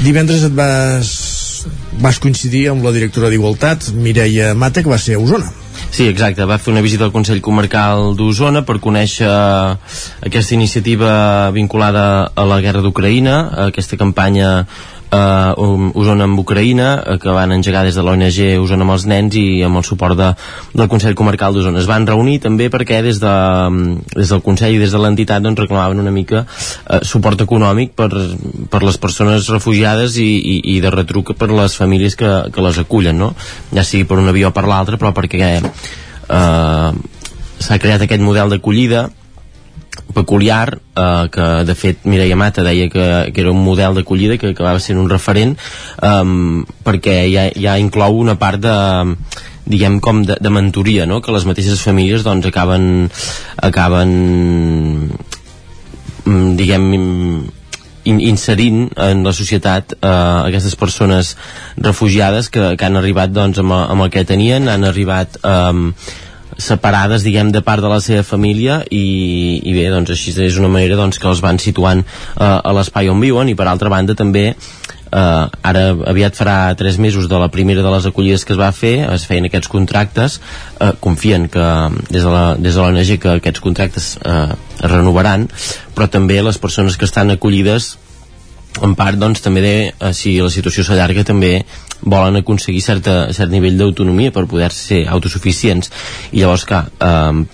Divendres et vas, vas coincidir amb la directora d'Igualtat, Mireia Mata, que va ser a Osona. Sí, exacte. Va fer una visita al Consell Comarcal d'Osona per conèixer aquesta iniciativa vinculada a la guerra d'Ucraïna, aquesta campanya eh, Osona amb Ucraïna eh, que van engegar des de l'ONG Osona amb els nens i amb el suport de, del Consell Comarcal d'Osona. Es van reunir també perquè des, de, des del Consell i des de l'entitat doncs, reclamaven una mica eh, suport econòmic per, per les persones refugiades i, i, i de retruc per les famílies que, que les acullen, no? ja sigui per una via o per l'altra, però perquè eh, s'ha creat aquest model d'acollida peculiar eh, que de fet Mireia Mata deia que, que era un model d'acollida que acabava sent un referent um, perquè ja, ja inclou una part de diguem com de, de mentoria no? que les mateixes famílies doncs acaben acaben mm, diguem in, inserint en la societat eh, aquestes persones refugiades que, que han arribat doncs, amb, amb el que tenien, han arribat eh, separades, diguem, de part de la seva família i, i bé, doncs així és una manera doncs, que els van situant eh, a l'espai on viuen i per altra banda també eh, ara aviat farà tres mesos de la primera de les acollides que es va fer es feien aquests contractes eh, confien que des de la, des de l'ONG que aquests contractes eh, es renovaran però també les persones que estan acollides en part doncs també de, eh, si la situació s'allarga també volen aconseguir certa, cert nivell d'autonomia per poder ser autosuficients. I llavors clar eh,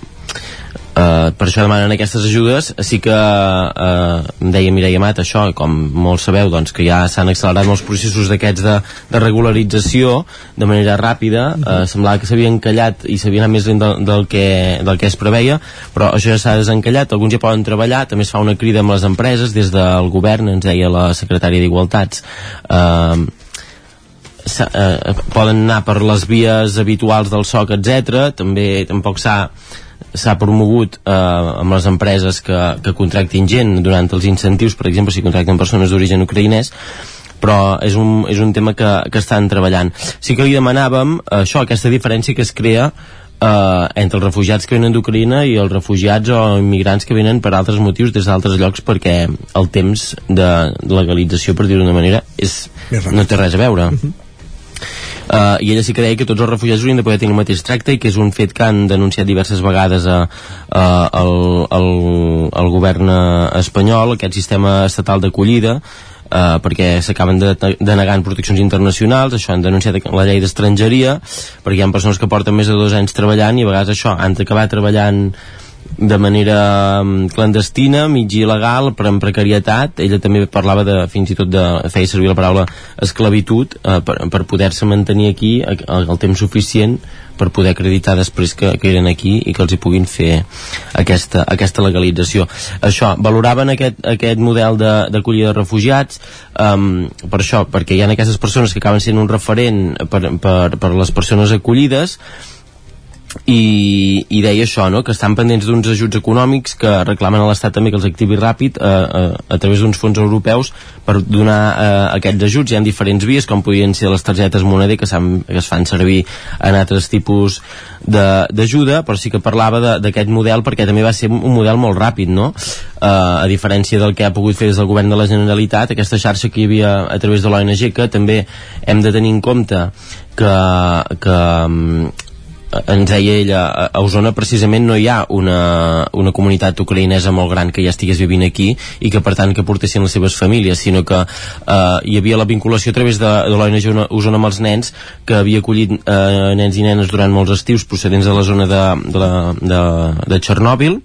Uh, per això demanen aquestes ajudes. Sí que uh, em deia Mireia Mat això, com molts sabeu doncs, que ja s'han accelerat molts processos d'aquests de, de regularització de manera ràpida. Uh, semblava que s'havia encallat i s'havia anat més lent del, del, que, del que es preveia però això ja s'ha desencallat, alguns ja poden treballar també es fa una crida amb les empreses. Des del govern, ens deia la secretària d'Igualtats uh, eh, poden anar per les vies habituals del SOC, etc. També tampoc s'ha s'ha promogut eh, amb les empreses que, que contractin gent durant els incentius, per exemple, si contracten persones d'origen ucraïnès, però és un, és un tema que, que estan treballant. Sí que li demanàvem eh, això, aquesta diferència que es crea eh, entre els refugiats que venen d'Ucraïna i els refugiats o immigrants que venen per altres motius des d'altres llocs perquè el temps de legalització, per dir-ho d'una manera, és, no té res a veure. Uh -huh. Uh, i ella sí que deia que tots els refugiats haurien de poder tenir el mateix tracte i que és un fet que han denunciat diverses vegades a, a, al, al, al govern espanyol, aquest sistema estatal d'acollida Uh, perquè s'acaben de, de negant proteccions internacionals, això han denunciat la llei d'estrangeria, perquè hi ha persones que porten més de dos anys treballant i a vegades això, han d'acabar treballant de manera mm, clandestina, mig il·legal, però en precarietat. Ella també parlava de, fins i tot de, feia servir la paraula esclavitud eh, per, per poder-se mantenir aquí el, el temps suficient per poder acreditar després que, que eren aquí i que els hi puguin fer aquesta, aquesta legalització. Això, valoraven aquest, aquest model d'acollida de, de refugiats um, per això, perquè hi ha aquestes persones que acaben sent un referent per, per, per les persones acollides i, i deia això, no? que estan pendents d'uns ajuts econòmics que reclamen a l'Estat també que els activi ràpid a, a, a través d'uns fons europeus per donar eh, aquests ajuts. Hi ha diferents vies, com podrien ser les targetes moneder que, que es fan servir en altres tipus d'ajuda, però sí que parlava d'aquest model perquè també va ser un model molt ràpid, no? Eh, a diferència del que ha pogut fer des del govern de la Generalitat, aquesta xarxa que hi havia a través de l'ONG, que també hem de tenir en compte que, que ens deia ella, a Osona precisament no hi ha una, una comunitat ucraïnesa molt gran que ja estigués vivint aquí i que per tant que portessin les seves famílies, sinó que eh, hi havia la vinculació a través de, de l'ONG Osona amb els nens que havia acollit eh, nens i nenes durant molts estius procedents de la zona de, de, la, de, de Txernòbil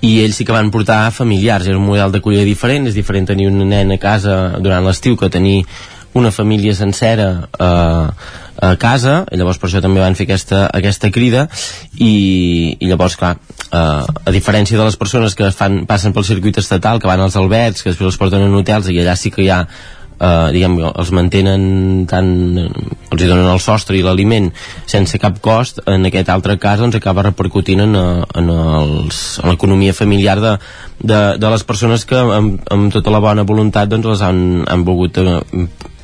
i ells sí que van portar familiars, era un model d'acollida diferent, és diferent tenir un nen a casa durant l'estiu que tenir una família sencera eh, a casa, i llavors per això també van fer aquesta, aquesta crida i, i llavors, clar, eh, a diferència de les persones que fan, passen pel circuit estatal, que van als albergs, que després els porten en hotels i allà sí que hi ha eh, diguem, els mantenen tant, els donen el sostre i l'aliment sense cap cost, en aquest altre cas doncs acaba repercutint en, en l'economia familiar de, de, de les persones que amb, amb tota la bona voluntat doncs les han, han volgut eh,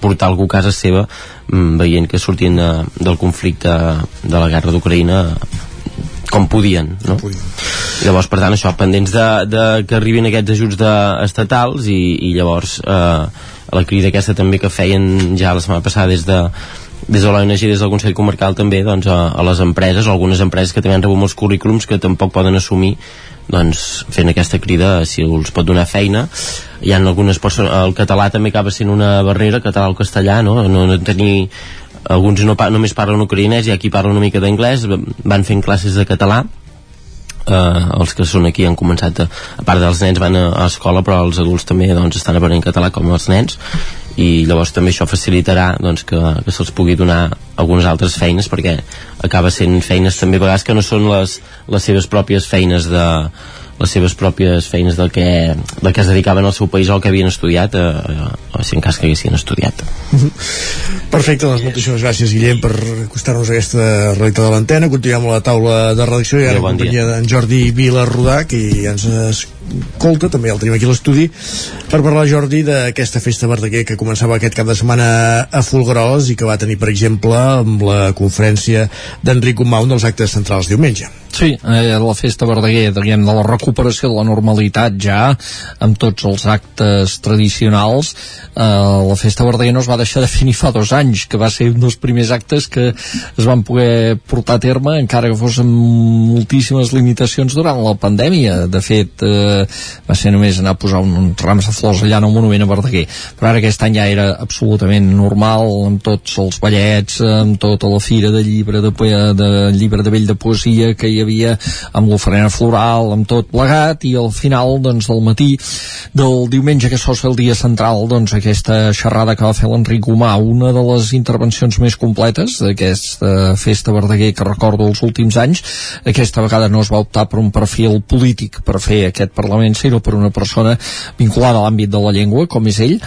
portar algú a casa seva mm, veient que sortien de, del conflicte de la guerra d'Ucraïna com podien, no? Llavors, per tant, això, pendents de, de que arribin aquests ajuts de, estatals i, i llavors eh, la crida aquesta també que feien ja la setmana passada des de des de l'ONG, des del Consell Comarcal també doncs, a, a les empreses, algunes empreses que també han rebut molts currículums que tampoc poden assumir doncs, fent aquesta crida si els pot donar feina. Hi ha algunes persones, el català també acaba sent una barrera, català o castellà no, no, no tenir alguns no, només parlen ucraïnès i aquí parlen una mica d'anglès van fent classes de català. Eh, els que són aquí han començat a, a part dels nens van a, a escola però els adults també doncs, estan aprenent català com els nens i llavors també això facilitarà doncs, que, que se'ls pugui donar algunes altres feines perquè acaba sent feines també a vegades que no són les, les seves pròpies feines de, les seves pròpies feines del que, del que es dedicaven al seu país o el que havien estudiat eh, o si en cas que haguessin estudiat. Perfecte, doncs moltíssimes gràcies Guillem per acostar-nos a aquesta realitat de l'antena. Continuem a la taula de redacció. I ara bon companyia d'en Jordi Vila Rodà que ja ens escolta, també el tenim aquí a l'estudi per parlar Jordi d'aquesta festa Verdaguer que començava aquest cap de setmana a Fulgros i que va tenir per exemple amb la conferència d'Enric Gumau dels actes centrals diumenge Sí, eh, la festa Verdaguer, diguem, de la recuperació de la normalitat ja, amb tots els actes tradicionals. Eh, la festa Verdaguer no es va deixar de finir fa dos anys, que va ser un dels primers actes que es van poder portar a terme, encara que fos amb moltíssimes limitacions durant la pandèmia. De fet, eh, va ser només anar a posar un, uns rams de flors allà en el monument a Verdaguer. Però ara aquest any ja era absolutament normal, amb tots els ballets, amb tota la fira de llibre de, de llibre de vell de poesia que hi havia amb l'oferena floral, amb tot plegat i al final doncs, del matí del diumenge que sol ser el dia central doncs, aquesta xerrada que va fer l'Enric Humà una de les intervencions més completes d'aquesta festa Verdaguer que recordo els últims anys aquesta vegada no es va optar per un perfil polític per fer aquest Parlament sinó per una persona vinculada a l'àmbit de la llengua com és ell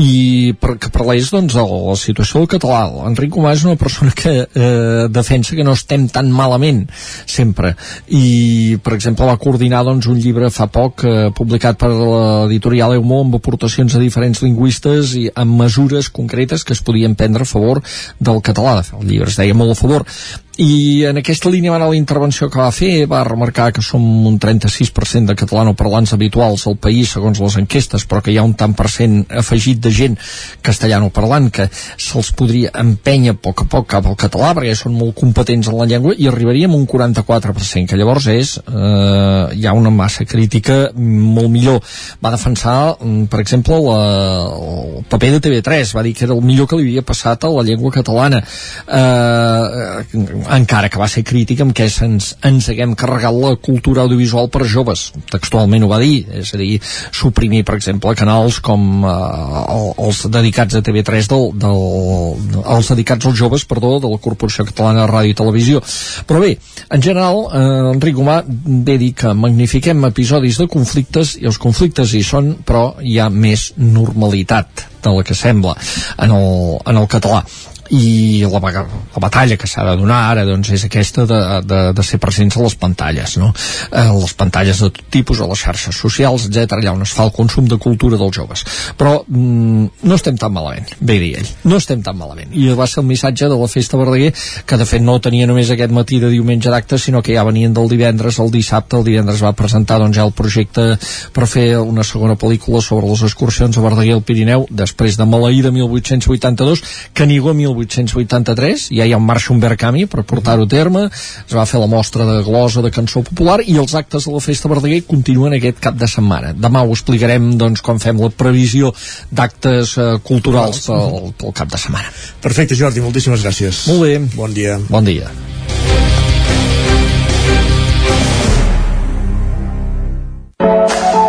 i per, que parlés doncs, de la situació del català. Enric Comà és una persona que eh, defensa que no estem tan malament sempre. I per exemple va coordinar doncs, un llibre fa poc eh, publicat per l'editorial Eumó amb aportacions de diferents lingüistes i amb mesures concretes que es podien prendre a favor del català. El llibre es deia molt a favor i en aquesta línia va anar la intervenció que va fer va remarcar que som un 36% de catalanoparlants habituals al país segons les enquestes, però que hi ha un tant per cent afegit de gent castellanoparlant que se'ls podria empènyer a poc a poc cap al català perquè són molt competents en la llengua i arribaríem a un 44%, que llavors és eh, hi ha una massa crítica molt millor. Va defensar mm, per exemple la, el paper de TV3 va dir que era el millor que li havia passat a la llengua catalana eh, encara que va ser crític amb què ens, ens haguem carregat la cultura audiovisual per joves. Textualment ho va dir, és a dir suprimir per exemple canals com eh, els dedicats a TV3 del, del, els dedicats als joves perdó, de la Corporació Catalana de Ràdio i Televisió. Però bé, en general eh, Enric Humà ve dir que magnifiquem episodis de conflictes i els conflictes hi són però hi ha més normalitat de la que sembla en el, en el català i la, la batalla que s'ha de donar ara doncs, és aquesta de, de, de ser presents a les pantalles no? eh, les pantalles de tot tipus a les xarxes socials, etc allà on es fa el consum de cultura dels joves. Però mm, no estem tan malament bé dir ell, no estem tan malament. I va ser el missatge de la festa Verdaguer que de fet no tenia només aquest matí de diumenge d'acte sinó que ja venien del divendres el dissabte, el divendres va presentar doncs, ja el projecte per fer una segona pel·lícula sobre les excursions a Verdaguer al Pirineu després de Maleïda 1882 que ningú a 1883, ja hi ha un marxa un Camí per portar-ho a terme, es va fer la mostra de glosa de cançó popular i els actes de la Festa Verdaguer continuen aquest cap de setmana. Demà ho explicarem doncs, quan fem la previsió d'actes eh, culturals pel, pel cap de setmana. Perfecte, Jordi, moltíssimes gràcies. Molt bé. Bon dia. Bon dia.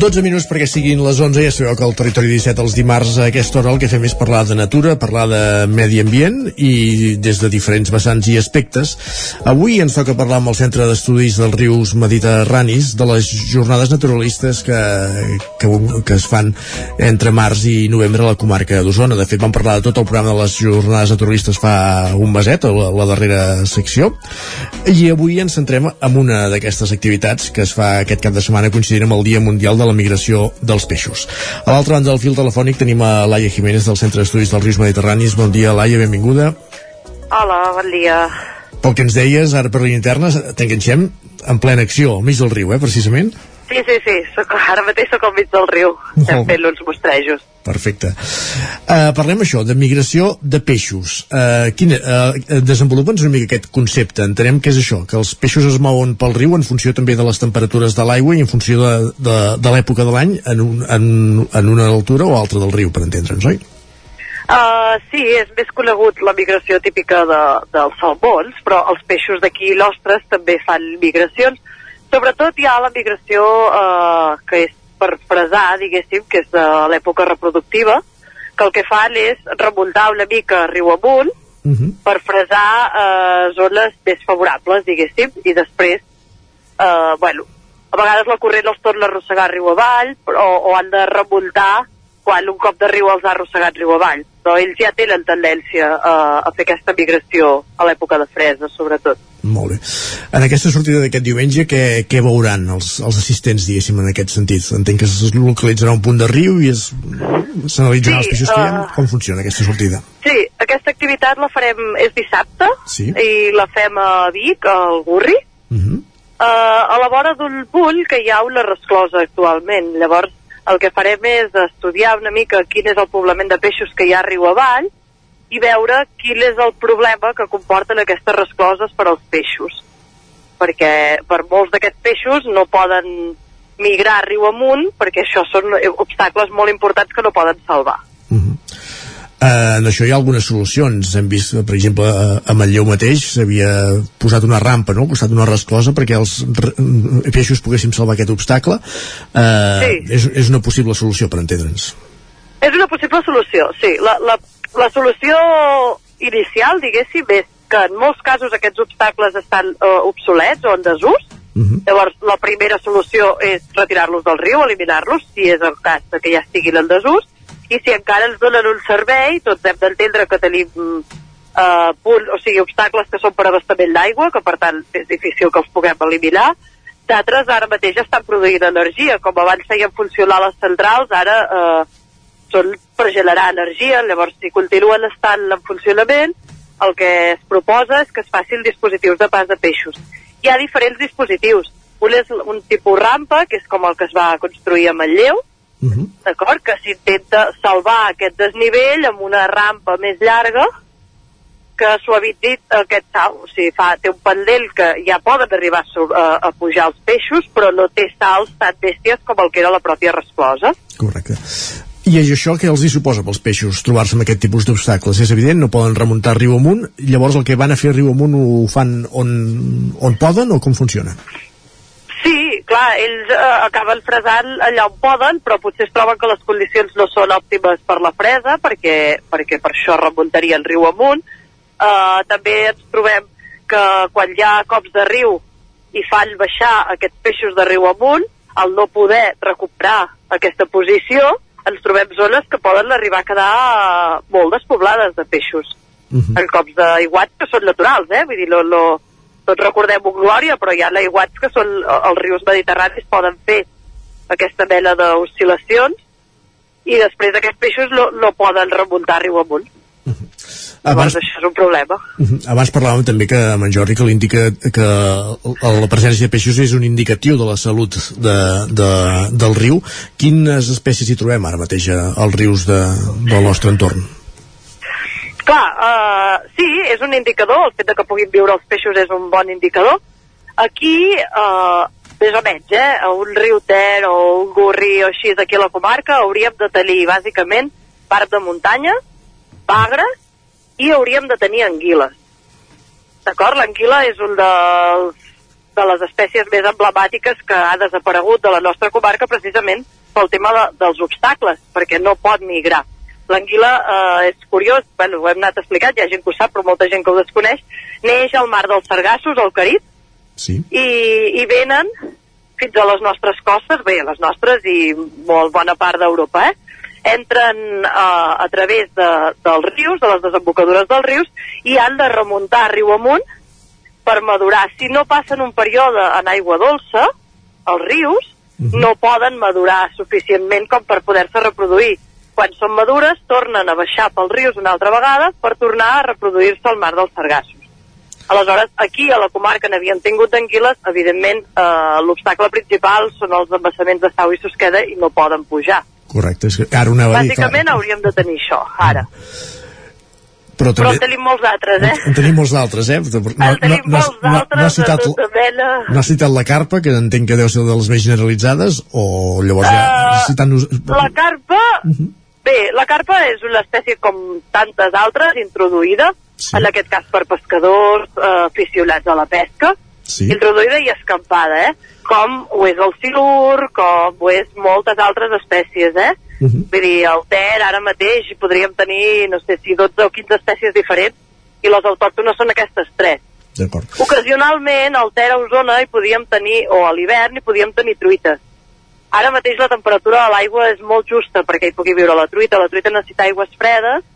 12 minuts perquè siguin les 11, ja sabeu que al Territori 17 els dimarts a aquesta hora el que fem és parlar de natura, parlar de medi ambient i des de diferents vessants i aspectes. Avui ens toca parlar amb el Centre d'Estudis dels Rius Mediterranis de les jornades naturalistes que, que, que es fan entre març i novembre a la comarca d'Osona. De fet, vam parlar de tot el programa de les jornades naturalistes fa un meset, la, la darrera secció, i avui ens centrem en una d'aquestes activitats que es fa aquest cap de setmana coincidint amb el Dia Mundial de la migració dels peixos. A l'altra banda del fil telefònic tenim a Laia Jiménez del Centre d'Estudis dels Rius Mediterranis. Bon dia, Laia, benvinguda. Hola, bon dia. Pel que ens deies, ara per línia interna, t'enganxem en plena acció, al mig del riu, eh, precisament? Sí, sí, sí, soc, ara mateix sóc al mig del riu, estem fent uns mostrejos. Perfecte. Uh, parlem això, de migració de peixos. Uh, quina, uh, desenvolupa'ns una mica aquest concepte. Entenem que és això, que els peixos es mouen pel riu en funció també de les temperatures de l'aigua i en funció de, de, de l'època de l'any en, un, en, en una altura o altra del riu, per entendre'ns, oi? Uh, sí, és més conegut la migració típica de, dels salmons, però els peixos d'aquí l'ostres també fan migracions Sobretot hi ha la migració eh, que és per fresar, diguéssim, que és de l'època reproductiva, que el que fan és remuntar una mica riu amunt uh -huh. per fresar eh, zones més favorables, diguéssim, i després, eh, bueno, a vegades la corrent els torna a arrossegar riu avall, però, o han de remuntar quan un cop de riu els ha arrossegat riu avall. Però ells ja tenen tendència a, a fer aquesta migració a l'època de fresa, sobretot. Molt bé. En aquesta sortida d'aquest diumenge, què, què veuran els, els assistents, diguéssim, en aquest sentit? Entenc que es localitzarà un punt de riu i s'analitzaran sí, els peixos que hi ha. Com funciona aquesta sortida? Sí, aquesta activitat la farem, és dissabte, sí. i la fem a Vic, al Gurri, uh -huh. uh, a la vora d'un punt que hi ha una resclosa actualment. Llavors, el que farem és estudiar una mica quin és el poblament de peixos que hi ha riu avall, i veure quin és el problema que comporten aquestes rescloses per als peixos. Perquè per molts d'aquests peixos no poden migrar riu amunt perquè això són obstacles molt importants que no poden salvar. Uh -huh. Uh, en això hi ha algunes solucions. Hem vist, per exemple, a Manlleu mateix s'havia posat una rampa no? al costat d'una resclosa perquè els peixos poguessin salvar aquest obstacle. Uh, sí. és, és una possible solució, per entendre'ns. És una possible solució, sí. La, la, la solució inicial, diguéssim, és que en molts casos aquests obstacles estan uh, obsolets o en desús. Uh -huh. Llavors, la primera solució és retirar-los del riu, eliminar-los, si és el cas que ja estiguin en desús, i si encara ens donen un servei, tots hem d'entendre que tenim uh, punt, o sigui, obstacles que són per abastament d'aigua, que per tant és difícil que els puguem eliminar, d'altres ara mateix estan produint energia, com abans feien funcionar les centrals, ara eh, són per generar energia, llavors si continuen estant en funcionament, el que es proposa és que es facin dispositius de pas de peixos. Hi ha diferents dispositius. Un és un tipus rampa, que és com el que es va construir a Manlleu, uh -huh. d'acord? Que s'intenta salvar aquest desnivell amb una rampa més llarga que suavitzi aquest salt. O sigui, fa, té un pendent que ja poden arribar a, a, a pujar els peixos, però no té salts tan bèsties com el que era la pròpia resclosa. Correcte. I és això que els hi suposa pels peixos trobar-se amb aquest tipus d'obstacles? És evident, no poden remuntar riu amunt, llavors el que van a fer riu amunt ho fan on, on poden o com funciona? Clar, ells eh, acaben fresant allà on poden, però potser es troben que les condicions no són òptimes per la fresa, perquè, perquè per això remuntarien riu amunt. Eh, també ens trobem que quan hi ha cops de riu i fan baixar aquests peixos de riu amunt, al no poder recuperar aquesta posició, ens trobem zones que poden arribar a quedar eh, molt despoblades de peixos en cops d'aiguats que són naturals, eh? Vull dir, no, no, tots recordem un glòria, però hi ha aiguats que són els rius mediterranis poden fer aquesta mena d'oscil·lacions i després aquests peixos no, no poden remuntar riu amunt. Abans, Llavors això és un problema. Mhm. Abans parlàvem també que amb en Jordi que, l'indica, que la presència de peixos és un indicatiu de la salut de, de, del riu. Quines espècies hi trobem ara mateix a- als rius de, del nostre entorn? Clar, uh, sí, és un indicador, el fet de que puguin viure els peixos és un bon indicador. Aquí, uh, més o menys, eh, un riu Ter o un Gurri o així aquí a la comarca hauríem de tenir bàsicament part de muntanya, bagres i hauríem de tenir anguiles. D'acord? L'anguila és un dels, de les espècies més emblemàtiques que ha desaparegut de la nostra comarca precisament pel tema de, dels obstacles, perquè no pot migrar. L'anguila eh, és curiós, bueno, ho hem anat explicant, hi ha gent que ho sap, però molta gent que ho desconeix, neix al mar dels Sargassos, al Carib, sí. i, i venen fins a les nostres costes, bé, les nostres i molt bona part d'Europa, eh? entren eh, a través de, dels rius, de les desembocadures dels rius, i han de remuntar riu amunt per madurar. Si no passen un període en aigua dolça, els rius no poden madurar suficientment com per poder-se reproduir. Quan són madures, tornen a baixar pels rius una altra vegada per tornar a reproduir-se al mar dels Sargassos. Aleshores, aquí a la comarca n'havien tingut d'anguiles, evidentment eh, l'obstacle principal són els embassaments de Sau i Susqueda i no poden pujar. Correcte, és que ara una avaria, Bàsicament hauríem de tenir això, ara. però Però també en tenim molts altres, eh? en tenim molts d'altres, eh? No, En tenim molts no, no, ha citat, de tota mena. no ha citat la carpa, que entenc que deu ser de les més generalitzades, o llavors ja Eh, citant-nos... La carpa, bé, la carpa és una espècie com tantes altres, introduïda, sí. en aquest cas per pescadors eh, aficionats a la pesca, sí. introduïda i escampada, eh? Com ho és el silur, com ho és moltes altres espècies, eh? Uh -huh. Vull dir, al Ter ara mateix podríem tenir, no sé si 12 o 15 espècies diferents, i les autòctones són aquestes tres. D'acord. Ocasionalment, al Ter a Osona hi podíem tenir, o a l'hivern hi podíem tenir truites. Ara mateix la temperatura de l'aigua és molt justa perquè hi pugui viure la truita. La truita necessita aigües fredes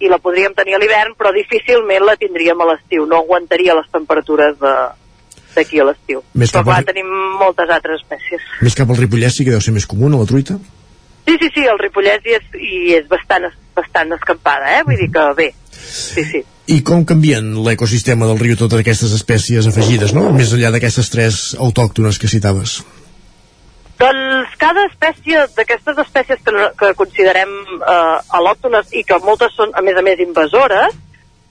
i la podríem tenir a l'hivern, però difícilment la tindríem a l'estiu. No aguantaria les temperatures de d'aquí a l'estiu. Però cap al clar, tenim moltes altres espècies. Més cap al Ripollès sí que deu ser més comuna, la truita. Sí, sí, sí, el Ripollès hi és, hi és bastant, bastant escampada, eh? Vull dir que bé. Sí, sí. I com canvien l'ecosistema del riu totes aquestes espècies afegides, no? Més enllà d'aquestes tres autòctones que citaves. Doncs cada espècie d'aquestes espècies que, que considerem eh, al·lòctones i que moltes són, a més a més, invasores,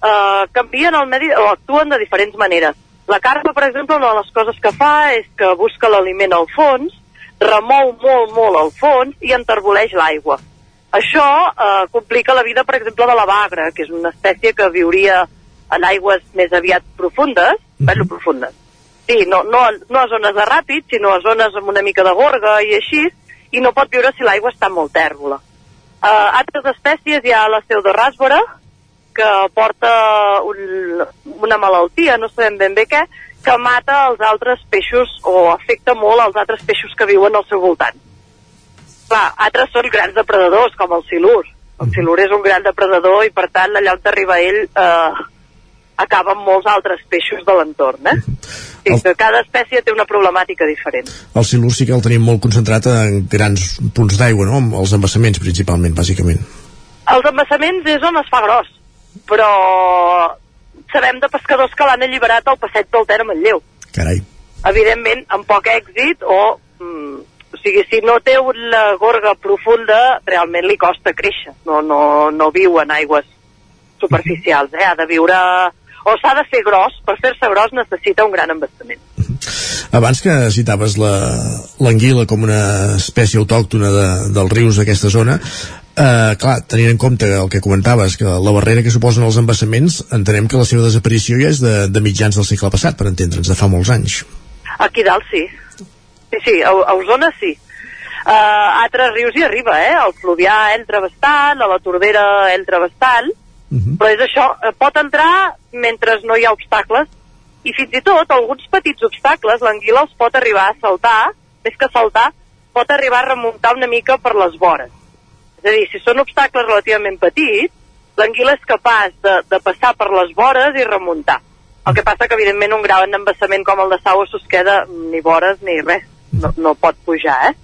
eh, canvien el medi o actuen de diferents maneres. La carpa, per exemple, una de les coses que fa és que busca l'aliment al fons, remou molt, molt al fons i enterboleix l'aigua. Això eh, complica la vida, per exemple, de la bagra, que és una espècie que viuria en aigües més aviat profundes, mm -hmm. profundes, Sí, no, no, no a zones de ràpid, sinó a zones amb una mica de gorga i així, i no pot viure si l'aigua està molt tèrbola. Uh, altres espècies hi ha la pseudoràsbora, que porta un, una malaltia, no sabem ben bé què, que mata els altres peixos o afecta molt als altres peixos que viuen al seu voltant. Clar, altres són grans depredadors, com el silur. El silur és un gran depredador i, per tant, allà on arriba ell eh, acaba amb molts altres peixos de l'entorn, eh? Sí, que cada espècie té una problemàtica diferent. El silur sí que el tenim molt concentrat en grans punts d'aigua, no? Els embassaments, principalment, bàsicament. Els embassaments és on es fa gros, però sabem de pescadors que l'han alliberat al passeig del Ter a Manlleu. Carai. Evidentment, amb poc èxit o... Mm, o sigui, si no té una gorga profunda, realment li costa créixer. No, no, no viu en aigües superficials, eh? Ha de viure... O s'ha de fer gros, per fer-se gros necessita un gran embassament. Abans que citaves la- l'anguila com una espècie autòctona de, dels rius d'aquesta zona, eh, clar, tenint en compte el que comentaves, que la barrera que suposen els embassaments, entenem que la seva desaparició ja és de, de mitjans del segle passat, per entendre'ns, de fa molts anys. Aquí dalt sí. Sí, sí, a, a Osona sí. Uh, altres rius hi arriba, eh? El Fluvià entra bastant, a la Tordera entra bastant, però és això, eh, pot entrar mentre no hi ha obstacles, i fins i tot alguns petits obstacles l'anguila els pot arribar a saltar, més que saltar, pot arribar a remuntar una mica per les vores. És a dir, si són obstacles relativament petits, l'anguila és capaç de, de passar per les vores i remuntar. El que passa que, evidentment, un gran embassament com el de Sau es queda ni vores ni res. No, no pot pujar, eh?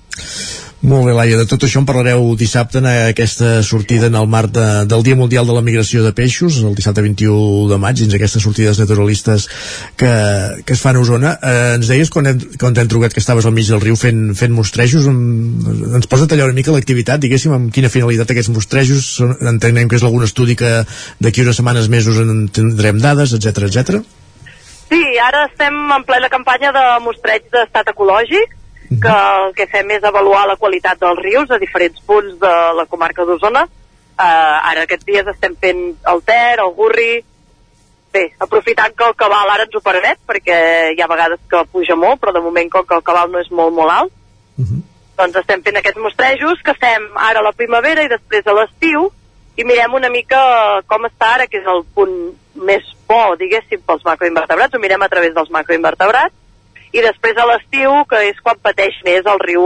Molt bé, Laia, de tot això en parlareu dissabte en aquesta sortida en el marc de, del Dia Mundial de la Migració de Peixos, el dissabte 21 de maig, dins aquestes sortides naturalistes que, que es fan a Osona. Eh, ens deies quan, hem, quan t'hem trucat que estaves al mig del riu fent, fent mostrejos, en, ens posa a tallar una mica l'activitat, diguéssim, amb quina finalitat aquests mostrejos, entenem que és algun estudi que d'aquí unes setmanes, mesos en tindrem dades, etc etc. Sí, ara estem en plena campanya de mostreig d'estat ecològic, que el que fem és avaluar la qualitat dels rius a diferents punts de la comarca d'Osona. Uh, ara aquests dies estem fent el Ter, el Gurri... Bé, aprofitant que el cabal ara ens ho permet, perquè hi ha vegades que puja molt, però de moment com que el cabal no és molt, molt alt, doncs estem fent aquests mostrejos que fem ara a la primavera i després a l'estiu i mirem una mica com està ara, que és el punt més bo, diguéssim, pels macroinvertebrats, ho mirem a través dels macroinvertebrats, i després a l'estiu, que és quan pateix més el riu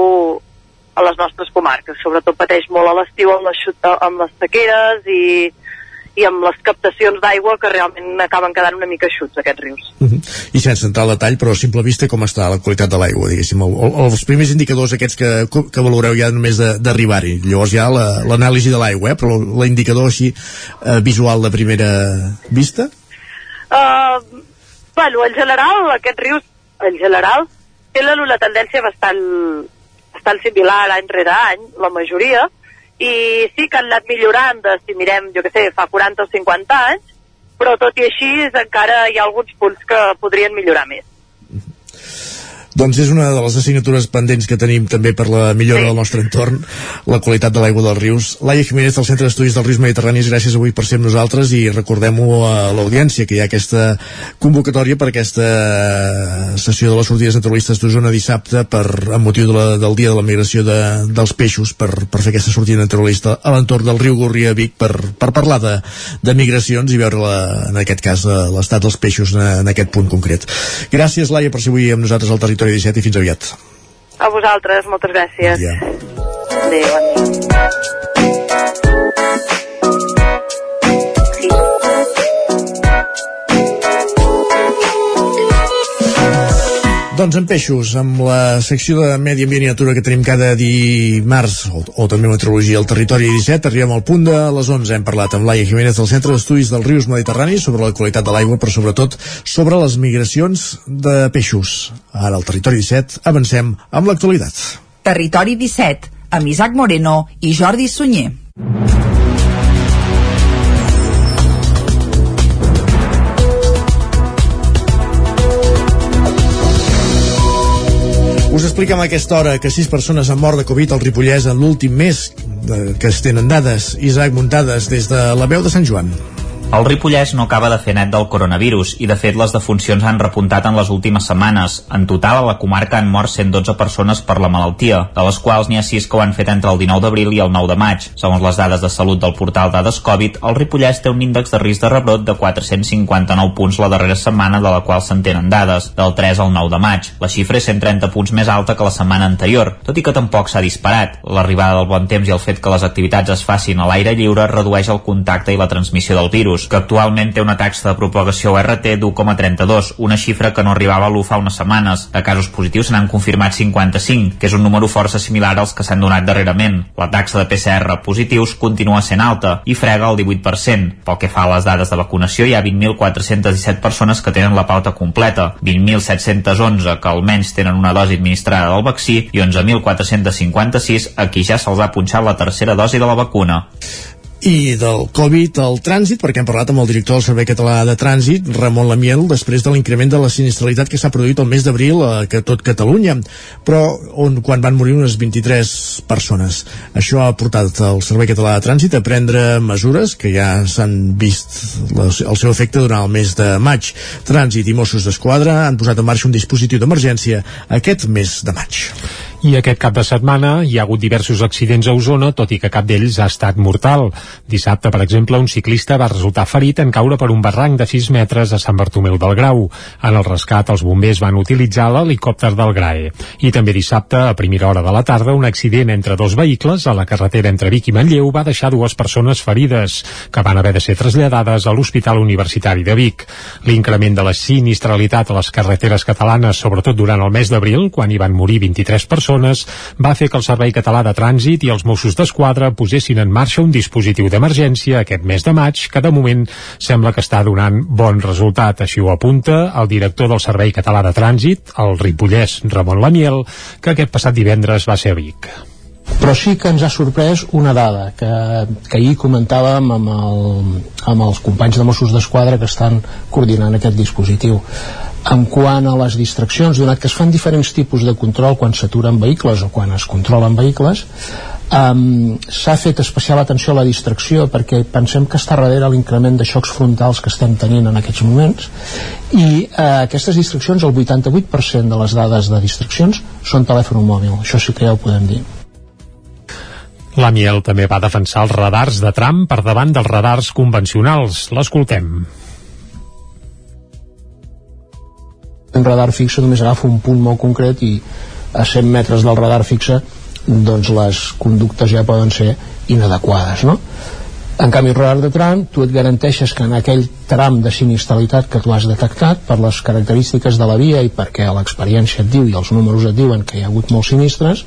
a les nostres comarques. Sobretot pateix molt a l'estiu amb, les, amb les sequeres i, i amb les captacions d'aigua que realment acaben quedant una mica xuts, aquests rius. I sense entrar al detall, però a simple vista com està la qualitat de l'aigua, diguéssim, el, el, els primers indicadors aquests que, que valoreu ja només de- d'arribar-hi, llavors ja la- l'anàlisi de l'aigua, eh? però l'indicador així eh, visual de primera vista, Uh, bueno, en general, aquests rius, en general, tenen una tendència bastant, bastant similar any rere any, la majoria, i sí que han anat millorant, de, si mirem, jo que sé, fa 40 o 50 anys, però tot i així encara hi ha alguns punts que podrien millorar més. Doncs és una de les assignatures pendents que tenim també per la millora del nostre entorn, la qualitat de l'aigua dels rius. Laia Jiménez del Centre d'Estudis dels Rius Mediterranis, gràcies avui per ser amb nosaltres i recordem-ho a l'audiència que hi ha aquesta convocatòria per aquesta sessió de les sortides naturalistes d'Osona dissabte per, amb motiu de la, del Dia de la Migració de, dels Peixos per, per fer aquesta sortida naturalista a l'entorn del riu Gorria Vic per, per parlar de, de migracions i veure la, en aquest cas eh, l'estat dels peixos en, en aquest punt concret. Gràcies Laia per ser avui amb nosaltres al Territori 17 i fins aviat. A vosaltres, moltes gràcies. Bon dia. Adéu, bon dia. Doncs en peixos, amb la secció de Medi Ambient i Natura que tenim cada dimarts, o, o també meteorologia al territori 17, arribem al punt de les 11. Hem parlat amb Laia Jiménez del Centre d'Estudis dels Rius Mediterranis sobre la qualitat de l'aigua, però sobretot sobre les migracions de peixos. Ara al territori 17 avancem amb l'actualitat. Territori 17, amb Isaac Moreno i Jordi Sunyer. Expliquem a aquesta hora que sis persones han mort de Covid al Ripollès en l'últim mes que es tenen dades. Isaac Muntades, des de la veu de Sant Joan. El Ripollès no acaba de fer net del coronavirus i, de fet, les defuncions han repuntat en les últimes setmanes. En total, a la comarca han mort 112 persones per la malaltia, de les quals n'hi ha 6 que ho han fet entre el 19 d'abril i el 9 de maig. Segons les dades de salut del portal Dades Covid, el Ripollès té un índex de risc de rebrot de 459 punts la darrera setmana de la qual se'n tenen dades, del 3 al 9 de maig. La xifra és 130 punts més alta que la setmana anterior, tot i que tampoc s'ha disparat. L'arribada del bon temps i el fet que les activitats es facin a l'aire lliure redueix el contacte i la transmissió del virus, que actualment té una taxa de propagació RT d'1,32, una xifra que no arribava a l'1 fa unes setmanes. De casos positius se n'han confirmat 55, que és un número força similar als que s'han donat darrerament. La taxa de PCR positius continua sent alta i frega el 18%. Pel que fa a les dades de vacunació, hi ha 20.417 persones que tenen la pauta completa, 20.711 que almenys tenen una dosi administrada del vaccí i 11.456 a qui ja se'ls ha punxat la tercera dosi de la vacuna. I del Covid al trànsit, perquè hem parlat amb el director del Servei Català de Trànsit, Ramon Lamiel, després de l'increment de la sinistralitat que s'ha produït el mes d'abril a tot Catalunya, però on quan van morir unes 23 persones. Això ha portat el Servei Català de Trànsit a prendre mesures que ja s'han vist el seu efecte durant el mes de maig. Trànsit i Mossos d'Esquadra han posat en marxa un dispositiu d'emergència aquest mes de maig. I aquest cap de setmana hi ha hagut diversos accidents a Osona, tot i que cap d'ells ha estat mortal. Dissabte, per exemple, un ciclista va resultar ferit en caure per un barranc de 6 metres a Sant Bartomeu del Grau. En el rescat, els bombers van utilitzar l'helicòpter del GRAE. I també dissabte, a primera hora de la tarda, un accident entre dos vehicles a la carretera entre Vic i Manlleu va deixar dues persones ferides, que van haver de ser traslladades a l'Hospital Universitari de Vic. L'increment de la sinistralitat a les carreteres catalanes, sobretot durant el mes d'abril, quan hi van morir 23 persones, persones va fer que el Servei Català de Trànsit i els Mossos d'Esquadra posessin en marxa un dispositiu d'emergència aquest mes de maig que de moment sembla que està donant bon resultat. Així ho apunta el director del Servei Català de Trànsit, el ripollès Ramon Lamiel, que aquest passat divendres va ser a Vic però sí que ens ha sorprès una dada que, que ahir comentàvem amb, el, amb els companys de Mossos d'Esquadra que estan coordinant aquest dispositiu en quant a les distraccions, donat que es fan diferents tipus de control quan s'aturen vehicles o quan es controlen vehicles, um, s'ha fet especial atenció a la distracció perquè pensem que està darrere l'increment de xocs frontals que estem tenint en aquests moments i uh, aquestes distraccions, el 88% de les dades de distraccions són telèfon mòbil, això sí que ja ho podem dir. La Miel també va defensar els radars de tram per davant dels radars convencionals. L'escoltem. Un radar fixe només agafa un punt molt concret i a 100 metres del radar fixe doncs les conductes ja poden ser inadequades no? en canvi el radar de tram tu et garanteixes que en aquell tram de sinistralitat que tu has detectat per les característiques de la via i perquè l'experiència et diu i els números et diuen que hi ha hagut molts sinistres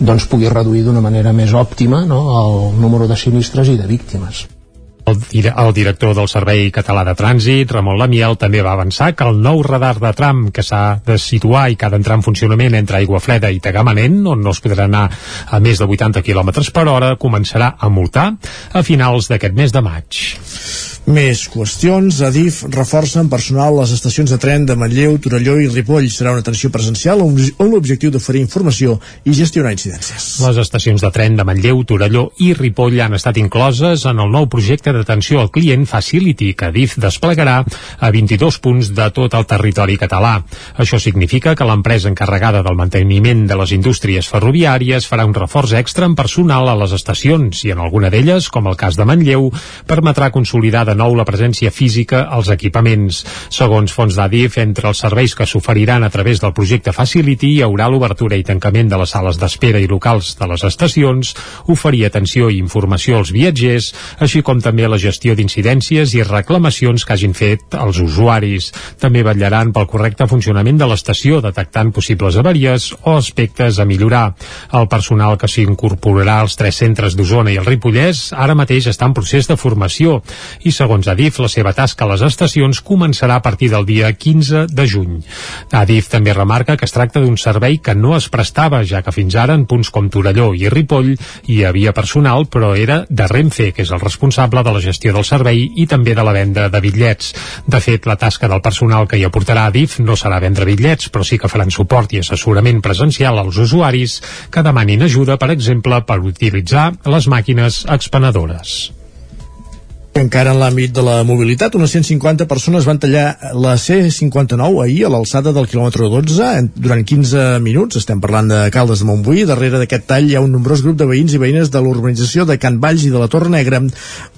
doncs puguis reduir d'una manera més òptima no, el número de sinistres i de víctimes el, el director del Servei Català de Trànsit, Ramon Lamiel, també va avançar que el nou radar de tram que s'ha de situar i que ha d'entrar en funcionament entre Aigua Freda i Tagamanent, on no es podrà anar a més de 80 km per hora, començarà a multar a finals d'aquest mes de maig. Més qüestions. Adif reforça en personal les estacions de tren de Manlleu, Torelló i Ripoll. Serà una atenció presencial on l'objectiu d'oferir informació i gestionar incidències. Les estacions de tren de Manlleu, Torelló i Ripoll han estat incloses en el nou projecte d'atenció al client Facility que Adif desplegarà a 22 punts de tot el territori català. Això significa que l'empresa encarregada del manteniment de les indústries ferroviàries farà un reforç extra en personal a les estacions i en alguna d'elles, com el cas de Manlleu, permetrà consolidar de nou la presència física als equipaments. Segons fons d'Adif, entre els serveis que s'oferiran a través del projecte Facility hi haurà l'obertura i tancament de les sales d'espera i locals de les estacions, oferir atenció i informació als viatgers, així com també la gestió d'incidències i reclamacions que hagin fet els usuaris. També vetllaran pel correcte funcionament de l'estació, detectant possibles avaries o aspectes a millorar. El personal que s'incorporarà als tres centres d'Osona i el Ripollès ara mateix està en procés de formació i segons Adif, la seva tasca a les estacions començarà a partir del dia 15 de juny. Adif també remarca que es tracta d'un servei que no es prestava, ja que fins ara en punts com Torelló i Ripoll hi havia personal, però era de Renfe, que és el responsable de la gestió del servei i també de la venda de bitllets. De fet, la tasca del personal que hi aportarà Adif no serà vendre bitllets, però sí que faran suport i assessorament presencial als usuaris que demanin ajuda, per exemple, per utilitzar les màquines expenedores. Encara en l'àmbit de la mobilitat, unes 150 persones van tallar la C59 ahir a l'alçada del quilòmetre 12 durant 15 minuts. Estem parlant de Caldes de Montbui. Darrere d'aquest tall hi ha un nombrós grup de veïns i veïnes de l'urbanització de Can Valls i de la Torre Negra,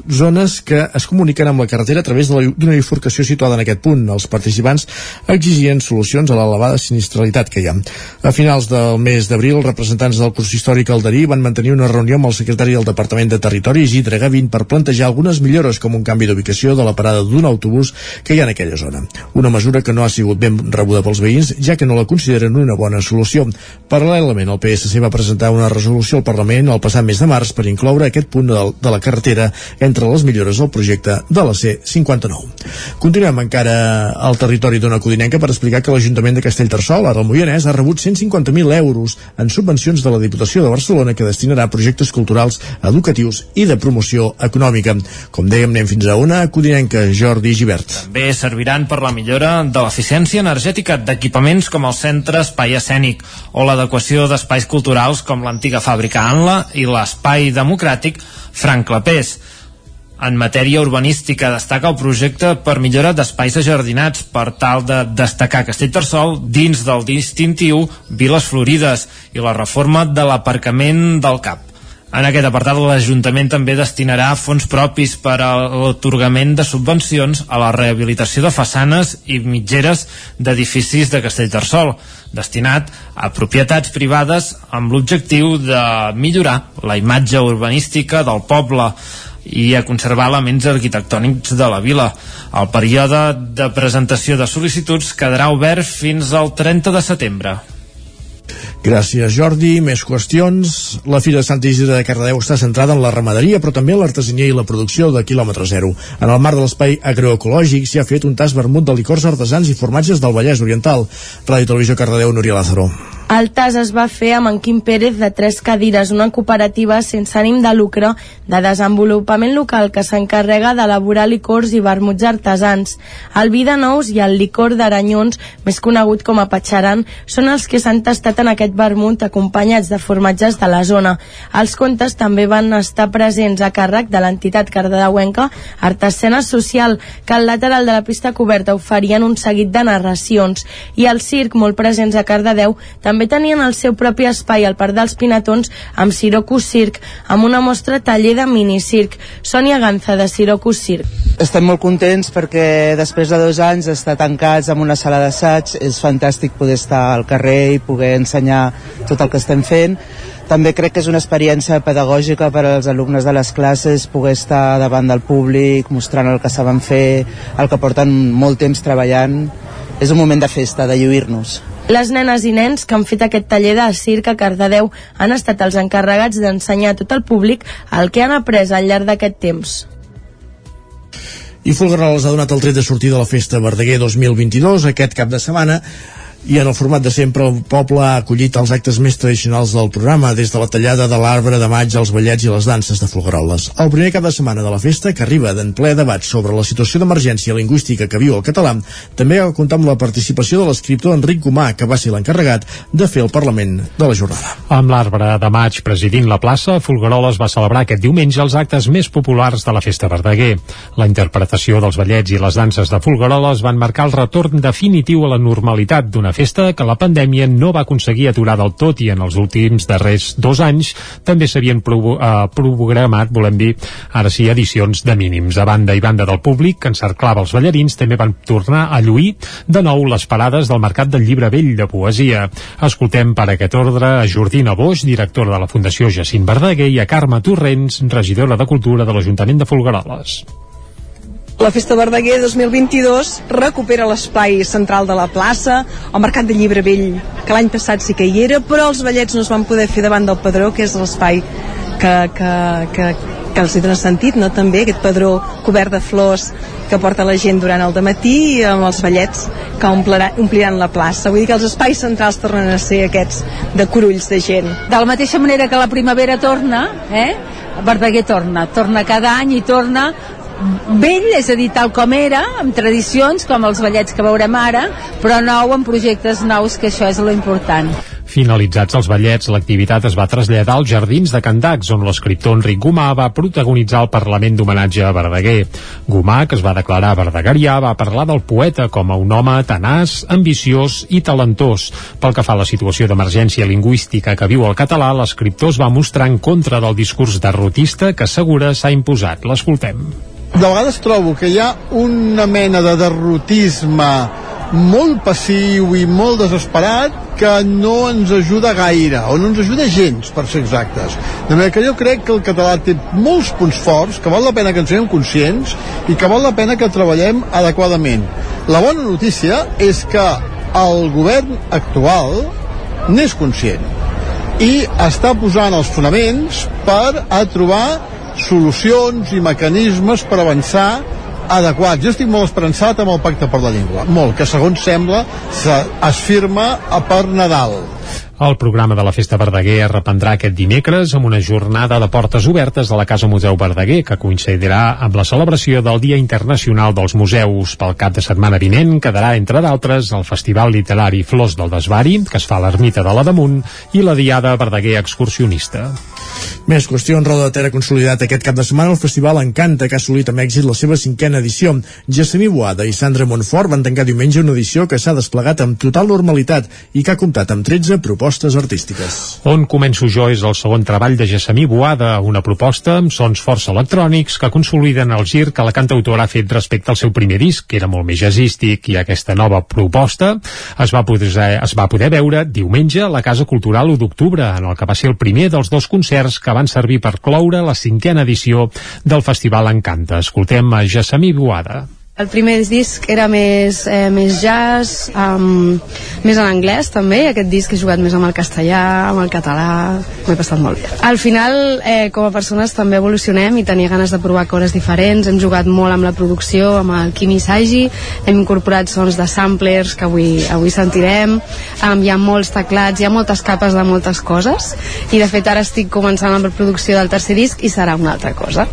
zones que es comuniquen amb la carretera a través d'una bifurcació situada en aquest punt. Els participants exigien solucions a l'elevada sinistralitat que hi ha. A finals del mes d'abril, representants del curs històric Alderí van mantenir una reunió amb el secretari del Departament de Territori, Isidre Gavin, per plantejar algunes millores millores com un canvi d'ubicació de la parada d'un autobús que hi ha en aquella zona. Una mesura que no ha sigut ben rebuda pels veïns, ja que no la consideren una bona solució. Paral·lelament, el PSC va presentar una resolució al Parlament el passat mes de març per incloure aquest punt de, la carretera entre les millores del projecte de la C-59. Continuem encara al territori d'una codinenca per explicar que l'Ajuntament de Castellterçol, ara el Moianès, ha rebut 150.000 euros en subvencions de la Diputació de Barcelona que destinarà a projectes culturals, educatius i de promoció econòmica. Com dèiem, anem fins a una codinenca, Jordi Givert. També serviran per la millora de l'eficiència energètica d'equipaments com el Centre Espai Escènic o l'adequació d'espais culturals com l'antiga fàbrica Anla i l'espai democràtic Frank Clapés. En matèria urbanística destaca el projecte per millora d'espais ajardinats per tal de destacar Castellterçol dins del distintiu Viles Florides i la reforma de l'aparcament del CAP. En aquest apartat, l'Ajuntament també destinarà fons propis per a l'atorgament de subvencions a la rehabilitació de façanes i mitgeres d'edificis de Castellterçol, destinat a propietats privades amb l'objectiu de millorar la imatge urbanística del poble i a conservar elements arquitectònics de la vila. El període de presentació de sol·licituds quedarà obert fins al 30 de setembre. Gràcies, Jordi. Més qüestions. La Fira de Santa Isidre de Cardedeu està centrada en la ramaderia, però també en l'artesania i la producció de quilòmetre zero. En el marc de l'espai agroecològic s'hi ha fet un tas vermut de licors artesans i formatges del Vallès Oriental. Ràdio Televisió Cardedeu, Núria Lázaro. El TAS es va fer amb en Quim Pérez de Tres Cadires, una cooperativa sense ànim de lucre de desenvolupament local que s'encarrega d'elaborar licors i vermuts artesans. El vi de nous i el licor d'aranyons, més conegut com a patxaran, són els que s'han tastat en aquest vermut acompanyats de formatges de la zona. Els contes també van estar presents a càrrec de l'entitat cardedeuenca Artesana Social, que al lateral de la pista coberta oferien un seguit de narracions, i el circ, molt presents a Cardedeu, també també tenien el seu propi espai al Parc dels Pinatons amb Sirocus Circ, amb una mostra taller de minicirc. Sònia Ganza, de Sirocus Circ. Estem molt contents perquè després de dos anys d'estar tancats en una sala d'assaig és fantàstic poder estar al carrer i poder ensenyar tot el que estem fent també crec que és una experiència pedagògica per als alumnes de les classes poder estar davant del públic mostrant el que saben fer, el que porten molt temps treballant és un moment de festa, de lluir-nos les nenes i nens que han fet aquest taller de circ a Cardedeu han estat els encarregats d'ensenyar a tot el públic el que han après al llarg d'aquest temps. I Folgueroles ha donat el tret de sortir de la festa Verdaguer 2022 aquest cap de setmana i en el format de sempre el poble ha acollit els actes més tradicionals del programa, des de la tallada de l'arbre de maig als ballets i les danses de Folgueroles. El primer cap de setmana de la festa, que arriba d'en ple debat sobre la situació d'emergència lingüística que viu el català, també va comptar amb la participació de l'escriptor Enric Gomà, que va ser l'encarregat de fer el Parlament de la jornada. Amb l'arbre de maig presidint la plaça, Folgueroles va celebrar aquest diumenge els actes més populars de la festa Verdaguer. La interpretació dels ballets i les danses de Folgueroles van marcar el retorn definitiu a la normalitat d'una festa que la pandèmia no va aconseguir aturar del tot i en els últims darrers dos anys també s'havien eh, programat, volem dir, ara sí, edicions de mínims. A banda i banda del públic que encerclava els ballarins també van tornar a lluir de nou les parades del Mercat del Llibre Vell de Poesia. Escoltem per aquest ordre a Jordina Boix, directora de la Fundació Jacint Verdaguer, i a Carme Torrents, regidora de Cultura de l'Ajuntament de Folgueroles. La Festa Verdaguer 2022 recupera l'espai central de la plaça, el Mercat de Llibre Vell, que l'any passat sí que hi era, però els ballets no es van poder fer davant del Padró, que és l'espai que, que, que, que els hi dona sentit, no? també aquest padró cobert de flors que porta la gent durant el matí i amb els ballets que ompliran, ompliran la plaça. Vull dir que els espais centrals tornen a ser aquests de corulls de gent. De la mateixa manera que la primavera torna, eh? Verdaguer torna, torna cada any i torna vell, és a dir, tal com era, amb tradicions com els ballets que veurem ara, però nou amb projectes nous, que això és lo important. Finalitzats els ballets, l'activitat es va traslladar als Jardins de Candacs, on l'escriptor Enric Gomà va protagonitzar el Parlament d'homenatge a Verdaguer. Gomà, que es va declarar verdegarià, va parlar del poeta com a un home tenaç, ambiciós i talentós. Pel que fa a la situació d'emergència lingüística que viu el català, l'escriptor es va mostrar en contra del discurs derrotista que assegura s'ha imposat. L'escoltem de vegades trobo que hi ha una mena de derrotisme molt passiu i molt desesperat que no ens ajuda gaire, o no ens ajuda gens, per ser exactes. De manera que jo crec que el català té molts punts forts, que val la pena que ens siguem conscients i que val la pena que treballem adequadament. La bona notícia és que el govern actual n'és conscient i està posant els fonaments per a trobar solucions i mecanismes per avançar adequats. Jo estic molt esperançat amb el Pacte per la Llengua, molt, que segons sembla es firma a per Nadal. El programa de la Festa Verdaguer es reprendrà aquest dimecres amb una jornada de portes obertes a la Casa Museu Verdaguer que coincidirà amb la celebració del Dia Internacional dels Museus. Pel cap de setmana vinent quedarà, entre d'altres, el Festival Literari Flors del Desvari, que es fa a l'Ermita de la Damunt, i la Diada Verdaguer Excursionista. Més qüestions, Roda de Ter ha consolidat aquest cap de setmana el Festival Encanta, que ha assolit amb èxit la seva cinquena edició. Gessamí Boada i Sandra Montfort van tancar diumenge una edició que s'ha desplegat amb total normalitat i que ha comptat amb 13 propostes artístiques. On començo jo és el segon treball de Gessamí Boada, una proposta amb sons força electrònics que consoliden el gir que la cantautora ha fet respecte al seu primer disc, que era molt més jazzístic, i aquesta nova proposta es va poder, es va poder veure diumenge a la Casa Cultural 1 d'octubre, en el que va ser el primer dels dos concerts que van servir per cloure la cinquena edició del Festival Encanta. Escoltem a Gessamí Boada. El primer disc era més, eh, més jazz, um, més en anglès també, aquest disc he jugat més amb el castellà, amb el català, m'ho he passat molt bé. Al final, eh, com a persones també evolucionem i tenia ganes de provar coses diferents, hem jugat molt amb la producció, amb el Kimi Sagi, hem incorporat sons de samplers que avui, avui sentirem, um, hi ha molts teclats, hi ha moltes capes de moltes coses, i de fet ara estic començant amb la producció del tercer disc i serà una altra cosa.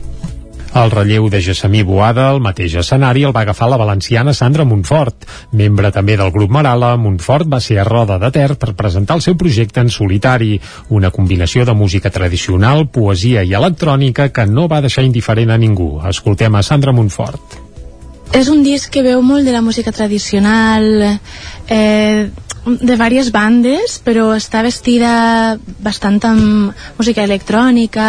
El relleu de Gessamí Boada, el mateix escenari, el va agafar la valenciana Sandra Montfort. Membre també del grup Marala, Montfort va ser a Roda de Ter per presentar el seu projecte en solitari, una combinació de música tradicional, poesia i electrònica que no va deixar indiferent a ningú. Escoltem a Sandra Montfort. És un disc que veu molt de la música tradicional, eh, de diverses bandes, però està vestida bastant amb música electrònica,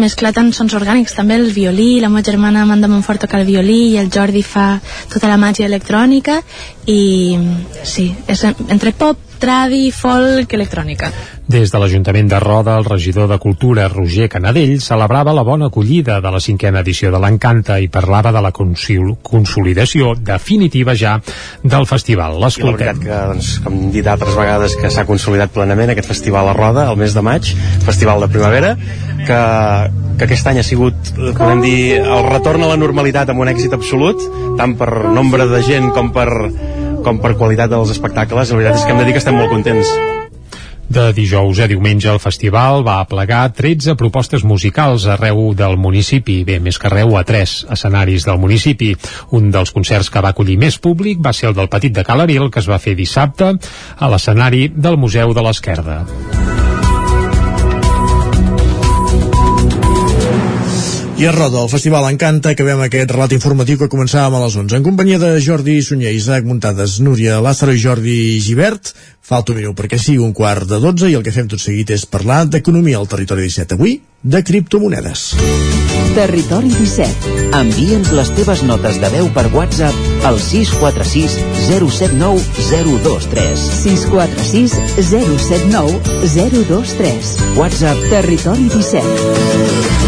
mesclat amb sons orgànics, també el violí, la meva germana Amanda Montfort toca el violí i el Jordi fa tota la màgia electrònica i sí, és entre pop, tradi, folk, electrònica. Des de l'Ajuntament de Roda, el regidor de Cultura, Roger Canadell, celebrava la bona acollida de la cinquena edició de l'Encanta i parlava de la consolidació definitiva ja del festival. L'escoltem. que, doncs, com hem dit altres vegades, que s'ha consolidat plenament aquest festival a Roda, el mes de maig, festival de primavera, que, que aquest any ha sigut, eh, podem dir, el retorn a la normalitat amb un èxit absolut, tant per nombre de gent com per, com per qualitat dels espectacles. La veritat és que hem de dir que estem molt contents. De dijous a diumenge el festival va aplegar 13 propostes musicals arreu del municipi, bé, més que arreu a tres escenaris del municipi. Un dels concerts que va acollir més públic va ser el del Petit de Calaril, que es va fer dissabte a l'escenari del Museu de l'Esquerda. I a Roda, el Festival Encanta, acabem aquest relat informatiu que començàvem a les 11. En companyia de Jordi Sunyer, Isaac Muntades, Núria Lázaro i Jordi Givert. Falta un minut perquè sigui un quart de 12 i el que fem tot seguit és parlar d'economia al territori 17. Avui, de criptomonedes. Territori 17. Envia'ns les teves notes de veu per WhatsApp al 646 079 023. 646 079 023. WhatsApp Territori 17.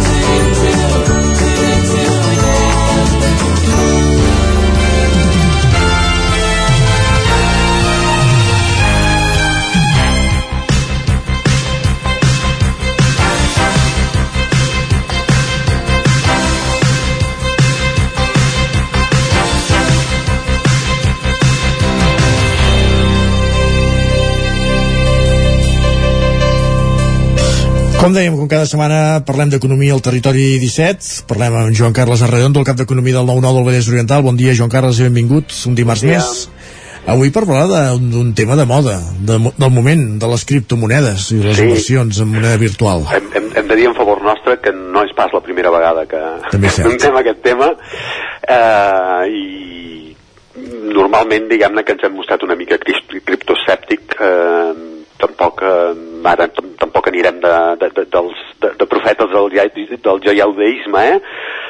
Com dèiem, com cada setmana parlem d'economia al territori 17, parlem amb Joan Carles Arredondo, el cap d'economia del 9-9 del Vallès Oriental. Bon dia, Joan Carles, i benvingut un dimarts bon més. Avui per parlar d'un tema de moda, de, del moment, de les criptomonedes i les Sí. inversions en moneda virtual. Hem, hem, hem de dir en favor nostre que no és pas la primera vegada que anem aquest tema eh, i normalment diguem-ne que ens hem mostrat una mica escèptic eh, tampoc eh, ara tam- tampoc anirem de, de, de, dels, de, de profetes del, del joialdeisme eh?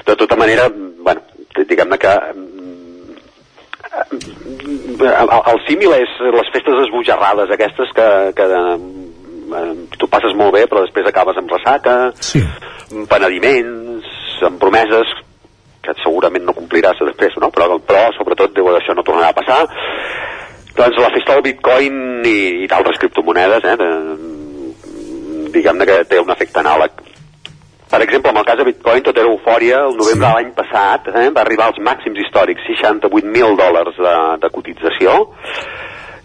de tota manera bueno, diguem-ne que mm, el, el símil és les festes esbojarrades aquestes que, que eh, tu passes molt bé però després acabes amb ressaca sí. amb penediments amb promeses que segurament no compliràs després, no? Però, però sobretot Déu això no tornarà a passar. Doncs la festa del bitcoin i, i d'altres criptomonedes, eh? De, diguem-ne que té un efecte anàleg. Per exemple, en el cas de Bitcoin, tot era eufòria. El novembre sí. de l'any passat eh, va arribar als màxims històrics, 68.000 dòlars de, de cotització.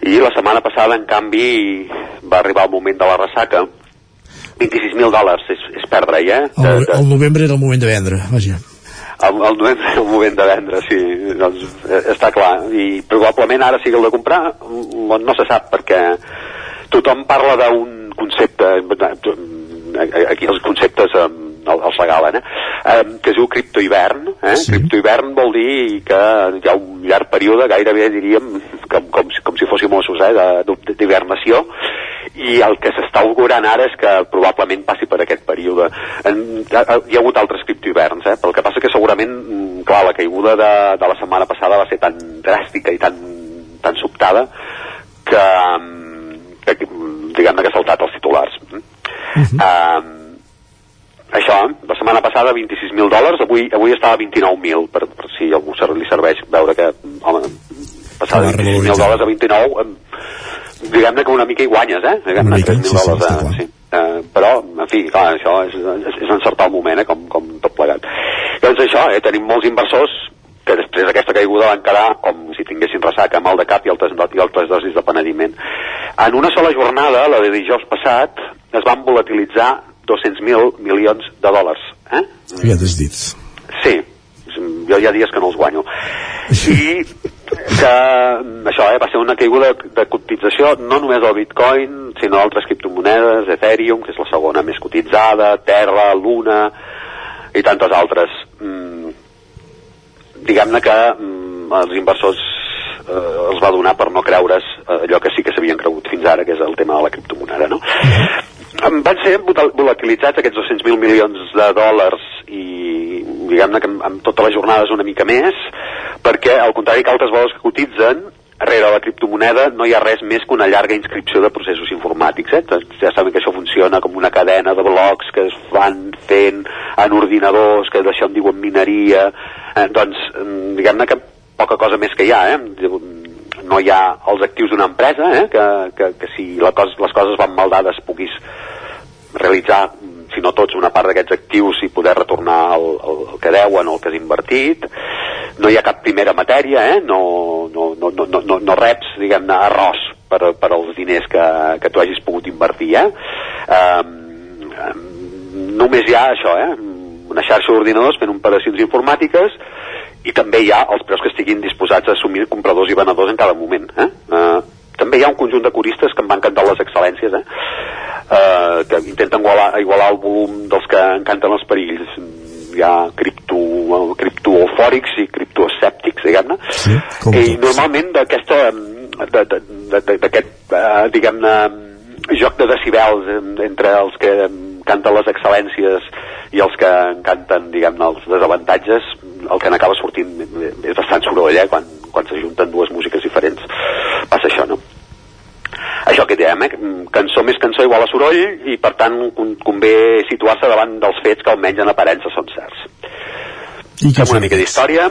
I la setmana passada, en canvi, va arribar el moment de la ressaca. 26.000 dòlars és, és perdre-hi, eh? De, El, el novembre era el moment de vendre, vaja. El, el novembre el moment de vendre, sí, doncs eh, està clar. I probablement ara sigui el de comprar, mm, no se sap, perquè tothom parla d'un concepte, aquí els conceptes eh, els regalen, eh? eh? que es diu criptohivern. Eh? Sí. Criptohivern vol dir que hi ha un llarg període, gairebé diríem, com, com, si- com si fóssim ossos, eh? d'hivernació, i el que s'està augurant ara és que probablement passi per aquest període. En, hi, ha, hi ha hagut altres criptohiverns, eh? però el que passa que segurament, mm, clar, la caiguda de, de la setmana passada va ser tan dràstica i tan, tan sobtada que, mm, que mm, diguem-ne que ha saltat els titulars. Uh -huh. això, la setmana passada 26.000 dòlars, avui, avui estava a 29.000, per, per si algú li serveix veure que, home, passar de 26.000 dòlars a 29, em, diguem-ne que una mica hi guanyes, eh? Diguem-ne 3.000 dòlars, eh? sí. Uh, però, en fi, clar, això és, és, és encertar el moment, eh? com, com tot plegat. Doncs això, eh? tenim molts inversors que després d'aquesta caiguda van quedar com si tinguessin ressaca, mal de cap i altres, i altres dosis de penediment. En una sola jornada, la de dijous passat, es van volatilitzar 200.000 milions de dòlars. Eh? Ja t'has dit. Sí, jo hi ha dies que no els guanyo. I que això eh, va ser una caiguda de cotització no només del bitcoin, sinó d'altres criptomonedes, Ethereum, que és la segona més cotitzada, Terra, Luna i tantes altres. Mm, diguem-ne que mm, els inversors eh, els va donar per no creure's eh, allò que sí que s'havien cregut fins ara, que és el tema de la criptomoneda, no? Em van ser vola- volatilitzats aquests 200.000 milions de dòlars i diguem-ne que amb, amb totes les jornades una mica més perquè al contrari que altres valors que cotitzen darrere la criptomoneda no hi ha res més que una llarga inscripció de processos informàtics eh? Doncs ja saben que això funciona com una cadena de blocs que es van fent en ordinadors que d'això en diuen mineria eh? doncs mm, diguem-ne que poca cosa més que hi ha eh? no hi ha els actius d'una empresa eh? que, que, que si la cos, les coses van mal dades puguis realitzar si no tots, una part d'aquests actius i poder retornar el, el, el que deuen o el que has invertit. No hi ha cap primera matèria, eh? no, no, no, no, no, no, reps, diguem-ne, arròs per, per als diners que, que tu hagis pogut invertir. Eh? Um, um, només hi ha això, eh? una xarxa d'ordinadors fent operacions informàtiques i també hi ha els preus que estiguin disposats a assumir compradors i venedors en cada moment. Eh? Uh, també hi ha un conjunt de coristes que em van encantar les excel·lències, eh? uh, que intenten igualar, igualar el volum dels que encanten els perills. Hi ha cripto, criptoeufòrics i criptoescèptics, diguem-ne, Sí, i normalment d'aquesta d'aquest eh, diguem-ne joc de decibels en- entre els que canten les excel·lències i els que canten diguem-ne els desavantatges el que n'acaba sortint és bastant soroll eh? quan, quan s'ajunten dues músiques diferents passa això no? Això que diem, eh? cançó més cançó igual a soroll i per tant con- convé situar-se davant dels fets que almenys en aparença són certs I Fem una mica d'història.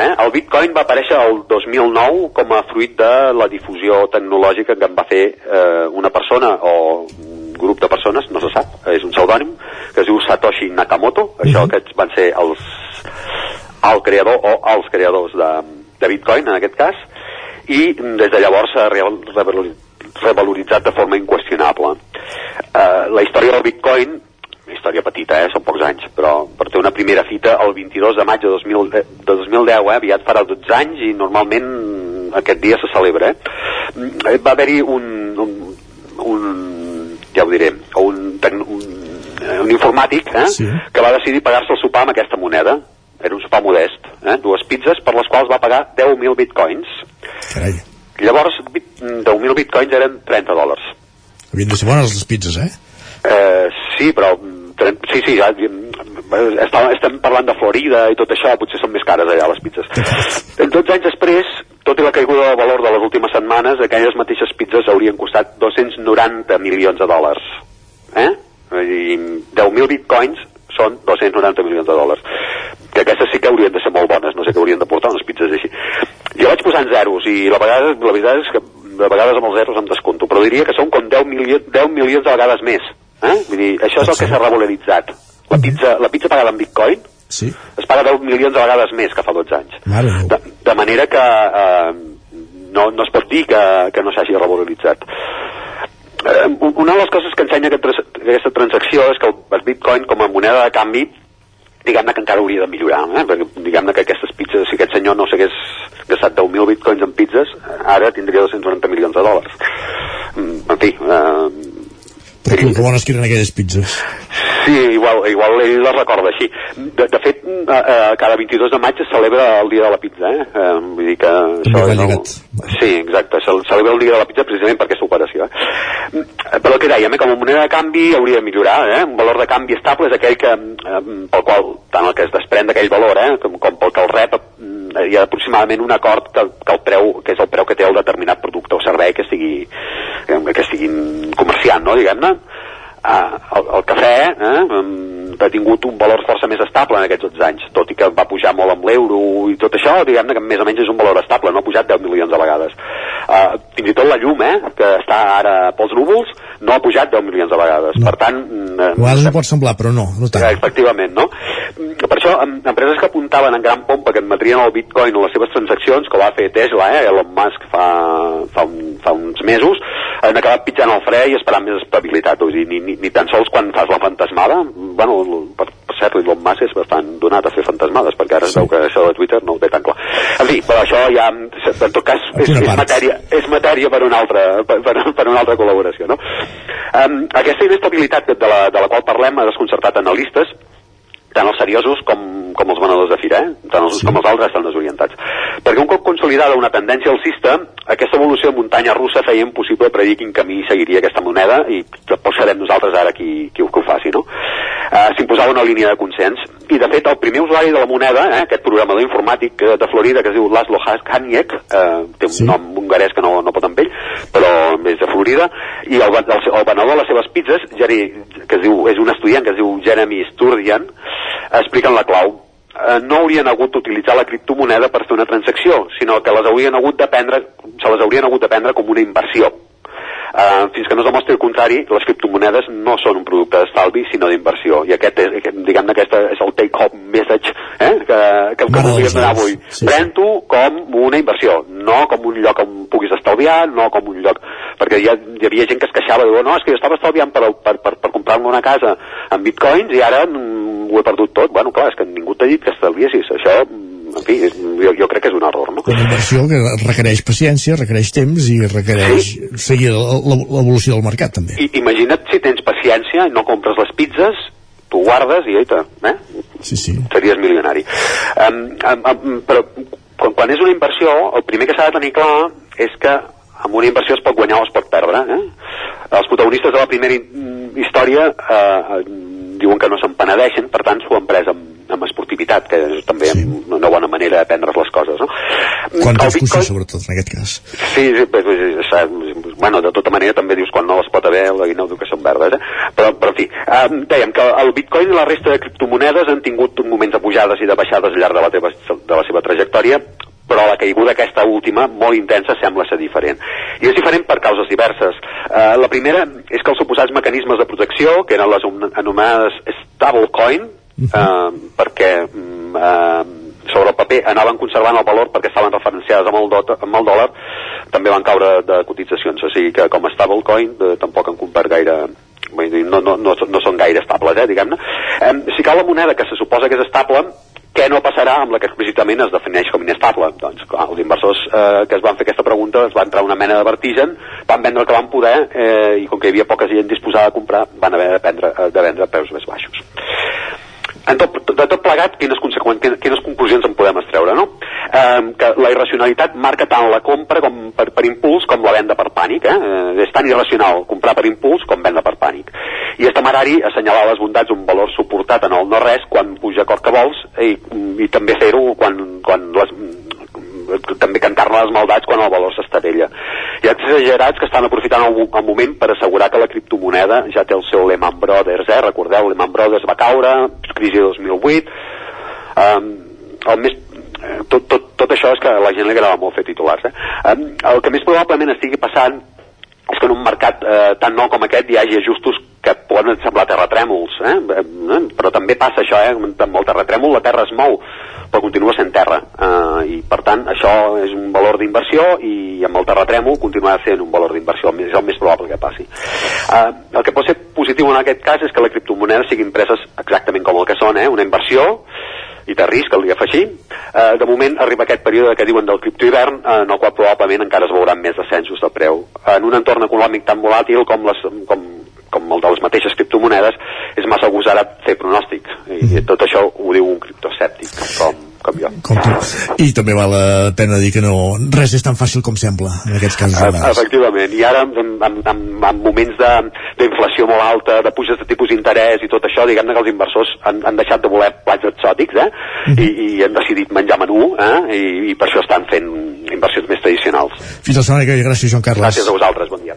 Eh? El Bitcoin va aparèixer el 2009 com a fruit de la difusió tecnològica que en va fer eh, una persona o un grup de persones, no se sap, és un pseudònim, que es diu Satoshi Nakamoto. Això aquests van ser els, el creador o els creadors de, de Bitcoin, en aquest cas, i des de llavors s'ha real- revalori- revaloritzat de forma inqüestionable. Eh, la història del Bitcoin una història petita, eh? són pocs anys, però per ter una primera fita el 22 de maig de, 2000, de 2010, eh? aviat farà 12 anys i normalment aquest dia se celebra. Eh? Va haver-hi un, un, un, ja ho diré, un, un, eh, un informàtic eh? Sí. que va decidir pagar-se el sopar amb aquesta moneda. Era un sopar modest, eh? dues pizzas per les quals va pagar 10.000 bitcoins. Carai. Llavors, bit- 10.000 bitcoins eren 30 dòlars. Havien de ser bones les pizzas, eh? Eh, sí, però sí, sí, ja, està, estem parlant de Florida i tot això, potser són més cares allà les pizzas. 12 anys després, tot i la caiguda del valor de les últimes setmanes, aquelles mateixes pizzas haurien costat 290 milions de dòlars. Eh? Vull dir, 10.000 bitcoins són 290 milions de dòlars. Que aquestes sí que haurien de ser molt bones, no sé què haurien de portar unes pizzas així. Jo vaig posant zeros i la, vegada, la veritat és que de vegades amb els zeros em descompto, però diria que són com 10, milions, 10 milions de vegades més. Eh? Vull dir, això és el que s'ha regularitzat. La pizza, la pizza pagada en bitcoin Sí. es paga 10 milions de vegades més que fa 12 anys. De, de manera que eh, no, no es pot dir que, que no s'hagi revaloritzat. Eh, una de les coses que ensenya aquest, aquesta transacció és que el, el bitcoin com a moneda de canvi diguem-ne que encara hauria de millorar eh? perquè diguem-ne que aquestes pizzas si aquest senyor no s'hagués gastat 10.000 bitcoins en pizzas ara tindria 290 milions de dòlars Mm, en fi eh, Però que, que bones que eren aquelles pizzas. Sí, igual, igual ell les recorda així. De, de fet, eh, eh, cada 22 de maig es celebra el dia de la pizza, eh? eh vull dir que això el... lligat. Sí, exacte, se celebra el dia de la pizza precisament per aquesta operació. Eh? Però el que dèiem, eh, com a moneda de canvi hauria de millorar, eh? Un valor de canvi estable és aquell que, eh, pel qual, tant el que es desprèn d'aquell valor, eh, com, com pel que el rep, mm, hi ha aproximadament un acord que, que el preu, que és el preu que té el determinat producte o servei que estigui, que, que estiguin comerciant, no, diguem-ne. time Ah, el, el cafè eh, ha tingut un valor força més estable en aquests 12 anys, tot i que va pujar molt amb l'euro i tot això, diguem-ne que més o menys és un valor estable, no ha pujat 10 milions de vegades. Uh, fins i tot la llum, eh, que està ara pels núvols, no ha pujat 10 milions de vegades. No. Per tant, mm, A vegades no pot semblar, però no, no tant. Eh, efectivament, no? Per això, em- empreses que apuntaven en gran pompa que admetrien el bitcoin o les seves transaccions, que va fer Tesla, eh, Elon Musk fa, fa, un, fa uns mesos, han acabat pitjant el fre i esperant més estabilitat. Vull dir, ni, ni, ni tan sols quan fas la fantasmada, bueno, per, per cert, Elon Musk és bastant donat a fer fantasmades, perquè ara es veu que això de Twitter no ho té tan clar. En fi, però això ja, en tot cas, és, és, matèria, és matèria per una altra, per, per, per una altra col·laboració, no? Um, aquesta inestabilitat de la, de la qual parlem ha desconcertat analistes, tant els seriosos com, com els venedors de fira, eh? tant els, sí. com els altres estan desorientats. Perquè un cop consolidada una tendència alcista, aquesta evolució de muntanya russa feia impossible predir quin camí seguiria aquesta moneda i tampoc serem nosaltres ara qui, qui, qui ho faci, no? Uh, S'imposava una línia de consens i de fet el primer usuari de la moneda, eh, aquest programador informàtic eh, de Florida que es diu Laszlo Haniek, eh, té un sí. nom hongarès que no, no pot amb ell, però és de Florida, i el, el, el venedor de les seves pizzas, Jerry, que es diu, és un estudiant que es diu Jeremy Sturdian, expliquen la clau eh, no haurien hagut d'utilitzar la criptomoneda per fer una transacció, sinó que les haurien hagut de prendre, se les haurien hagut de prendre com una inversió. Uh, fins que no es demostri el contrari, les criptomonedes no són un producte d'estalvi, sinó d'inversió. I aquest és, aquest, diguem-ne, aquest és el take-home message eh, que, que, que voldríem donar avui. Sí. Pren-t'ho com una inversió, no com un lloc on puguis estalviar, no com un lloc... Perquè hi, ha, hi havia gent que es queixava, diu, no, és que jo estava estalviant per, per, per, per comprar-me una casa amb bitcoins i ara mm, ho he perdut tot. Bueno, clar, és que ningú t'ha dit que estalviessis. Això, en fi, jo, jo crec que és un error, no? Una inversió que requereix paciència, requereix temps i requereix seguir la- la- l'evolució del mercat, també. I, imagina't si tens paciència i no compres les pizzas, tu guardes i oita, eh? Sí, sí. Series milionari. Um, um, um, però quan, quan és una inversió, el primer que s'ha de tenir clar és que amb una inversió es pot guanyar o es pot perdre. Eh? Els protagonistes de la primera hi- història eh, eh, diuen que no se'n penedeixen, per tant s'ho han pres amb, amb esportivitat, que és també sí. una bona manera de prendre les coses. No? Quan El Bitcoin- coixí, sobretot, en aquest cas. Sí, sí pues, bueno, de tota manera també dius quan no les pot haver la guineu que són verdes, eh? però, però en fi, eh, dèiem que el bitcoin i la resta de criptomonedes han tingut moments de pujades i de baixades al llarg de la, teva, de la seva trajectòria però la caiguda aquesta última, molt intensa, sembla ser diferent. I és diferent per causes diverses. Uh, la primera és que els suposats mecanismes de protecció, que eren les anomenades stablecoin, uh, perquè mm, uh, sobre el paper anaven conservant el valor perquè estaven referenciades amb el, dot, amb el dòlar, també van caure de cotitzacions. O sigui que com a stablecoin eh, tampoc han complert gaire no, no, no, no són gaire estables, eh, diguem-ne. Eh, si cal la moneda que se suposa que és estable, què no passarà amb la que explícitament es defineix com inestable? Doncs clar, els inversors eh, que es van fer aquesta pregunta es van entrar una mena de vertigen, van vendre el que van poder eh, i com que hi havia poca gent disposada a comprar van haver de, prendre, eh, de vendre a preus més baixos. En tot, de tot plegat, quines, conseqüències, quines conclusions en podem extreure, no? eh, que la irracionalitat marca tant la compra com per, per impuls com la venda per pànic. Eh? Eh, és tan irracional comprar per impuls com venda per pànic. I este marari assenyalar les bondats d'un valor suportat en el no res quan puja cor que vols i, i també fer-ho quan, quan les, també cantar-ne les maldats quan el valor s'estavella. Hi ha exagerats que estan aprofitant el, el moment per assegurar que la criptomoneda ja té el seu Lehman Brothers, eh? recordeu, Lehman Brothers va caure, crisi de 2008, um, el més eh, tot, tot, tot això és que la gent li agrada molt fer titulars eh? um, el que més probablement estigui passant és que en un mercat eh, tan nou com aquest hi hagi ajustos que poden semblar terratrèmols, eh? eh? però també passa això, eh? amb el terratrèmol la terra es mou, però continua sent terra, per tant això és un valor d'inversió i amb el terratrèmol continuarà sent un valor d'inversió, és el més probable que passi. Eh, el que pot ser positiu en aquest cas és que les criptomonedes siguin preses exactament com el que són, eh? una inversió, i de risc, el dia afegir. Eh, de moment arriba aquest període que diuen del criptohivern, eh, en el qual probablement encara es veuran més descensos de preu. En un entorn econòmic tan volàtil com, les, com, com el de les mateixes criptomonedes, és massa agosarat fer pronòstic. I, i tot això ho diu un criptoescèptic, com, com jo. Com tu. I també val la pena dir que no, res és tan fàcil com sembla, en aquests casos. a vegades. Efectivament, i ara en, en, en, en moments de- d'inflació molt alta, de puges de tipus d'interès i tot això, diguem-ne que els inversors han, han deixat de voler plats exòtics eh? I, i han decidit menjar menú eh? I, i per això estan fent inversions més tradicionals. Fins la setmana que ve. Gràcies, Joan Carles. Gràcies a vosaltres, bon dia.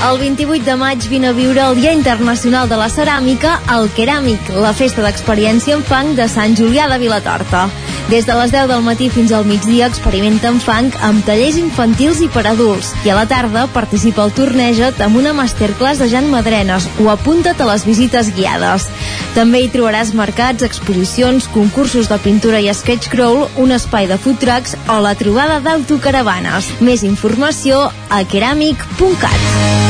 El 28 de maig vine a viure el Dia Internacional de la Ceràmica al Keràmic, la festa d'experiència en fang de Sant Julià de Vilatorta. Des de les 10 del matí fins al migdia experimenta en fang amb tallers infantils i per adults i a la tarda participa al Torneja't amb una masterclass de Jan Madrenes o apunta't a les visites guiades. També hi trobaràs mercats, exposicions, concursos de pintura i sketch crawl, un espai de food trucks o la trobada d'autocaravanes. Més informació a keramic.cat.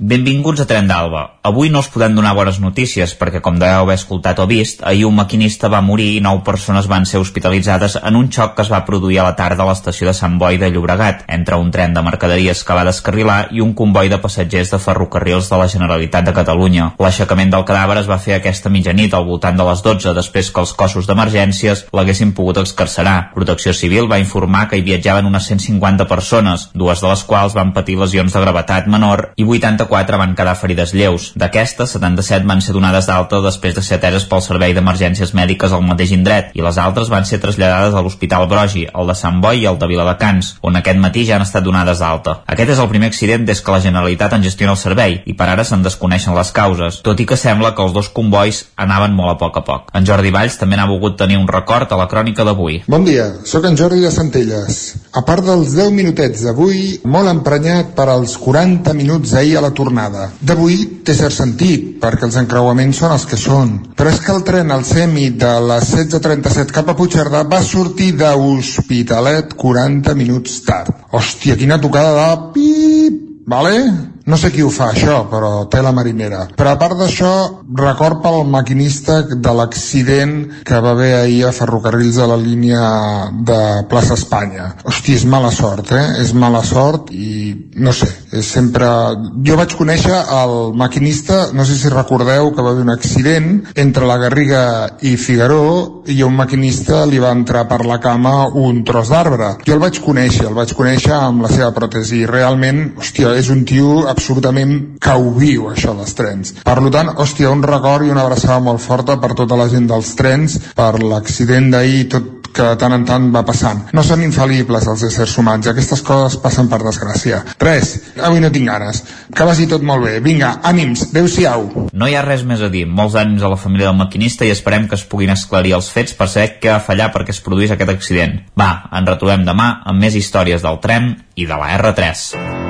Benvinguts a Tren d'Alba. Avui no us podem donar bones notícies perquè, com deveu haver escoltat o vist, ahir un maquinista va morir i nou persones van ser hospitalitzades en un xoc que es va produir a la tarda a l'estació de Sant Boi de Llobregat entre un tren de mercaderies que va descarrilar i un comboi de passatgers de ferrocarrils de la Generalitat de Catalunya. L'aixecament del cadàver es va fer aquesta mitjanit al voltant de les 12 després que els cossos d'emergències l'haguessin pogut excarcerar. Protecció Civil va informar que hi viatjaven unes 150 persones, dues de les quals van patir lesions de gravetat menor i 84 van quedar ferides lleus. D'aquestes, 77 van ser donades d'alta després de ser ateses pel Servei d'Emergències Mèdiques al mateix indret i les altres van ser traslladades a l'Hospital Brogi, el de Sant Boi i el de Viladecans, on aquest matí ja han estat donades d'alta. Aquest és el primer accident des que la Generalitat en gestiona el servei i per ara se'n desconeixen les causes, tot i que sembla que els dos convois anaven molt a poc a poc. En Jordi Valls també n'ha volgut tenir un record a la crònica d'avui. Bon dia, sóc en Jordi de Centelles. A part dels 10 minutets d'avui, molt emprenyat per als 40 minuts ahir a la tornada. D'avui té cert sentit, perquè els encreuaments són els que són. Però és que el tren al semi de les 16.37 cap a Puigcerdà va sortir d'Hospitalet 40 minuts tard. Hòstia, quina tocada de pip, vale? No sé qui ho fa, això, però té la marinera. Però a part d'això, record pel maquinista de l'accident que va haver ahir a ferrocarrils de la línia de plaça Espanya. Hòstia, és mala sort, eh? És mala sort i no sé, és sempre... Jo vaig conèixer el maquinista, no sé si recordeu que va haver un accident entre la Garriga i Figaró i un maquinista li va entrar per la cama un tros d'arbre. Jo el vaig conèixer, el vaig conèixer amb la seva pròtesi realment, hòstia, és un tio absolutament que ho viu, això dels trens. Per tant, hòstia, un record i una abraçada molt forta per tota la gent dels trens, per l'accident d'ahir, tot que de tant en tant va passant. No són infal·libles els éssers humans, aquestes coses passen per desgràcia. Res, avui no tinc ganes. Que vagi tot molt bé. Vinga, ànims, adeu-siau. No hi ha res més a dir. Molts ànims a la família del maquinista i esperem que es puguin esclarir els fets per saber què va fallar perquè es produís aquest accident. Va, ens retrobem demà amb més històries del tren i de la R3.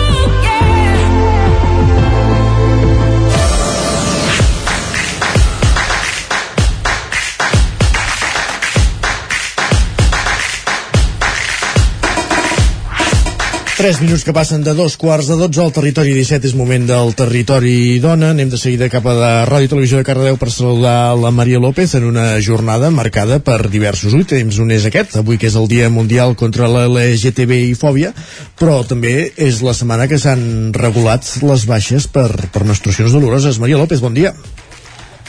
Tres minuts que passen de dos quarts de dotze al territori 17 és moment del territori dona. Anem de seguida cap a la Ràdio i Televisió de Cardedeu per saludar la Maria López en una jornada marcada per diversos últims. Un és aquest, avui que és el Dia Mundial contra la LGTBI fòbia, però també és la setmana que s'han regulat les baixes per, per menstruacions doloroses. Maria López, bon dia.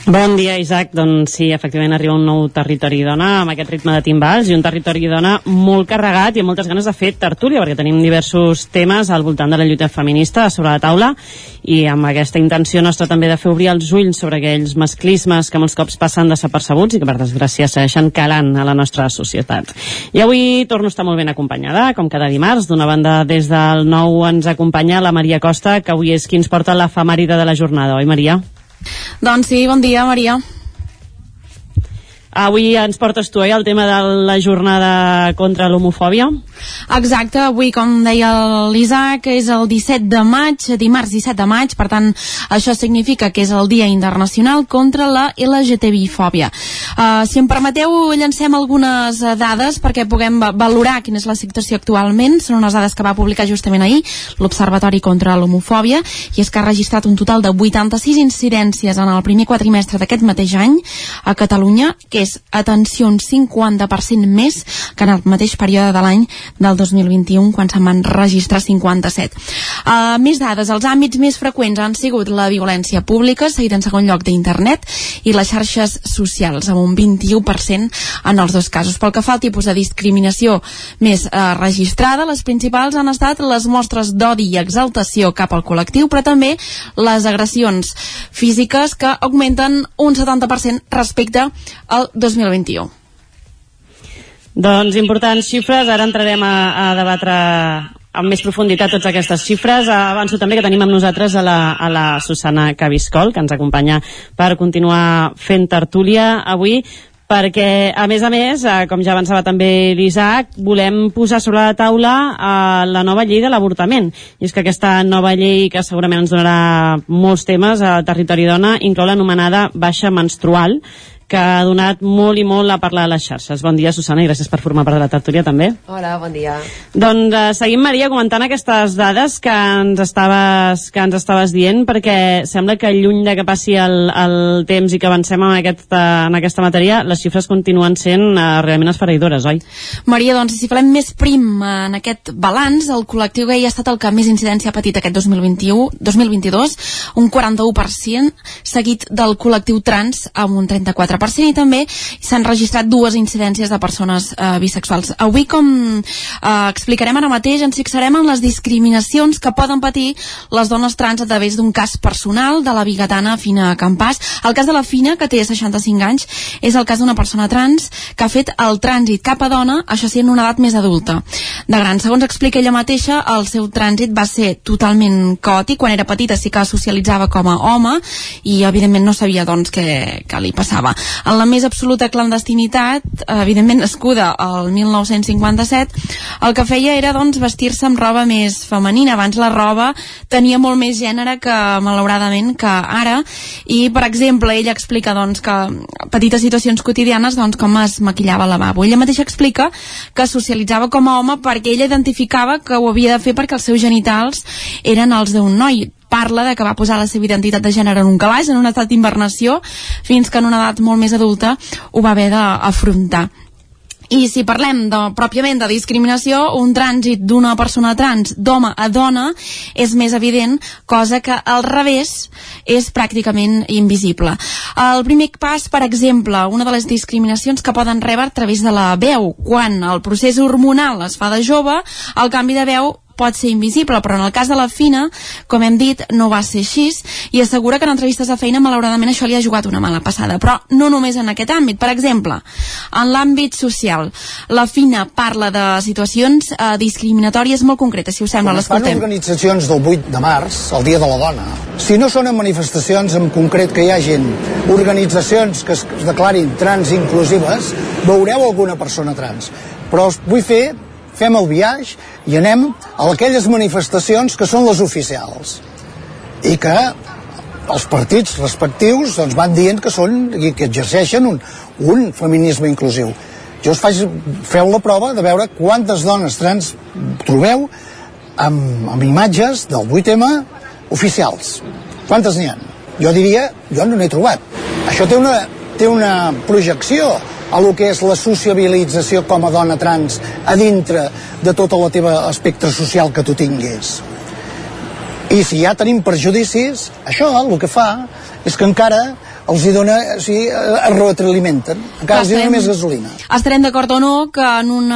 Bon dia, Isaac. Doncs sí, efectivament arriba un nou territori dona amb aquest ritme de timbals i un territori dona molt carregat i amb moltes ganes de fer tertúlia perquè tenim diversos temes al voltant de la lluita feminista sobre la taula i amb aquesta intenció nostra també de fer obrir els ulls sobre aquells masclismes que molts cops passen desapercebuts i que per desgràcia segueixen calant a la nostra societat. I avui torno a estar molt ben acompanyada, com cada dimarts. D'una banda, des del nou ens acompanya la Maria Costa, que avui és qui ens porta l'efemèride de la jornada, oi Maria? Doncs sí, bon dia, Maria. Avui ens portes tu, eh, el tema de la jornada contra l'homofòbia. Exacte, avui, com deia l'Isaac, és el 17 de maig, dimarts 17 de maig, per tant, això significa que és el Dia Internacional contra la LGTBI-fòbia. Uh, si em permeteu, llancem algunes uh, dades perquè puguem va valorar quina és la situació actualment. Són unes dades que va publicar justament ahir l'Observatori contra l'Homofòbia, i és que ha registrat un total de 86 incidències en el primer quadrimestre d'aquest mateix any a Catalunya, que és, atenció, un 50% més que en el mateix període de l'any del 2021, quan se'n van registrar 57. Uh, més dades, els àmbits més freqüents han sigut la violència pública, seguit en segon lloc d'internet, i les xarxes socials, amb un 21% en els dos casos. Pel que fa al tipus de discriminació més uh, registrada, les principals han estat les mostres d'odi i exaltació cap al col·lectiu, però també les agressions físiques que augmenten un 70% respecte al 2021. Doncs importants xifres, ara entrarem a, a debatre amb més profunditat totes aquestes xifres. Avanço també que tenim amb nosaltres a la, a la Susana Cabiscol, que ens acompanya per continuar fent tertúlia avui perquè, a més a més, eh, com ja avançava també l'Isaac, volem posar sobre la taula eh, la nova llei de l'avortament. I és que aquesta nova llei, que segurament ens donarà molts temes a Territori Dona, inclou l'anomenada baixa menstrual, que ha donat molt i molt a parlar a les xarxes. Bon dia, Susana, i gràcies per formar part de la tertúlia també. Hola, bon dia. Doncs eh, seguim, Maria, comentant aquestes dades que ens estaves, que ens estaves dient, perquè sembla que lluny de que passi el, el temps i que avancem en aquesta, en aquesta matèria, les xifres continuen sent eh, realment esfereïdores, oi? Maria, doncs, si farem més prim en aquest balanç, el col·lectiu gay ha estat el que més incidència ha patit aquest 2021, 2022, un 41%, seguit del col·lectiu trans amb un 34% i també s'han registrat dues incidències de persones eh, bisexuals. Avui, com eh, explicarem ara mateix, ens fixarem en les discriminacions que poden patir les dones trans a través d'un cas personal de la bigatana Fina Campàs. El cas de la Fina, que té 65 anys, és el cas d'una persona trans que ha fet el trànsit cap a dona, això sí, en una edat més adulta. De gran, segons explica ella mateixa, el seu trànsit va ser totalment caòtic. Quan era petita sí que socialitzava com a home i, evidentment, no sabia doncs, què, què li passava. En la més absoluta clandestinitat, evidentment nascuda al 1957, el que feia era doncs, vestir-se amb roba més femenina. Abans la roba tenia molt més gènere que, malauradament, que ara. I, per exemple, ella explica doncs, que petites situacions quotidianes, doncs, com es maquillava al lavabo. Ella mateixa explica que socialitzava com a home perquè ella identificava que ho havia de fer perquè els seus genitals eren els d'un noi parla de que va posar la seva identitat de gènere en un calaix, en un estat d'invernació, fins que en una edat molt més adulta ho va haver d'afrontar. I si parlem de, pròpiament de discriminació, un trànsit d'una persona trans d'home a dona és més evident, cosa que al revés és pràcticament invisible. El primer pas, per exemple, una de les discriminacions que poden rebre a través de la veu. Quan el procés hormonal es fa de jove, el canvi de veu pot ser invisible, però en el cas de la Fina, com hem dit, no va ser així i assegura que en entrevistes de feina malauradament això li ha jugat una mala passada, però no només en aquest àmbit. Per exemple, en l'àmbit social, la Fina parla de situacions eh, discriminatòries molt concretes, si us sembla, l'escoltem. organitzacions del 8 de març, el Dia de la Dona, si no són en manifestacions en concret que hi hagin organitzacions que es declarin trans inclusives, veureu alguna persona trans. Però vull fer fem el viatge i anem a aquelles manifestacions que són les oficials i que els partits respectius doncs, van dient que són i que exerceixen un, un feminisme inclusiu. Jo us faig, feu la prova de veure quantes dones trans trobeu amb, amb imatges del 8M oficials. Quantes n'hi ha? Jo diria, jo no n'he trobat. Això té una, té una projecció a lo que és la sociabilització com a dona trans a dintre de tot el teu espectre social que tu tinguis. I si ja tenim perjudicis, això el que fa és que encara els hi dona, o sigui, es retroalimenten, encara els hi dona més gasolina. Estarem d'acord o no que en un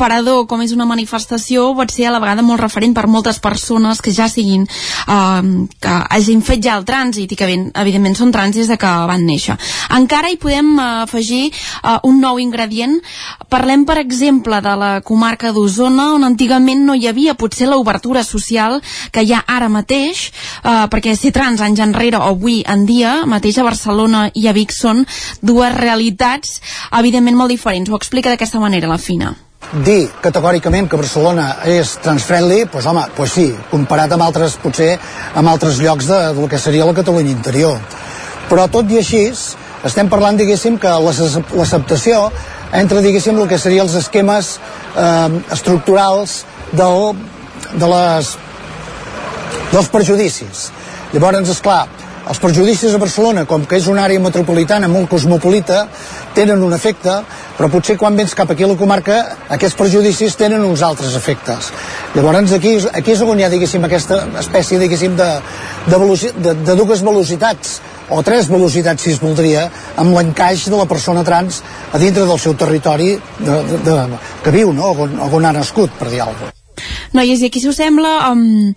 parador com és una manifestació pot ser a la vegada molt referent per moltes persones que ja siguin, eh, que hagin fet ja el trànsit i que ben, evidentment són trans des de que van néixer. Encara hi podem eh, afegir eh, un nou ingredient. Parlem, per exemple, de la comarca d'Osona, on antigament no hi havia potser l'obertura social que hi ha ara mateix, eh, perquè ser trans anys enrere o avui en dia, mateix a Barcelona Barcelona i a Vic són dues realitats evidentment molt diferents. Ho explica d'aquesta manera la Fina dir categòricament que Barcelona és transfriendly, doncs home, doncs sí, comparat amb altres, potser amb altres llocs de, del que seria la Catalunya interior. Però tot i així, estem parlant, diguéssim, que l'acceptació entre, diguéssim, el que serien els esquemes eh, estructurals del, de les, dels prejudicis. Llavors, és clar, els perjudicis a Barcelona, com que és una àrea metropolitana molt cosmopolita, tenen un efecte, però potser quan vens cap aquí a la comarca aquests perjudicis tenen uns altres efectes. Llavors aquí, aquí és on hi ha, diguéssim, aquesta espècie, diguéssim, de, de, veloci, de, de dues velocitats o tres velocitats, si es voldria, amb l'encaix de la persona trans a dintre del seu territori de, de, de, que viu, no? on, on ha nascut, per dir alguna cosa. Noies, i aquí, si us sembla, um,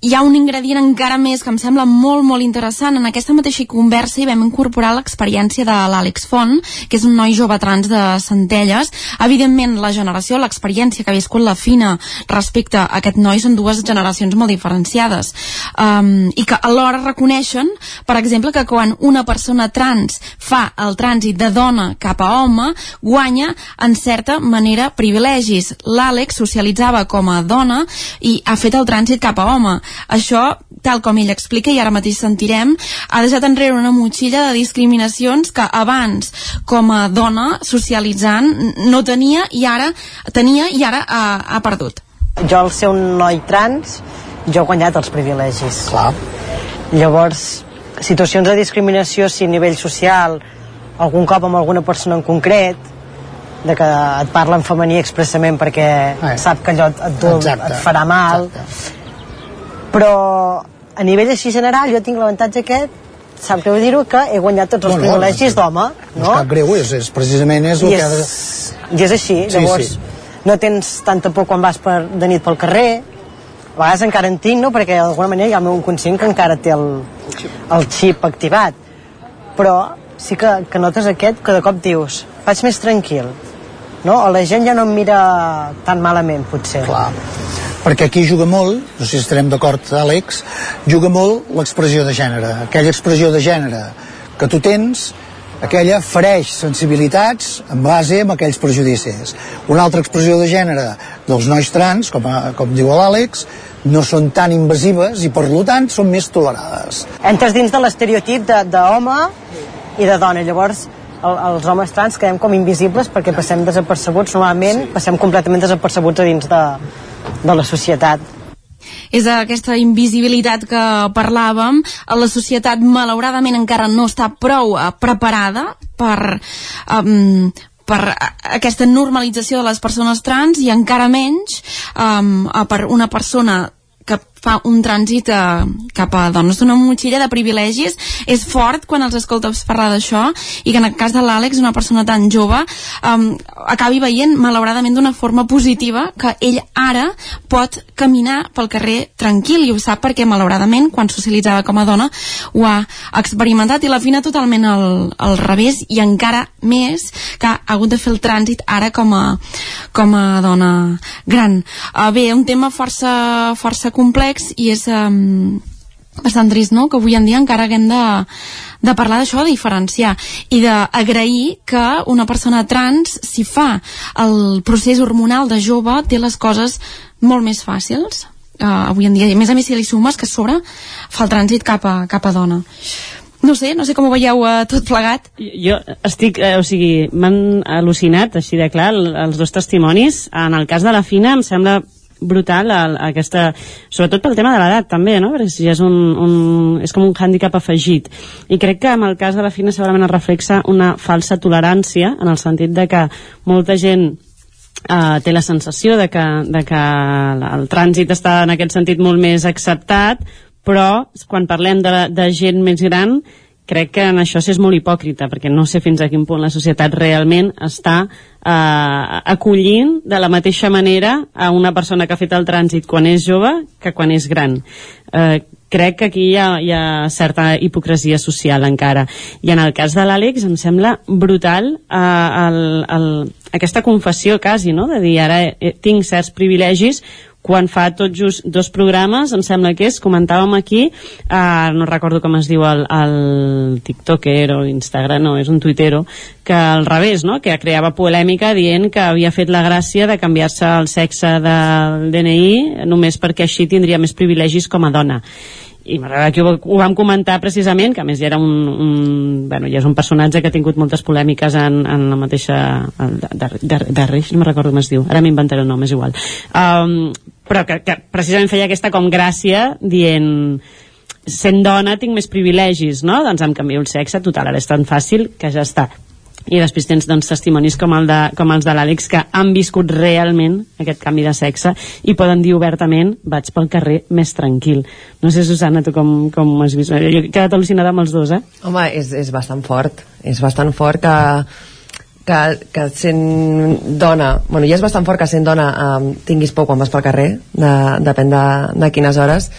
hi ha un ingredient encara més que em sembla molt, molt interessant. En aquesta mateixa conversa hi vam incorporar l'experiència de l'Àlex Font, que és un noi jove trans de Centelles. Evidentment, la generació, l'experiència que ha viscut la Fina respecte a aquest noi són dues generacions molt diferenciades. Um, I que alhora reconeixen, per exemple, que quan una persona trans fa el trànsit de dona cap a home, guanya, en certa manera, privilegis. L'Àlex socialitzava com a dona i ha fet el trànsit cap a home això, tal com ell explica, i ara mateix sentirem, ha deixat enrere una motxilla de discriminacions que abans, com a dona, socialitzant, no tenia i ara tenia i ara ha, ha perdut. Jo, al ser un noi trans, jo he guanyat els privilegis. Clar. Llavors, situacions de discriminació, si a nivell social, algun cop amb alguna persona en concret, de que et parla en femení expressament perquè eh. sap que allò et, et, Exacte. et farà mal. Però a nivell així general jo tinc l'avantatge aquest sap greu dir-ho que he guanyat tots els No, no, privilegis d'home No és cap greu, és, és precisament és el I que ha de... és, i és així, Sí, llavors sí. no tens tanta por quan vas per, de nit pel carrer a vegades encara en tinc, no? perquè d'alguna manera hi ha el meu inconscient que encara té el, el xip activat però sí que, que notes aquest que de cop dius, vaig més tranquil no? o la gent ja no em mira tan malament potser Clar. Perquè aquí juga molt, no sé si estarem d'acord Àlex, juga molt l'expressió de gènere, aquella expressió de gènere que tu tens aquella fereix sensibilitats en base a aquells prejudicis. Una altra expressió de gènere dels nois trans, com, a, com diu l'Àlex, no són tan invasives i per tant són més tolerades. entres dins de l'estereotip d'home i de dona llavors el, els homes trans quedem com invisibles perquè passem desapercebuts normalment sí. passem completament desapercebuts a dins de, de la societat és aquesta invisibilitat que parlàvem la societat malauradament encara no està prou eh, preparada per um, per aquesta normalització de les persones trans i encara menys um, per una persona fa un trànsit eh, cap a dones d'una motxilla de privilegis és fort quan els escoltes parlar d'això i que en el cas de l'Àlex, una persona tan jove um, acabi veient malauradament d'una forma positiva que ell ara pot caminar pel carrer tranquil i ho sap perquè malauradament quan socialitzava com a dona ho ha experimentat i la Fina totalment al, al revés i encara més que ha hagut de fer el trànsit ara com a, com a dona gran. Uh, bé, un tema força, força complex i és um, bastant trist, no?, que avui en dia encara haguem de, de parlar d'això, de diferenciar i d'agrair que una persona trans, si fa el procés hormonal de jove, té les coses molt més fàcils uh, avui en dia, a més a més si li sumes que a sobre fa el trànsit cap a, cap a dona no sé, no sé com ho veieu uh, tot plegat Jo estic, eh, o sigui, m'han al·lucinat, així de clar, el- els dos testimonis. En el cas de la Fina em sembla brutal el, aquesta, sobretot pel tema de l'edat també, no? perquè si és, un, un, és com un hàndicap afegit i crec que en el cas de la Fina segurament es reflexa una falsa tolerància en el sentit de que molta gent uh, té la sensació de que, de que el trànsit està en aquest sentit molt més acceptat però quan parlem de, de gent més gran crec que en això s'és molt hipòcrita perquè no sé fins a quin punt la societat realment està eh, acollint de la mateixa manera a una persona que ha fet el trànsit quan és jove que quan és gran eh, crec que aquí hi ha, hi ha certa hipocresia social encara i en el cas de l'Àlex em sembla brutal eh, el, el, aquesta confessió quasi no? de dir ara eh, tinc certs privilegis quan fa tot just dos programes, em sembla que és, comentàvem aquí, eh, no recordo com es diu el, el tiktoker o Instagram, no, és un tuitero, que al revés, no?, que creava polèmica dient que havia fet la gràcia de canviar-se el sexe del DNI només perquè així tindria més privilegis com a dona i m'agrada que ho, ho vam comentar precisament que a més ja era un, un, bueno, ja és un personatge que ha tingut moltes polèmiques en, en la mateixa el, de, de, de Reix, no me recordo com es diu ara m'inventaré el nom, és igual um, però que, que precisament feia aquesta com gràcia dient sent dona tinc més privilegis no? doncs em canvio el sexe, total, ara és tan fàcil que ja està i després tens doncs, testimonis com, el de, com els de l'Àlex que han viscut realment aquest canvi de sexe i poden dir obertament vaig pel carrer més tranquil no sé Susana, tu com, com has vist jo he quedat al·lucinada amb els dos eh? Home, és, és bastant fort. És bastant fort que, que, que sent dona... Bueno, ja és bastant fort que sent dona um, tinguis por quan vas pel carrer, de, depèn de, de quines hores,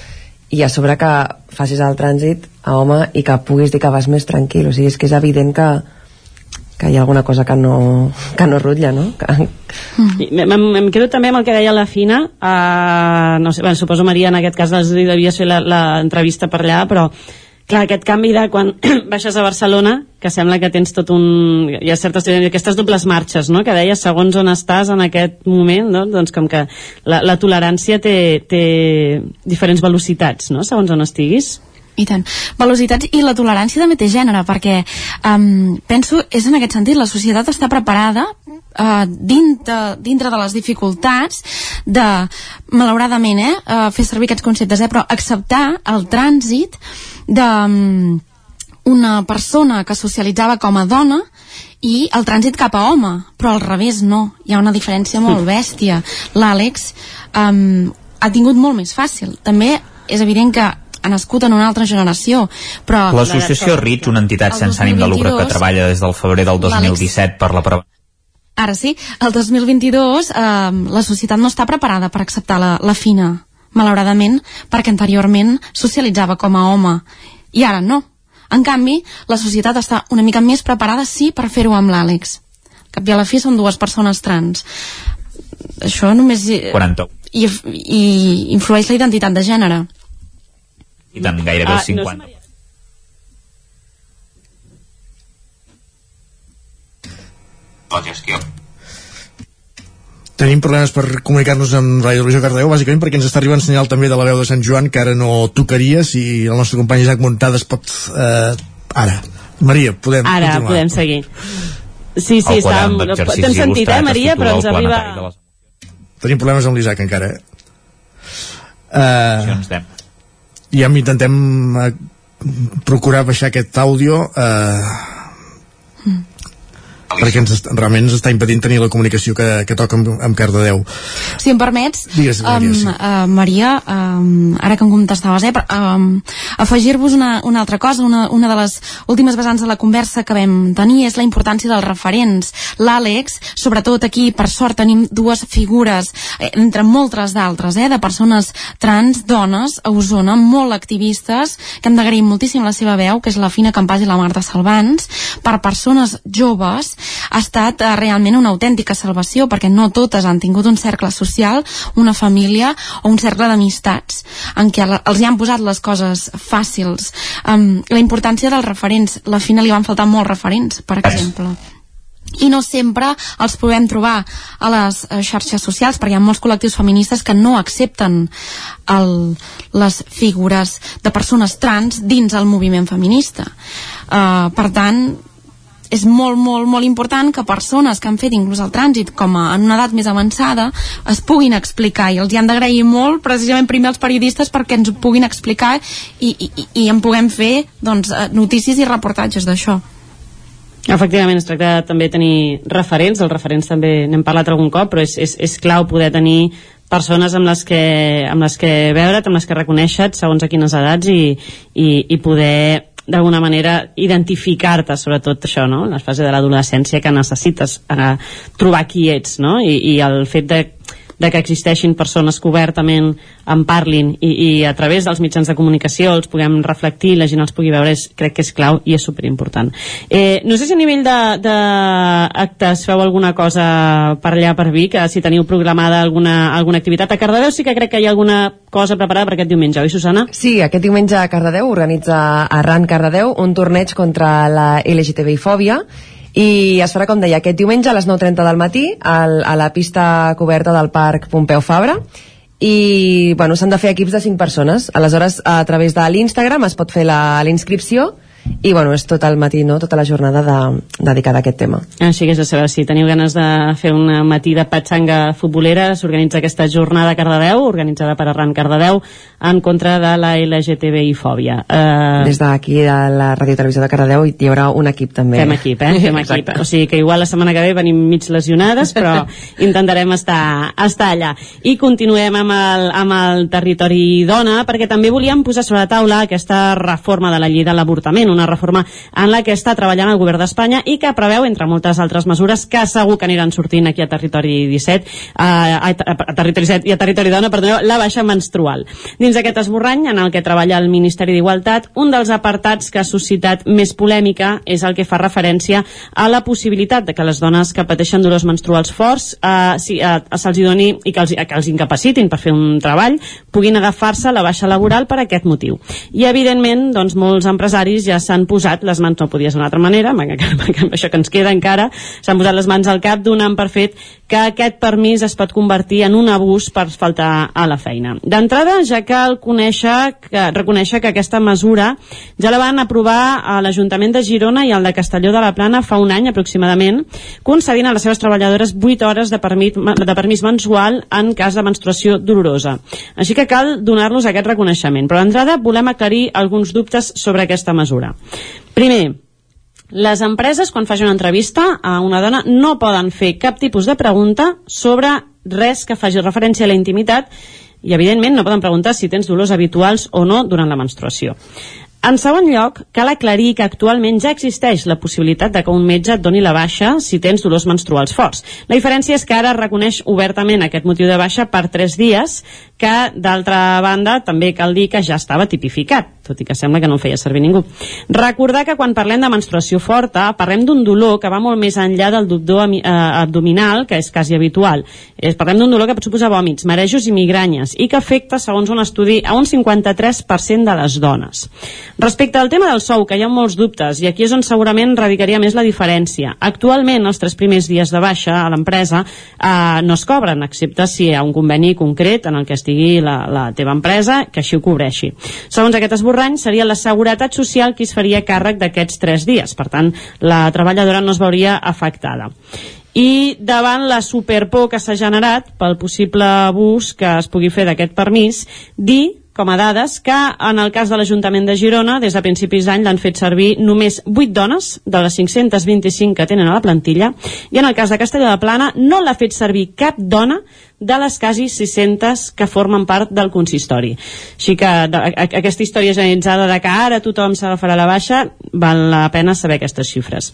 i a sobre que facis el trànsit a home i que puguis dir que vas més tranquil. O sigui, és que és evident que, que hi ha alguna cosa que no, que no rutlla, no? Que, I Em, em, em quedo també amb el que deia la Fina uh, no sé, bueno, suposo Maria en aquest cas les devies fer l'entrevista per allà però clar, aquest canvi de quan baixes a Barcelona, que sembla que tens tot un... Hi ha certes, aquestes dobles marxes, no?, que deies segons on estàs en aquest moment, no? doncs com que la, la tolerància té, té diferents velocitats, no?, segons on estiguis. I tant. Velocitats i la tolerància també té gènere, perquè um, penso, és en aquest sentit, la societat està preparada uh, dintre, dintre de les dificultats de, malauradament, eh, uh, fer servir aquests conceptes, eh, però acceptar el trànsit de um, una persona que socialitzava com a dona i el trànsit cap a home, però al revés no, hi ha una diferència molt bèstia. L'Àlex um, ha tingut molt més fàcil. També és evident que ha nascut en una altra generació però L'associació RIT, una entitat sense ànim de lucre que treballa des del febrer del 2017 per la prevenció Ara sí, el 2022 eh, la societat no està preparada per acceptar la, la fina, malauradament, perquè anteriorment socialitzava com a home, i ara no. En canvi, la societat està una mica més preparada, sí, per fer-ho amb l'Àlex. Cap i a la fi són dues persones trans. Això només... 40. I, i influeix la identitat de gènere i tant, gairebé ah, 50. No la gestió. Tenim problemes per comunicar-nos amb Ràdio Televisió Cardeu, bàsicament perquè ens està arribant senyal també de la veu de Sant Joan, que ara no tocaria, si el nostre company Isaac Montades pot... Eh, ara. Maria, podem Ara continuar. podem seguir. Sí, sí, estàvem... T'hem sentit, eh, Maria, però ens arriba... Tenim problemes amb l'Isaac encara, eh? Uh, ja intentem eh, procurar baixar aquest àudio eh, mm perquè ens, realment ens està impedint tenir la comunicació que, que toca amb, amb Cardedeu. Si em permets, Digues, Maria, um, sí. uh, Maria um, ara que em contestaves, eh, um, afegir-vos una, una altra cosa, una, una de les últimes vessants de la conversa que vam tenir és la importància dels referents. L'Àlex, sobretot aquí, per sort, tenim dues figures, eh, entre moltes d'altres, eh, de persones trans, dones, a Osona, molt activistes, que hem d'agrair moltíssim la seva veu, que és la Fina Campàs i la Marta Salvans, per persones joves ha estat eh, realment una autèntica salvació perquè no totes han tingut un cercle social, una família o un cercle d'amistats en què els hi han posat les coses fàcils. Um, la importància dels referents, la Fina li van faltar molts referents, per exemple. I no sempre els podem trobar a les eh, xarxes socials perquè hi ha molts col·lectius feministes que no accepten el, les figures de persones trans dins el moviment feminista. Uh, per tant és molt, molt, molt important que persones que han fet inclús el trànsit com a, en una edat més avançada es puguin explicar i els hi han d'agrair molt precisament primer els periodistes perquè ens ho puguin explicar i, i, i en puguem fer doncs, eh, notícies i reportatges d'això. Efectivament, es tracta de també tenir referents, els referents també n'hem parlat algun cop, però és, és, és clau poder tenir persones amb les que, amb les que veure't, amb les que reconèixer segons a quines edats i, i, i poder d'alguna manera identificar-te sobretot això, no? la fase de l'adolescència que necessites eh, trobar qui ets no? I, i el fet de de que existeixin persones que obertament en parlin i, i a través dels mitjans de comunicació els puguem reflectir i la gent els pugui veure és, crec que és clau i és superimportant eh, no sé si a nivell d'actes feu alguna cosa per allà per Vic, si teniu programada alguna, alguna activitat a Cardedeu sí que crec que hi ha alguna cosa preparada per aquest diumenge, oi Susana? Sí, aquest diumenge a Cardedeu organitza Arran Cardedeu un torneig contra la LGTBI-fòbia i es farà, com deia, aquest diumenge a les 9.30 del matí al, a la pista coberta del Parc Pompeu Fabra. I bueno, s'han de fer equips de 5 persones. Aleshores a través de l'Instagram es pot fer la, la inscripció i bueno, és tot el matí, no? tota la jornada de, dedicada a aquest tema. Així que és de saber si teniu ganes de fer un matí de patxanga futbolera, s'organitza aquesta jornada a Cardedeu, organitzada per Arran Cardedeu, en contra de la LGTBI-fòbia. Uh... Des d'aquí, de la Ràdio Televisió de Cardedeu, hi haurà un equip també. Fem equip, eh? Fem equip. O sigui que igual la setmana que ve venim mig lesionades, però intentarem estar, estar allà. I continuem amb el, amb el territori dona, perquè també volíem posar sobre la taula aquesta reforma de la llei de l'avortament, una reforma en la que està treballant el govern d'Espanya i que preveu, entre moltes altres mesures, que segur que aniran sortint aquí a Territori 17, a, a, a Territori 17 i a Territori Dona, perdoneu, la baixa menstrual. Dins d'aquest esborrany, en el que treballa el Ministeri d'Igualtat, un dels apartats que ha suscitat més polèmica és el que fa referència a la possibilitat de que les dones que pateixen dolors menstruals forts eh, si, eh, se'ls doni i que els, que els incapacitin per fer un treball puguin agafar-se la baixa laboral per aquest motiu. I evidentment, doncs, molts empresaris ja s'han posat les mans, no podia ser d'una altra manera, això que ens queda encara, s'han posat les mans al cap donant per fet que aquest permís es pot convertir en un abús per faltar a la feina. D'entrada, ja cal conèixer que, reconèixer que aquesta mesura ja la van aprovar a l'Ajuntament de Girona i al de Castelló de la Plana fa un any aproximadament, concedint a les seves treballadores 8 hores de permís, de permís mensual en cas de menstruació dolorosa. Així que cal donar-los aquest reconeixement. Però d'entrada volem aclarir alguns dubtes sobre aquesta mesura. Primer, les empreses, quan facin una entrevista a una dona, no poden fer cap tipus de pregunta sobre res que faci referència a la intimitat i, evidentment, no poden preguntar si tens dolors habituals o no durant la menstruació. En segon lloc, cal aclarir que actualment ja existeix la possibilitat de que un metge et doni la baixa si tens dolors menstruals forts. La diferència és que ara reconeix obertament aquest motiu de baixa per 3 dies, que, d'altra banda, també cal dir que ja estava tipificat, tot i que sembla que no feia servir ningú. Recordar que quan parlem de menstruació forta, parlem d'un dolor que va molt més enllà del dolor eh, abdominal, que és quasi habitual. Parlem d'un dolor que pot suposar vòmits, marejos i migranyes, i que afecta, segons un estudi, a un 53% de les dones. Respecte al tema del sou, que hi ha molts dubtes, i aquí és on segurament radicaria més la diferència. Actualment, els tres primers dies de baixa a l'empresa eh, no es cobren, excepte si hi ha un conveni concret en el que estigui la, la teva empresa que així ho cobreixi. Segons aquest esborrany, seria la Seguretat Social qui es faria càrrec d'aquests tres dies. Per tant, la treballadora no es veuria afectada i davant la superpor que s'ha generat pel possible abús que es pugui fer d'aquest permís, dir com a dades que en el cas de l'Ajuntament de Girona des de principis d'any l'han fet servir només 8 dones de les 525 que tenen a la plantilla i en el cas de Castelló de Plana no l'ha fet servir cap dona de les quasi 600 que formen part del consistori. Així que de, a, aquesta història generalitzada de que ara tothom s'agafarà la baixa val la pena saber aquestes xifres.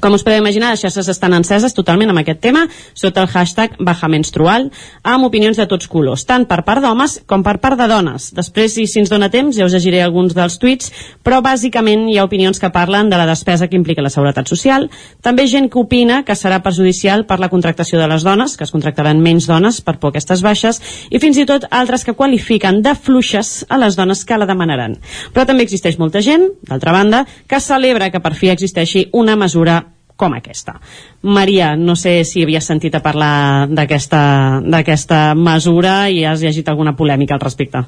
Com us podeu imaginar, les xarxes estan enceses totalment amb aquest tema, sota el hashtag baja menstrual, amb opinions de tots colors, tant per part d'homes com per part de dones. Després, si, ens dona temps, ja us llegiré alguns dels tuits, però bàsicament hi ha opinions que parlen de la despesa que implica la seguretat social, també gent que opina que serà perjudicial per la contractació de les dones, que es contractaran menys dones per por aquestes baixes, i fins i tot altres que qualifiquen de fluixes a les dones que la demanaran. Però també existeix molta gent, d'altra banda, que celebra que per fi existeixi una mesura com aquesta. Maria, no sé si havies sentit a parlar d'aquesta mesura i has llegit alguna polèmica al respecte.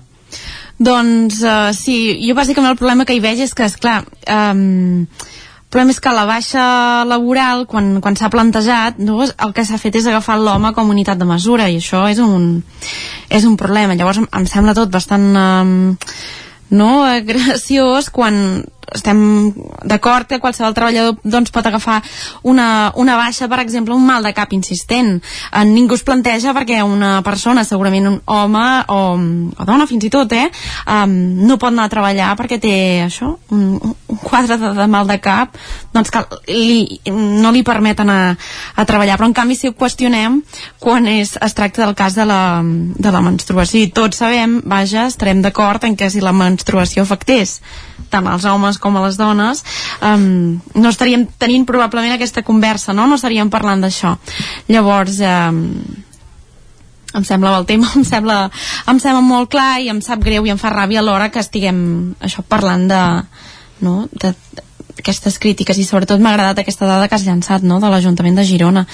Doncs uh, sí, jo bàsicament el problema que hi veig és que, és clar, um, el problema és que la baixa laboral, quan, quan s'ha plantejat, no, el que s'ha fet és agafar l'home com unitat de mesura, i això és un, és un problema. Llavors em, em sembla tot bastant... Um, no, graciós quan estem d'acord que qualsevol treballador doncs, pot agafar una, una baixa, per exemple, un mal de cap insistent. Eh, ningú es planteja perquè una persona, segurament un home o, o dona fins i tot, eh, um, no pot anar a treballar perquè té això, un, un quadre de, de mal de cap, doncs que li, no li permet anar a treballar. Però en canvi si ho qüestionem quan és, es tracta del cas de la, de la menstruació i tots sabem, vaja, estarem d'acord en que si la menstruació afectés tant als homes com a les dones um, no estaríem tenint probablement aquesta conversa no, no estaríem parlant d'això. Llavors um, em sembla el tema, em sembla, em sembla molt clar i em sap greu i em fa ràbia alhora que estiguem això parlant de, no, de, aquestes crítiques i sobretot m'ha agradat aquesta dada que has llançat no, de l'Ajuntament de Girona.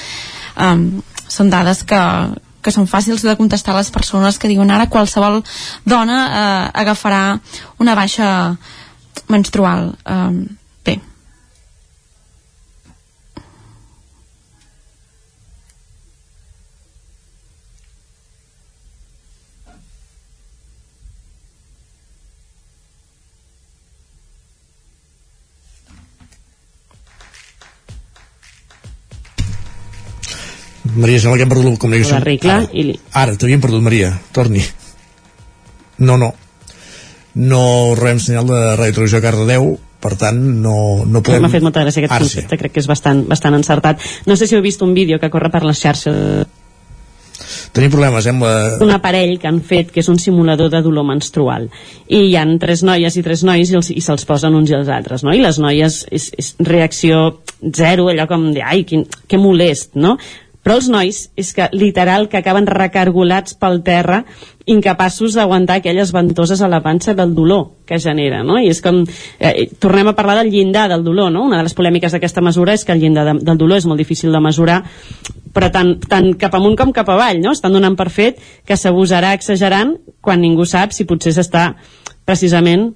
Um, són dades que, que són fàcils de contestar a les persones que diuen ara qualsevol dona eh, agafarà una baixa menstrual. Um, bé. Maria, sembla que hem perdut la comunicació. La regla ara, i li... ara t'havíem perdut, Maria. Torni. No, no no rebem senyal de Ràdio Televisió Cardedeu per tant no, no podem... M'ha fet molta gràcia aquest Ara concepte, crec que és bastant, bastant encertat. No sé si heu vist un vídeo que corre per les xarxes Tenim problemes, eh, amb la... un aparell que han fet que és un simulador de dolor menstrual i hi han tres noies i tres nois i, els, i se'ls posen uns i els altres no? i les noies és, és reacció zero allò com de ai, quin, que molest no? Però els nois és que literal que acaben recargolats pel terra incapaços d'aguantar aquelles ventoses a la panxa del dolor que genera, no? I és com... Eh, tornem a parlar del llindar del dolor, no? Una de les polèmiques d'aquesta mesura és que el llindar de, del dolor és molt difícil de mesurar, però tant, tant cap amunt com cap avall, no? Estan donant per fet que s'abusarà exagerant quan ningú sap si potser s'està precisament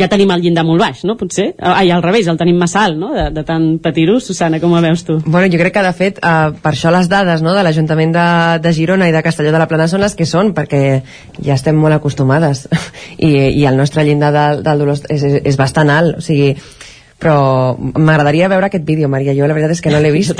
ja tenim el llindar molt baix, no? Potser? Ai, al revés, el tenim massa alt, no? De, de tant patir-ho. Susana, com ho veus tu? Bueno, jo crec que, de fet, eh, per això les dades no, de l'Ajuntament de, de Girona i de Castelló de la Plana són les que són, perquè ja estem molt acostumades. I, i el nostre llindar del, del dolor és, és, és bastant alt. O sigui, però m'agradaria veure aquest vídeo, Maria. Jo la veritat és que no l'he vist.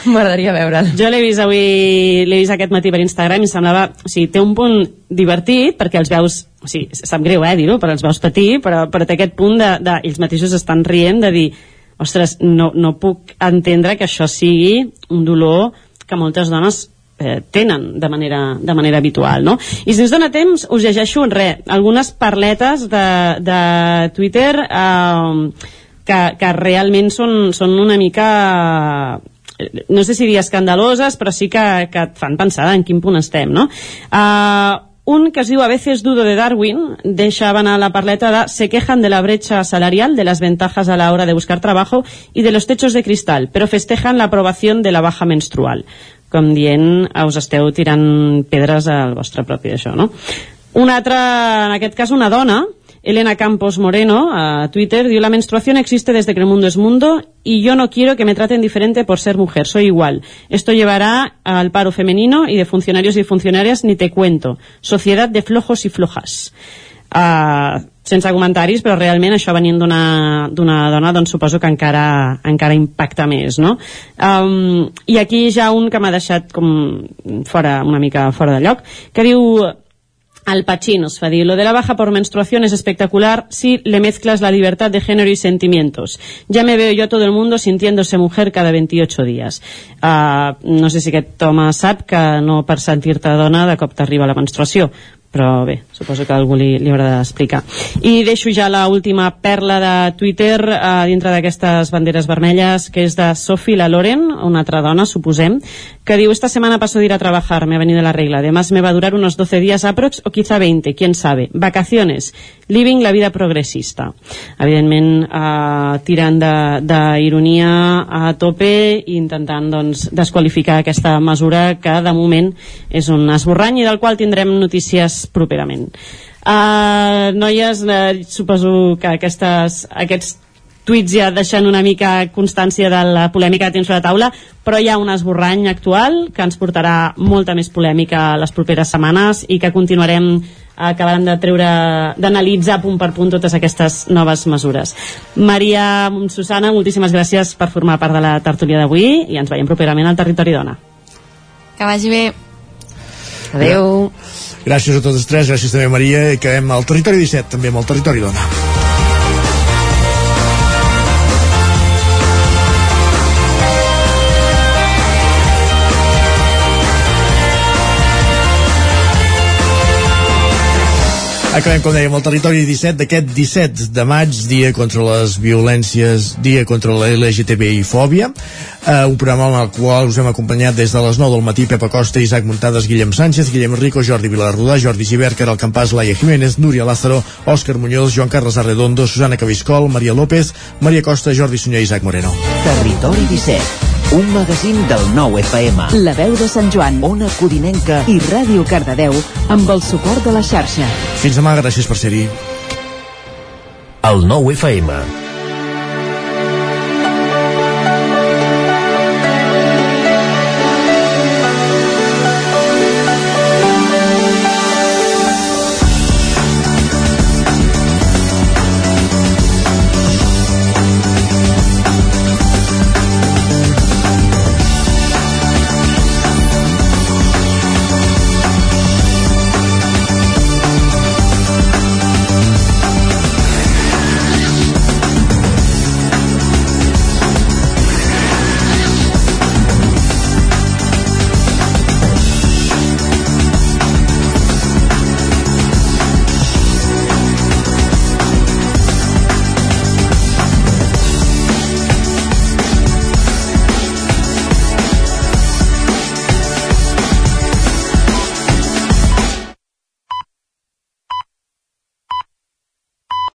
M'agradaria veure'l. Jo l'he vist avui, l'he vist aquest matí per Instagram i em semblava, o sigui, té un punt divertit perquè els veus, o sigui, sap greu eh, dir-ho, però els veus patir, però, però té aquest punt de, de, ells mateixos estan rient de dir, ostres, no, no puc entendre que això sigui un dolor que moltes dones eh, tenen de manera, de manera habitual no? i si ens dona temps us llegeixo en res algunes parletes de, de Twitter eh, que, que realment són, són una mica no sé si dir escandaloses però sí que, que et fan pensar en quin punt estem no? Uh, un que es diu A veces dudo de Darwin deixaven a la parleta de se quejan de la brecha salarial, de las ventajas a la hora de buscar trabajo y de los techos de cristal, pero festejan la aprobación de la baja menstrual com dient us esteu tirant pedres al vostre propi d'això, no? Una altra, en aquest cas una dona, Elena Campos Moreno, a Twitter, diu la menstruación existe desde que el mundo es mundo y yo no quiero que me traten diferente por ser mujer, soy igual. Esto llevará al paro femenino y de funcionarios y funcionarias ni te cuento. Sociedad de flojos y flojas. Uh, sense comentaris, però realment això venint d'una dona, doncs suposo que encara, encara impacta més, no? Um, I aquí ja un que m'ha deixat com fora, una mica fora de lloc, que diu Al Pacino, fa dir, lo de la baja por menstruación es espectacular si le mezclas la libertad de género y sentimientos. Ya me veo yo a todo el mundo sintiéndose mujer cada 28 días. Uh, no sé si aquest home sap que no per sentir-te dona de cop t'arriba la menstruació, però bé, suposo que algú li, li haurà d'explicar. I deixo ja la última perla de Twitter uh, dintre d'aquestes banderes vermelles, que és de Sophie La Loren, una altra dona, suposem, que diu, esta semana paso de ir a trabajar, me ha venido la regla, además me va a durar unos 12 días aprox o quizá 20, quién sabe. Vacaciones, living la vida progressista. Evidentment, eh, tirant d'ironia a tope i intentant doncs, desqualificar aquesta mesura que de moment és un esborrany i del qual tindrem notícies properament. Uh, noies, uh, suposo que aquestes, aquests tuits ja deixen una mica constància de la polèmica que tens sobre la taula, però hi ha un esborrany actual que ens portarà molta més polèmica les properes setmanes i que continuarem acabaran de treure d'analitzar punt per punt totes aquestes noves mesures. Maria Susana, moltíssimes gràcies per formar part de la tertúlia d'avui i ens veiem properament al Territori Dona. Que vagi bé. Adeu. Gràcies a totes tres, gràcies també Maria i quedem al Territori 17 també amb el Territori Dona. Acabem, com dèiem, el territori 17 d'aquest 17 de maig, dia contra les violències, dia contra la LGTBI fòbia, eh, un programa amb el qual us hem acompanyat des de les 9 del matí Pepa Costa, Isaac Muntades, Guillem Sánchez, Guillem Rico, Jordi Vilarrodà, Jordi Givert, Caral Campàs, Laia Jiménez, Núria Lázaro, Òscar Muñoz, Joan Carles Arredondo, Susana Cabiscol, Maria López, Maria Costa, Jordi Sunyer i Isaac Moreno. Territori 17 un magazín del nou FM. La veu de Sant Joan, Ona Codinenca i Ràdio Cardedeu amb el suport de la xarxa. Fins demà, gràcies per ser-hi. El nou FM